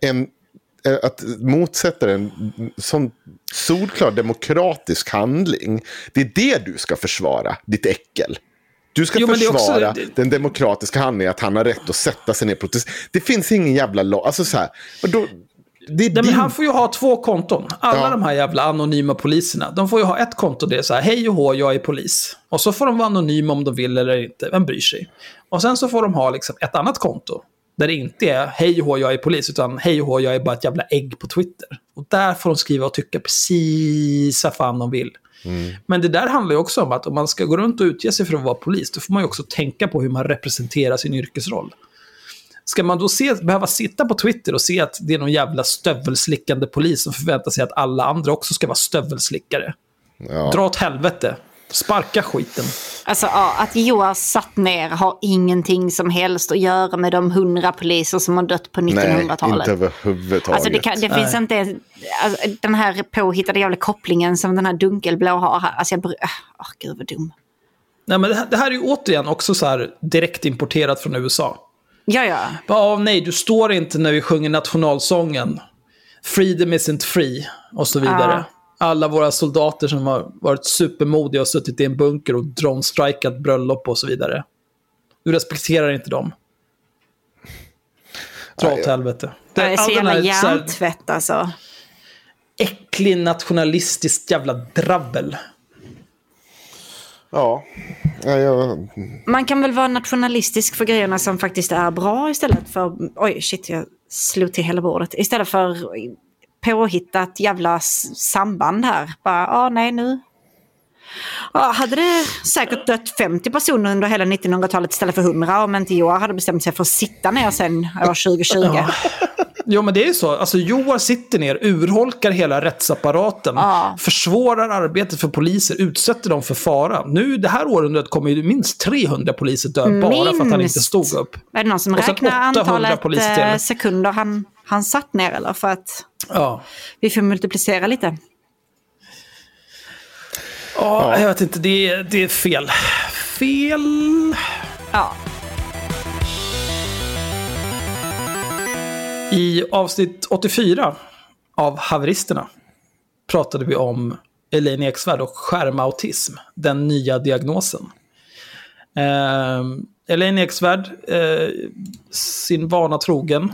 en, att motsätta en sån solklar demokratisk handling. Det är det du ska försvara, ditt äckel. Du ska Jo, försvara också- den demokratiska handlingen att han har rätt att sätta sig ner och protestera. Det finns ingen jävla lag. Alltså så här. Men din... han får ju ha två konton. Alla Ja. de här jävla anonyma poliserna. De får ju ha ett konto där det är så här, hej och hå, jag är polis. Och så får de vara anonyma om de vill eller inte, vem bryr sig? Och sen så får de ha liksom ett annat konto. Där det inte är hej och jag är polis, utan hej och jag är bara ett jävla ägg på Twitter. Och där får de skriva och tycka precis vad fan de vill. Men det där handlar ju också om att om man ska gå runt och utge sig för att vara polis, då får man ju också tänka på hur man representerar sin yrkesroll. Ska man då se, behöva sitta på Twitter och se att det är någon jävla stövelslickande polis som förväntar sig att alla andra också ska vara stövelslickare? Ja. Dra åt helvete. Sparka skiten. Alltså ja, att Joar satt ner har ingenting som helst att göra med de hundra poliser som har dött på Nej, 1900-talet. inte överhuvudtaget. Alltså det, kan, det finns inte alltså, den här påhittade jävla kopplingen som den här dunkelblå har. Alltså jag bry- Åh gud vad dum. Nej, men det, här, det här är ju återigen också så här direkt importerat från USA. Ja, ja. Ja, nej, du står inte när vi sjunger nationalsången. Freedom isn't free och så vidare. Alla våra soldater som har varit supermodiga och suttit i en bunker och drone-strikat bröllop och så vidare. Du respekterar inte dem. Dra åt helvete. Det är så jävla hjärntvätt alltså. äcklig nationalistiskt jävla drabbel. Ja. ja jag... Man kan väl vara nationalistisk för grejerna som faktiskt är bra istället för... Oj, shit, jag slog till hela bordet. Istället för påhittat jävla samband här. Bara, ja, nej, nu... Ja, hade det säkert dött 50 personer under hela 1900-talet istället för 100 om inte Joar hade bestämt sig för att sitta ner sen år 2020. Jo, men det är ju så. Alltså, Joar sitter ner, urholkar hela rättsapparaten, Ja. försvårar arbetet för poliser, utsätter dem för fara. Nu, det här året kommer ju minst 300 poliser dö bara för att han inte Minst. stod upp. Är det någon som räknar 800 antalet poliser eh, sekunder han, han satt ner eller? För att Ja. vi får multiplicera lite. Ja, jag vet inte. Det är, det är fel. Fel. Ja. I avsnitt 84 av Haveristerna pratade vi om Elaine Eksvärd och skärmautism, den nya diagnosen. Eh, Elaine Eksvärd, eh, sin vana trogen,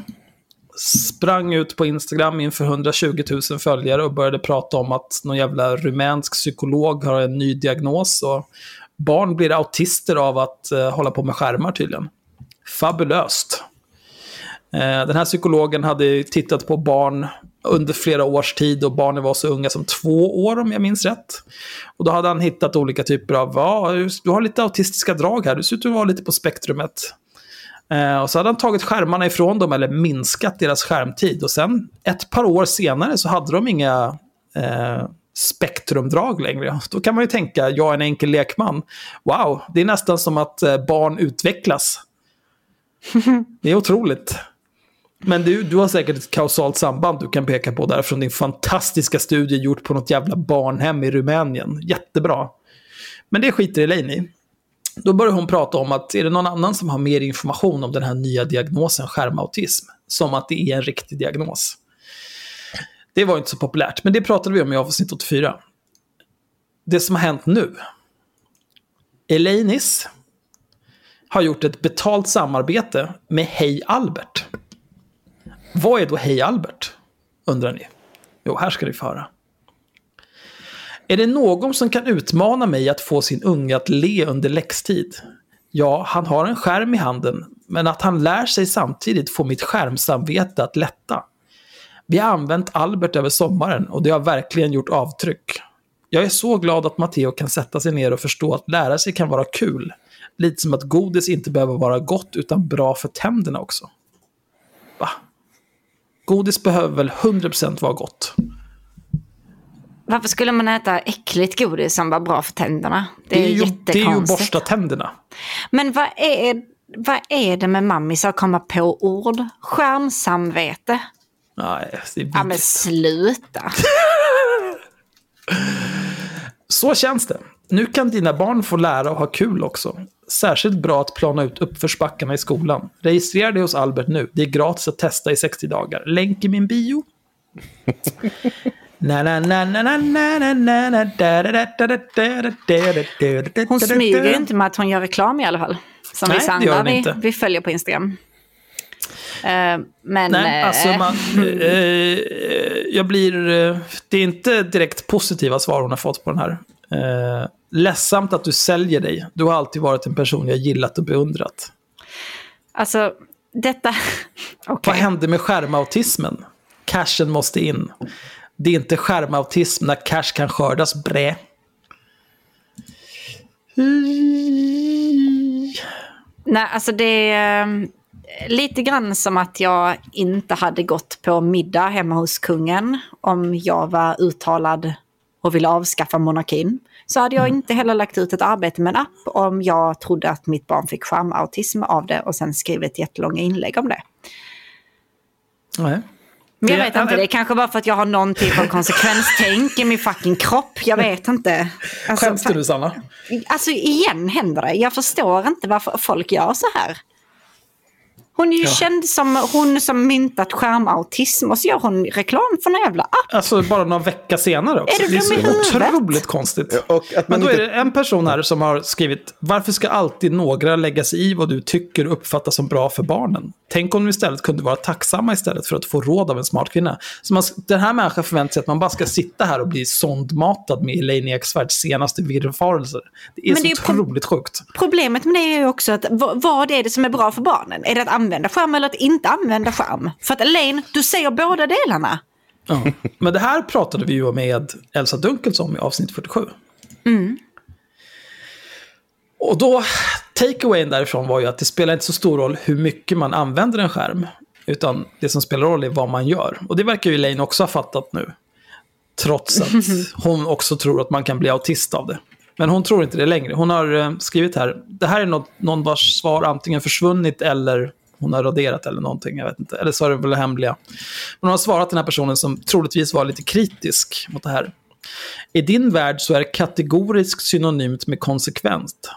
sprang ut på Instagram inför 120 000 följare och började prata om att någon jävla rumänsk psykolog har en ny diagnos och barn blir autister av att eh, hålla på med skärmar tydligen. Fabulöst. Eh, Den här psykologen hade tittat på barn under flera års tid och barnen var så unga som två år om jag minns rätt. Och då hade han hittat olika typer av, ja, du har lite autistiska drag här, du ser ut att vara lite på spektrumet. Eh, och så hade han tagit skärmarna ifrån dem eller minskat deras skärmtid. Och sen ett par år senare så hade de inga eh, spektrumdrag längre. Då kan man ju tänka, jag är en enkel lekman. Wow, det är nästan som att eh, barn utvecklas. Det är otroligt. Men du, du har säkert ett kausalt samband du kan peka på där från din fantastiska studie gjort på något jävla barnhem i Rumänien. Jättebra. Men det skiter Elaine i. Då börjar hon prata om att är det någon annan som har mer information om den här nya diagnosen skärmautism? Som att det är en riktig diagnos. Det var inte så populärt, men det pratade vi om i avsnitt 84. Det som har hänt nu. Elainis har gjort ett betalt samarbete med Hej Albert. Vad är då Hej Albert? Undrar ni. Jo, här ska ni få höra. Är det någon som kan utmana mig att få sin unge att le under läxtid? Ja, han har en skärm i handen, men att han lär sig samtidigt får mitt skärmsamvete att lätta. Vi har använt Albert över sommaren och det har verkligen gjort avtryck. Jag är så glad att Matteo kan sätta sig ner och förstå att lära sig kan vara kul. Lite som att godis inte behöver vara gott utan bra för tänderna också. Va? Godis behöver väl 100% vara gott? Varför skulle man äta äckligt godis som var bra för tänderna? Det är, ju, det är ju borsta tänderna. Men vad är, vad är det med mammis att komma på ord? Skärmsamvete? Nej, det är Ja men sluta. Så känns det. Nu kan dina barn få lära och ha kul också. Särskilt bra att plana ut uppförsbackarna i skolan. Registrera dig hos Albert nu. Det är gratis att testa i 60 dagar. Länk i min bio. Hon smyger ju inte med att hon gör reklam i alla fall. Som Nej, vissa andra vi, vi följer på Instagram. Uh, men... Nej, alltså man, uh, jag blir... Det är inte direkt positiva svar hon har fått på den här. Uh, ledsamt att du säljer dig. Du har alltid varit en person jag gillat och beundrat. Alltså, detta... okay. Vad hände med skärmautismen? Cashen måste in. Det är inte skärmautism när cash kan skördas, brä. Nej, alltså det är eh, lite grann som att jag inte hade gått på middag hemma hos kungen om jag var uttalad och ville avskaffa monarkin. Så hade jag inte heller lagt ut ett arbete med en app om jag trodde att mitt barn fick skärmautism av det och sen skrivit jättelånga inlägg om det. Nej. Men jag vet inte, det är kanske bara för att jag har någon typ av konsekvenstänk i min fucking kropp. Jag vet inte. Alltså, Skäms du, Sanna? Alltså igen händer det. Jag förstår inte varför folk gör så här. Hon är ju känd som hon som myntat skärmautism och så gör hon reklam för någon jävla app. Alltså bara några veckor senare också. Är du det är så huvudet? otroligt konstigt. Och att man Men då är inte... det en person här som har skrivit Varför ska alltid några lägga sig i vad du tycker och uppfattar som bra för barnen? Tänk om de istället kunde vara tacksamma istället för att få råd av en smart kvinna. Så man, den här människan förväntar sig att man bara ska sitta här och bli sondmatad med Elaine Eksvärds senaste villfarelser. Det är Men så det är ju pro- otroligt sjukt. Problemet med det är ju också att vad är det som är bra för barnen? Är det att använda skärm eller att inte använda skärm? För att Elaine, du säger båda delarna. Ja. Men det här pratade vi ju med Elsa Dunkels om i avsnitt 47. Och då, takeawayen därifrån var ju att det spelar inte så stor roll hur mycket man använder en skärm. Utan det som spelar roll är vad man gör. Och det verkar ju Elaine också ha fattat nu. Trots att hon också tror att man kan bli autist av det. Men hon tror inte det längre. Hon har eh, skrivit här, det här är något, någon vars svar antingen försvunnit eller hon har raderat eller någonting, jag vet inte. Eller så är det väl hemliga. Men hon har svarat den här personen som troligtvis var lite kritisk mot det här. I din värld så är kategoriskt synonymt med konsekvent.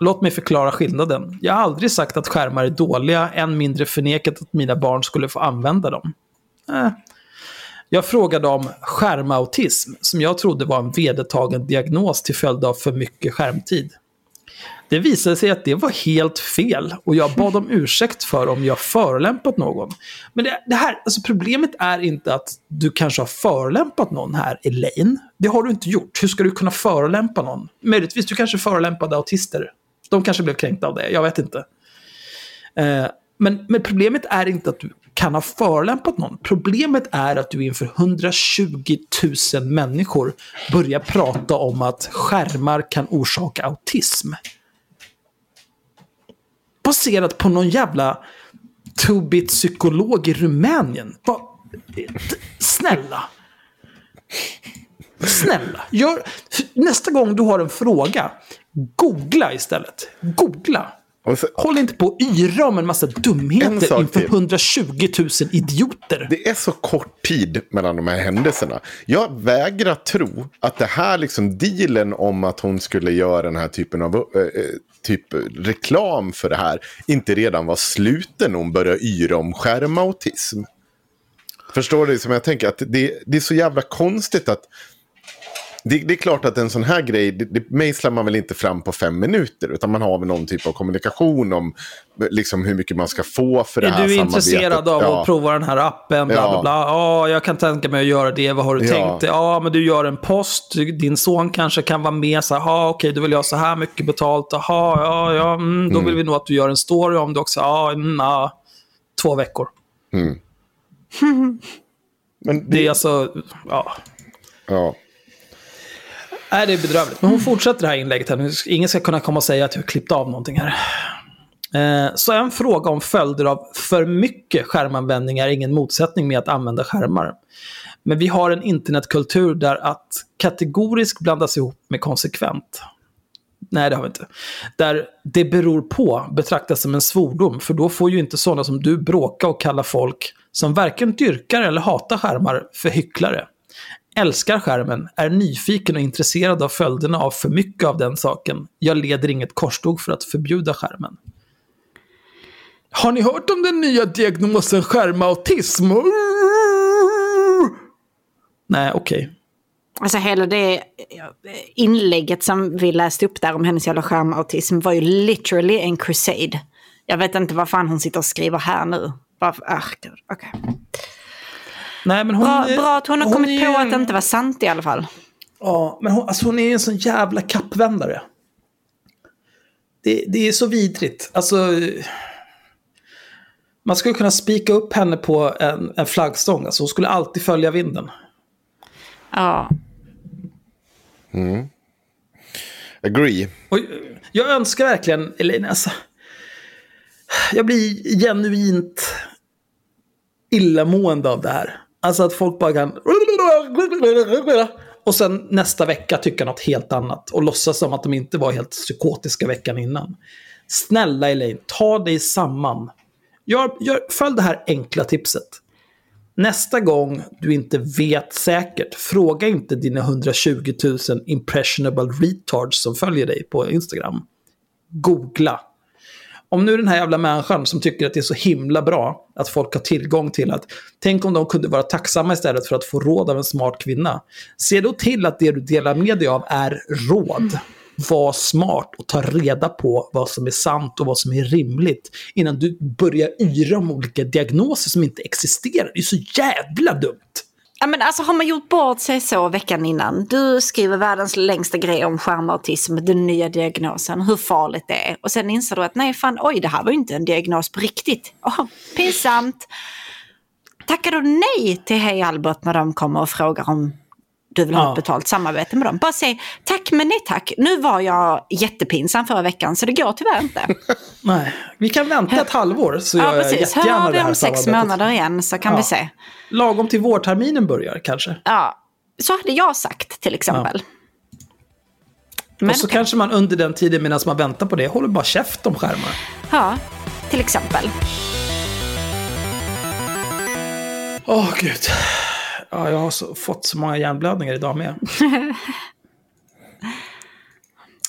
Låt mig förklara skillnaden. Jag har aldrig sagt att skärmar är dåliga, än mindre förnekat att mina barn skulle få använda dem. Eh. Jag frågade om skärmautism, som jag trodde var en vedertagen diagnos till följd av för mycket skärmtid. Det visade sig att det var helt fel och jag bad om ursäkt för om jag förolämpat någon. Men det, det här, alltså problemet är inte att du kanske har förolämpat någon här, Elaine. Det har du inte gjort. Hur ska du kunna förolämpa någon? Möjligtvis du kanske förolämpade autister. De kanske blev kränkta av det, jag vet inte. Eh, men, men problemet är inte att du kan ha förolämpat någon. Problemet är att du inför 120 000 människor börjar prata om att skärmar kan orsaka autism. Baserat på någon jävla two-bit psykolog i Rumänien. Va? Snälla. Snälla. Gör, nästa gång du har en fråga, googla istället. Googla. Så, Håll inte på och yra om en massa En dumheter sak inför till. 120 000 idioter. Det är så kort tid mellan de här händelserna. Jag vägrar tro att det här liksom dealen om att hon skulle göra den här typen av eh, eh, typ reklam för det här inte redan var sluten när hon började yra om skärmautism. Förstår du? Som jag tänker att det, det är så jävla konstigt att det, det är klart att en sån här grej, det, det mejslar man väl inte fram på fem minuter. Utan man har väl någon typ av kommunikation om liksom, hur mycket man ska få för det här Är du samarbetet. intresserad av Ja. att prova den här appen? Bla, Ja. bla, bla. Ja, jag kan tänka mig att göra det. Vad har du Ja. tänkt? Ja, men du gör en post. Din son kanske kan vara med. Så här, ja, okej, du vill ha så här mycket betalt. Jaha, ja, ja, mm, då vill vi nog att du gör en story om det också. Ja, mm, ja, två veckor. Men Det är alltså, ja. ja. Nej, det är bedrövligt. Men hon fortsätter det här inlägget. Här. Nu- Ingen ska kunna komma och säga att jag har klippt av någonting här. Eh, Så en fråga om följder av för mycket skärmanvändning är ingen motsättning med att använda skärmar. Men vi har en internetkultur där att kategoriskt blandas ihop med konsekvent. Nej, det har vi inte. Där det beror på betraktas som en svordom, för då får ju inte sådana som du bråka och kalla folk som varken dyrkar eller hatar skärmar för hycklare. Älskar skärmen, är nyfiken och intresserad av följderna av för mycket av den saken. Jag leder inget korståg för att förbjuda skärmen. Har ni hört om den nya diagnosen skärmautism? Nej, okej. Alltså hela det inlägget som vi läste upp där om hennes jävla skärmautism var ju literally en crusade. Jag vet inte vad fan hon sitter och skriver här nu. Bara, ah, okej. okay. Nej, men hon, bra, bra att hon har hon kommit är på att det inte var sant i alla fall. Ja, men hon, alltså hon är en sån jävla kappvändare. Det, det är så vidrigt. Alltså... Man skulle kunna spika upp henne på en, en flaggstång. Alltså hon skulle alltid följa vinden. Ja. Agree. Och jag önskar verkligen, eller alltså... Jag blir genuint illamående av det här. Alltså att folk bara kan... Och sen nästa vecka tycka något helt annat. Och låtsas som att de inte var helt psykotiska veckan innan. Snälla Elaine, ta dig samman. Gör, gör, följ det här enkla tipset. Nästa gång du inte vet säkert, fråga inte dina 120 000 impressionable retards som följer dig på Instagram. Googla. Om nu den här jävla människan som tycker att det är så himla bra att folk har tillgång till att tänk om de kunde vara tacksamma istället för att få råd av en smart kvinna. Se då till att det du delar med dig av är råd. Var smart och ta reda på vad som är sant och vad som är rimligt innan du börjar yra om olika diagnoser som inte existerar. Det är så jävla dumt. Ja, men alltså har man gjort bort sig så veckan innan. Du skriver världens längsta grej om skärmautism, den nya diagnosen, hur farligt det är. Och sen inser du att nej fan, oj det här var ju inte en diagnos på riktigt. Oh, pinsamt. Tackar du nej till Hej Albert när de kommer och frågar om du vill ha Ja. ett betalt samarbete med dem? Bara säg tack men nej tack. Nu var jag jättepinsam förra veckan så det går tyvärr inte. Nej, vi kan vänta ett halvår så ja jag precis, jättegärna hör vi här om sex månader igen så kan Ja. vi se. Lagom till vårterminen börjar kanske. Ja, så hade jag sagt till exempel. Men och så kanske man under den tiden medan man väntar på det håller bara käft om skärmar. Ja, till exempel. Åh gud. Ja, jag har så, fått så många hjärnblödningar idag med.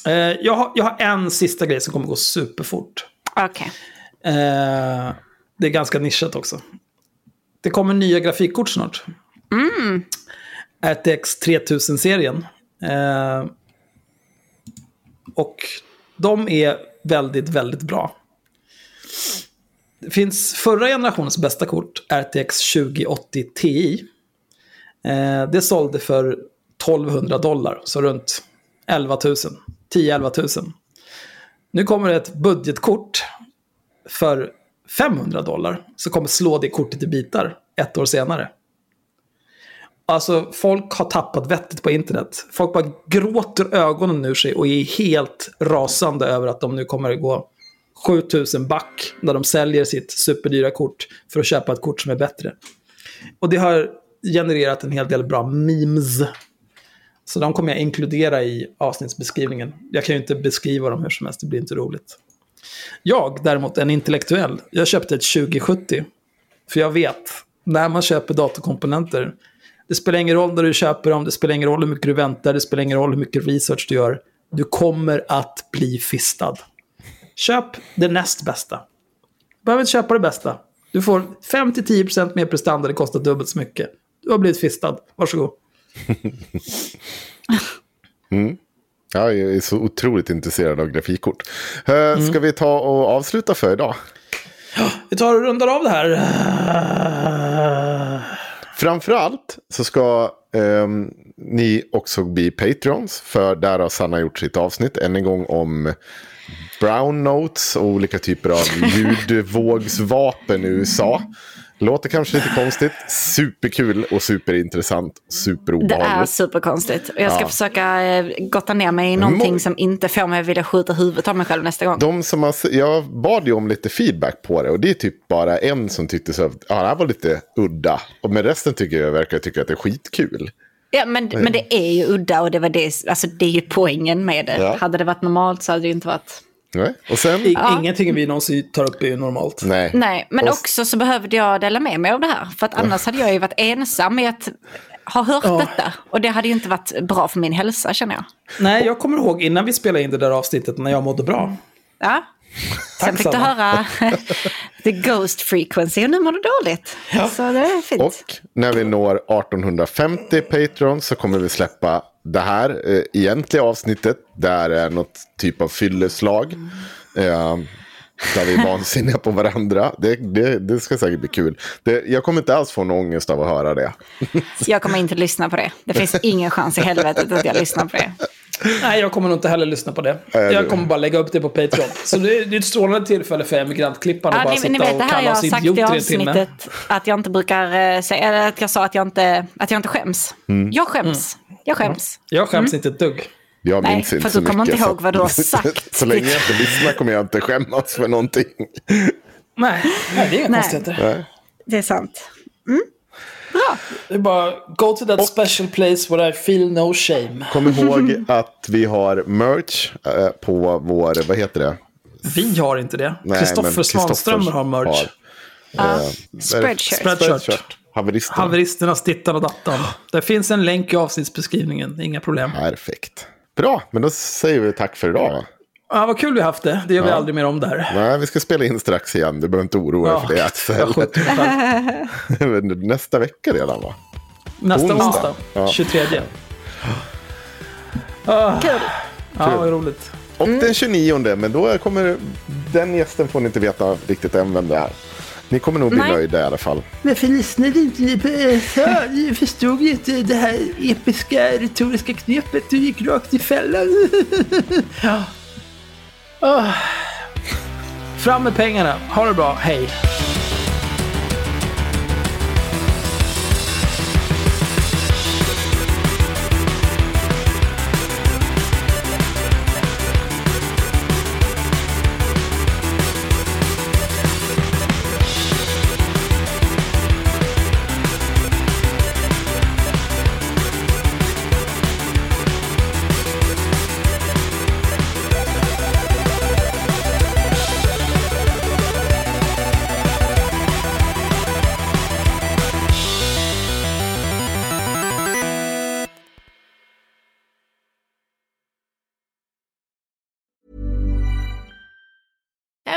eh, jag, har, jag har en sista grej som kommer gå superfort. Okej. Eh, det är ganska nischat också. Det kommer nya grafikkort snart. RTX 3000-serien. Eh, och de är väldigt, väldigt bra. Det finns förra generationens bästa kort, RTX 2080 Ti. Eh, det sålde för 1200 dollar, så runt 11 000. 10-11 000. Nu kommer det ett budgetkort för 500 dollar. som kommer slå det kortet i bitar ett år senare. Alltså folk har tappat vettet på internet. Folk bara gråter ögonen ur sig och är helt rasande över att de nu kommer att gå 7000 back när de säljer sitt superdyra kort för att köpa ett kort som är bättre. Och det har genererat en hel del bra memes. Så de kommer jag inkludera i avsnittsbeskrivningen. Jag kan ju inte beskriva dem hur som helst, det blir inte roligt. Jag däremot, en intellektuell, jag köpte ett 2070. För jag vet, när man köper datorkomponenter, det spelar ingen roll när du köper dem, det spelar ingen roll hur mycket du väntar, det spelar ingen roll hur mycket research du gör. Du kommer att bli fistad. Köp det näst bästa. Du behöver inte köpa det bästa. Du får 5-10% mer prestanda, det kostar dubbelt så mycket. Du har blivit fistad, varsågod. Ja, jag är så otroligt intresserad av grafikkort. Eh, Ska vi ta och avsluta för idag? Vi tar och rundar av det här. Framförallt så ska ehm, ni också bli Patreons. För där har Sanna gjort sitt avsnitt än en gång om brown notes och olika typer av ljudvågsvapen i USA. Låter kanske lite konstigt. Superkul och superintressant. Det är Superobehagligt. superkonstigt. Och jag ska Ja. försöka eh, gotta ner mig i någonting Må- som inte får mig att vilja skjuta huvudet av mig själv nästa gång. De som har, jag bad ju om lite feedback på det och det är typ bara en som tyckte så att ja, det här var lite udda. Och med resten tycker jag verkar tycka att det är skitkul. Ja, men, men det är ju udda och det, var det, alltså, det är ju poängen med det. Ja. Hade det varit normalt så hade det ju inte varit... Nej. Och sen... I, Ingenting vi någonsin tar upp är ju normalt. Nej. Nej, men Och- också så behövde jag dela med mig av det här. För att annars hade jag ju varit ensam i att ha hört detta. Och det hade ju inte varit bra för min hälsa känner jag. Nej, jag kommer ihåg innan vi spelade in det där avsnittet när jag mådde bra. Ja, Sen fick du Sanna. höra the ghost frequency och nu mår du dåligt. Så det är fint. Och när vi når 1850 Patreon så kommer vi släppa det här eh, egentliga avsnittet. Där är något typ av fylleslag. Eh, där vi är vansinniga på varandra. Det, det, det ska säkert bli kul. Det, jag kommer inte alls få någon ångest av att höra det. Jag kommer inte lyssna på det. Det finns ingen chans i helvetet att jag lyssnar på det. Nej, jag kommer nog inte heller lyssna på det. Nej, Jag kommer bara lägga upp det på Patreon. Så det är, det är ett strålande tillfälle för emigrantklipparna att Ja, bara ni, sitta ni vet, det och här kalla oss idioter i en timme. Att jag inte brukar eh, säga, eller att jag sa att jag inte, att jag inte skäms. Mm. Jag skäms. Jag skäms. Jag skäms inte ett dugg. Jag Nej, minns för inte så du kommer inte ihåg vad du har sagt. så länge jag inte lyssnar kommer jag inte skämmas för någonting. Nej, nej det är inga Nej. konstigheter. Nej. Det är sant. Mm. Bra. Det är bara go to that special place where I feel no shame. Kom ihåg att vi har merch eh, på vår, vad heter det? Vi har inte det. Kristoffer men Svanströmer har merch. har, eh, Spreadshirt. Spreadshirt. Haveristerna. Haveristernas dittan och dattan. Det finns en länk i avsnittsbeskrivningen, inga problem. Perfekt. Bra, men då säger vi tack för idag. Ja, vad kul vi haft det. Det gör vi Ja. aldrig mer om där. Nej, vi ska spela in strax igen. Du behöver inte oroa dig Ja, för det. jag Axel. Nästa vecka redan va? Nästa Onsdag. onsdag, Ja. 23. Ah. Kul. Ja, vad roligt. Och den 29, men då kommer den gästen får ni inte veta riktigt än vem det är. Ni kommer nog bli Nej. nöjda i alla fall. Varför lyssnade inte ni på ÖSA? Jag förstod ju inte det här episka retoriska knepet. Du gick rakt i fällan. ja. Fram med pengarna. Ha det bra. Hej.